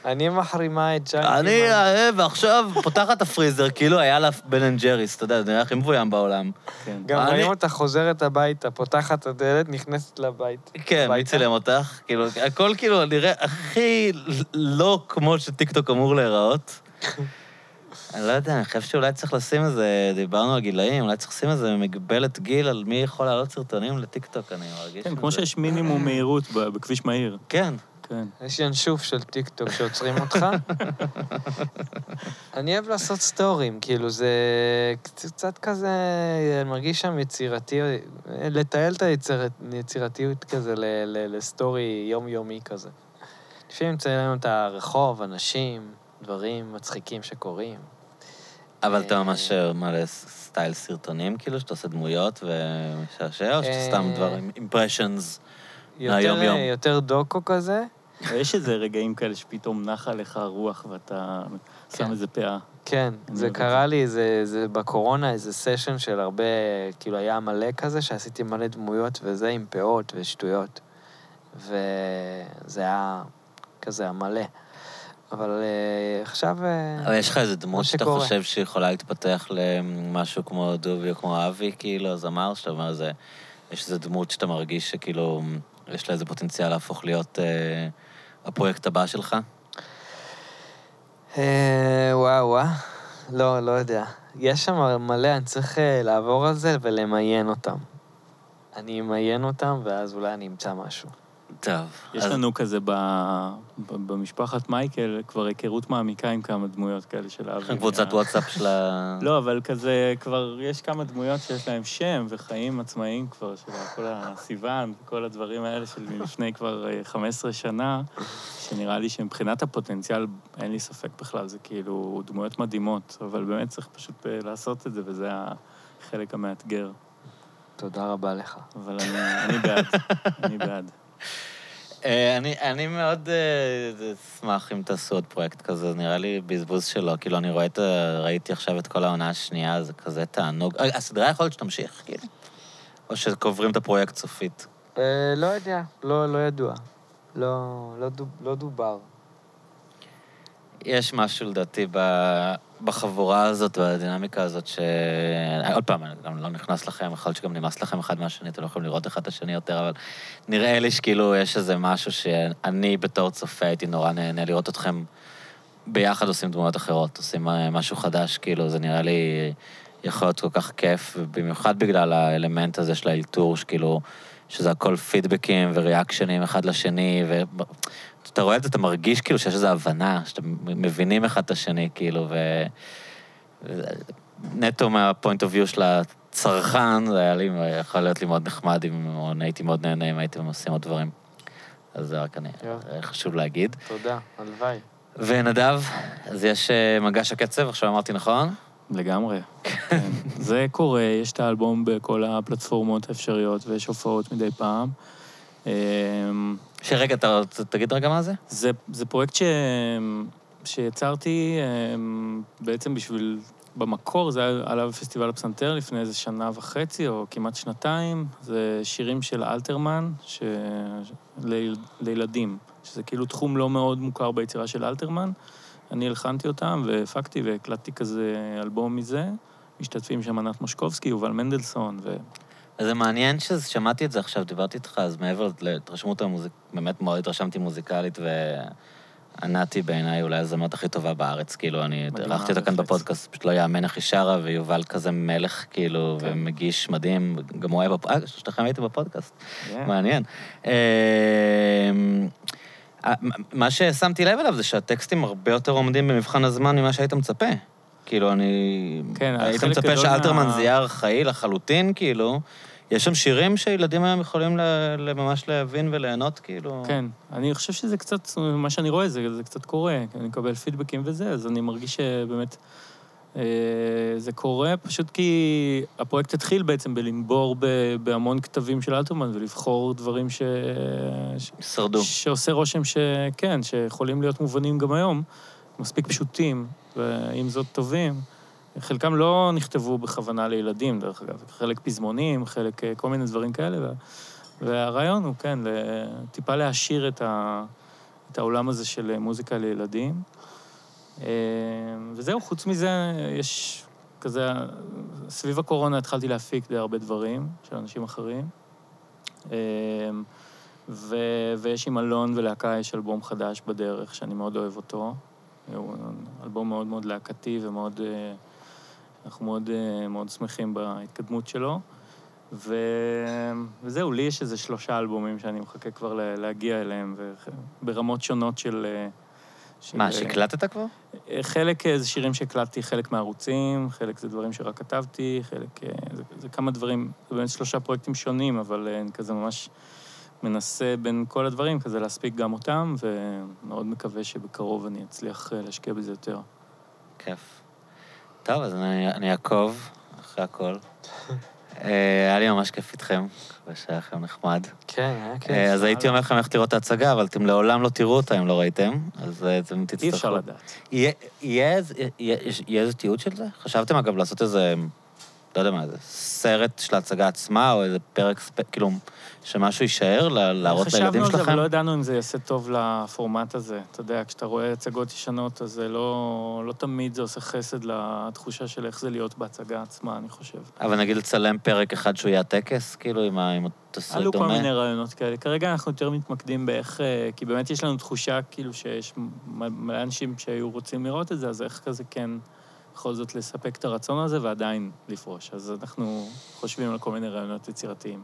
אני מחרימה את Chunky. אני מן. אוהב, ועכשיו פותחת את הפריזר, כאילו היה לה בן אנד ג'ריס, אתה יודע, זה נראה הכי מבוים בעולם. כן. גם אני- רואים אותה חוזרת הביתה, פותחת את הדלת, נכנסת לבית. כן, מי הביתה. צילם אותך? כאילו, הכל כאילו נראה הכי לא כמו שטיקטוק אמור להיראות. אני לא יודע, אני חושב שאולי צריך לשים איזה, דיברנו על גילאים, אולי צריך לשים איזה מגבלת גיל על מי יכול לעלות סרטונים לטיקטוק, אני מרגיש כן, כמו שיש מינימום מהירות ב- בכביש מהיר. כן. כן. יש ינשוף של טיקטוק שעוצרים אותך. אני אוהב לעשות סטורים, כאילו זה קצ- קצת כזה, אני מרגיש שם יצירתי, לתעל את היצירת- היצירתיות כזה ל- ל- לסטורי יומיומי כזה. לפעמים מציינים את הרחוב, אנשים, דברים מצחיקים שקורים. אבל אתה אה, ממש ס- סטייל סרטונים, כאילו, שאתה עושה דמויות ומשעשע, או שאתה אה, סתם דברים, אימפרשנס? יותר, מהיום-יום. יותר דוקו כזה. יש איזה רגעים כאלה שפתאום נחה לך הרוח ואתה כן. שם איזה פאה. כן, זה קרה. לי, זה, זה בקורונה, איזה סשן של הרבה, כאילו היה מלא כזה, שעשיתי מלא דמויות וזה עם פאות ושטויות. וזה היה כזה המלא. אבל אה, עכשיו... אה, אבל יש לך איזה דמות שאתה שקורה. חושב שיכולה להתפתח למשהו כמו דובי או כמו אבי, כאילו, זמר, שאתה אומר, זה... יש איזו דמות שאתה מרגיש שכאילו, יש לה איזה פוטנציאל להפוך להיות אה, הפרויקט הבא שלך? אה, וואו, וואו. לא, לא יודע. יש שם מלא, אני צריך אה, לעבור על זה ולמיין אותם. אני אמיין אותם, ואז אולי אני אמצא משהו. טוב. יש אז- לנו כזה ב... ב- במשפחת מייקל כבר היכרות מעמיקה עם כמה דמויות כאלה של אבי. יש לכם קבוצת וואטסאפ של ה... לא, אבל כזה, כבר יש כמה דמויות שיש להם שם וחיים עצמאיים כבר, של כל הסיוון וכל הדברים האלה של מלפני כבר אה, 15 שנה, שנראה לי שמבחינת הפוטנציאל, אין לי ספק בכלל, זה כאילו דמויות מדהימות, אבל באמת צריך פשוט אה, לעשות את זה, וזה החלק המאתגר. תודה רבה לך. אבל אני, אני בעד, אני בעד. אה, אני, אני מאוד אה, אשמח אם תעשו עוד פרויקט כזה, נראה לי בזבוז שלו. כאילו, אני רואה את ה... ראיתי עכשיו את כל העונה השנייה, זה כזה תענוג. אה, הסדרה יכול להיות שתמשיך, כאילו? או שקוברים את הפרויקט סופית? אה, לא יודע, לא, לא ידוע. לא, לא, דוב, לא דובר. יש משהו לדעתי בחבורה הזאת, בדינמיקה הזאת, ש... עוד פעם, אני גם לא נכנס לכם, יכול להיות שגם נמאס לכם אחד מהשני, אתם לא יכולים לראות אחד את השני יותר, אבל נראה לי שכאילו יש איזה משהו שאני בתור צופה הייתי נורא נהנה לראות אתכם ביחד עושים דמויות אחרות, עושים אה, משהו חדש, כאילו, זה נראה לי יכול להיות כל כך כיף, ובמיוחד בגלל האלמנט הזה של האלתור, שכאילו, שזה הכל פידבקים וריאקשנים אחד לשני, ו... כשאתה רואה את זה, אתה מרגיש כאילו שיש איזו הבנה, שאתם מבינים אחד את השני, כאילו, ו... נטו מהפוינט אוף ויו של הצרכן, זה היה לי, יכול להיות לי מאוד נחמד, אם, או הייתי מאוד נהנה אם הייתם עושים עוד דברים. אז זה רק אני, יופי. חשוב להגיד. תודה, הלוואי. ונדב, אז יש אה, מגש הקצב, עכשיו אמרתי נכון? לגמרי. כן. זה קורה, יש את האלבום בכל הפלטפורמות האפשריות, ויש הופעות מדי פעם. אמ, שרגע, אתה תגיד רגע מה זה? זה, זה פרויקט ש... שיצרתי אמ, בעצם בשביל... במקור זה היה עלה בפסטיבל הפסנתר לפני איזה שנה וחצי, או כמעט שנתיים. זה שירים של אלתרמן, ש... ליל... לילדים, שזה כאילו תחום לא מאוד מוכר ביצירה של אלתרמן. אני הלחנתי אותם והפקתי והקלטתי כזה אלבום מזה. משתתפים שם ענת מושקובסקי, יובל מנדלסון, ו... אז זה מעניין ששמעתי את זה עכשיו, דיברתי איתך, אז מעבר להתרשמות המוזיק... באמת מאוד התרשמתי מוזיקלית, וענת היא בעיניי אולי הזמרת הכי טובה בארץ, כאילו, אני אירחתי אותה כאן. בפודקאסט, פשוט לא יאמן איך היא שרה, ויובל כזה מלך, כאילו, כן. ומגיש מדהים, גם הוא היה בפודקאסט, אה, שלושתכם הייתם בפודקאסט, כן. מעניין. אמ, אה, מה ששמתי לב אליו זה שהטקסטים הרבה יותר עומדים במבחן הזמן ממה שהיית מצפה. כאילו, אני... כן, היית חלק מצפה גדול שאלתרמן מה- זה יהיה ארכאי לחלוטין, כאילו. יש שם שירים שילדים היום יכולים ל- ממש להבין וליהנות, כאילו. כן, אני חושב שזה קצת, מה שאני רואה, זה, זה קצת קורה. אני מקבל פידבקים וזה, אז אני מרגיש שבאמת אה, זה קורה, פשוט כי הפרויקט התחיל בעצם בלנבור בהמון כתבים של אלתרמן ולבחור דברים. ש... שרדו. שעושה רושם שכן, שיכולים להיות מובנים גם היום, מספיק פשוטים, ועם זאת טובים. חלקם לא נכתבו בכוונה לילדים, דרך אגב, חלק פזמונים, חלק אה, כל מיני דברים כאלה, וה- והרעיון הוא, כן, טיפה להעשיר את, ה, את העולם הזה של מוזיקה לילדים. אה, וזהו, חוץ מזה, יש כזה, סביב הקורונה התחלתי להפיק די הרבה דברים של אנשים אחרים. אה, ו, ויש עם אלון ולהקה, יש אלבום חדש בדרך, שאני מאוד אוהב אותו. הוא אלבום מאוד מאוד להקתי ומאוד... אה, אנחנו מאוד, אה, מאוד שמחים בהתקדמות שלו. ו... וזהו, לי יש איזה שלושה אלבומים שאני מחכה כבר לה- להגיע אליהם, וח- ברמות שונות של... אה, של מה, שהקלטת כבר? חלק זה שירים שהקלטתי, חלק מהערוצים, חלק זה דברים שרק כתבתי, חלק... זה, זה כמה דברים, זה באמת שלושה פרויקטים שונים, אבל אני כזה ממש מנסה בין כל הדברים, כזה להספיק גם אותם, ומאוד מקווה שבקרוב אני אצליח אה, להשקיע בזה יותר. כיף. טוב, אז אני אני אעקוב אחרי הכל. אה, היה לי ממש כיף איתכם, ושהיה לכם נחמד. כן, היה כיף. אה, אז הייתי אומר לכם ללכת לראות את ההצגה, אבל אתם לעולם לא תראו אותה אם לא ראיתם, אז אתם תצטרכו. אי אפשר לדעת. יהיה איזה תיעוד של זה? חשבתם, אגב, לעשות איזה, לא יודע מה, איזה סרט של ההצגה עצמה, או איזה פרק, ספ- כאילו, שמשהו יישאר ל- להראות לילדים חשבנו על זה, שלכם? אבל לא ידענו אם זה יעשה טוב לפורמט הזה. אתה יודע, כשאתה רואה הצגות ישנות, אז זה לא, לא תמיד זה עושה חסד לתחושה של איך זה להיות בהצגה עצמה, אני חושב. אבל נגיד לצלם פרק אחד שהוא יהיה הטקס, כאילו, עם ה- עם התסריט עלו כל דומה? מיני רעיונות כאלה. כרגע אנחנו יותר מתמקדים באיך... אה, כי באמת יש לנו תחושה כאילו שיש מלא אנשים שהיו רוצים לראות את זה, אז איך כזה כן בכל זאת לספק את הרצון הזה ועדיין לפרוש. אז אנחנו חושבים על כל מיני רעיונות יצירתיים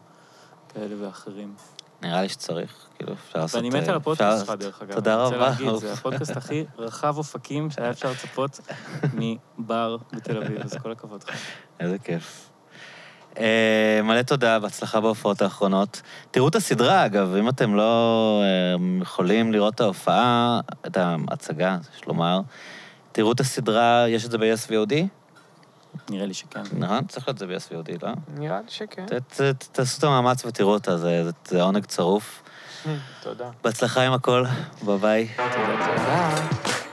כאלה ואחרים. נראה לי שצריך, כאילו, אפשר לעשות... ואני מת אה, על הפודקאסט שלך, דרך אגב. תודה אני רוצה רבה. להגיד, זה הפודקאסט הכי רחב אופקים שהיה אפשר לצפות מבר בתל אביב, אז כל הכבוד לך. איזה כיף. אה, מלא תודה, בהצלחה בהופעות האחרונות. תראו את הסדרה, אגב, אם אתם לא אה, יכולים לראות את ההופעה, את ההצגה, יש לומר, תראו את הסדרה, יש את זה ב-SVOD? נראה לי שכן. נכון? צריך להיות זה ב-SVOD, לא? נראה לי שכן. תעשו את המאמץ ותראו אותה, זה עונג צרוף. תודה. בהצלחה עם הכל, ביי ביי. תודה. תודה.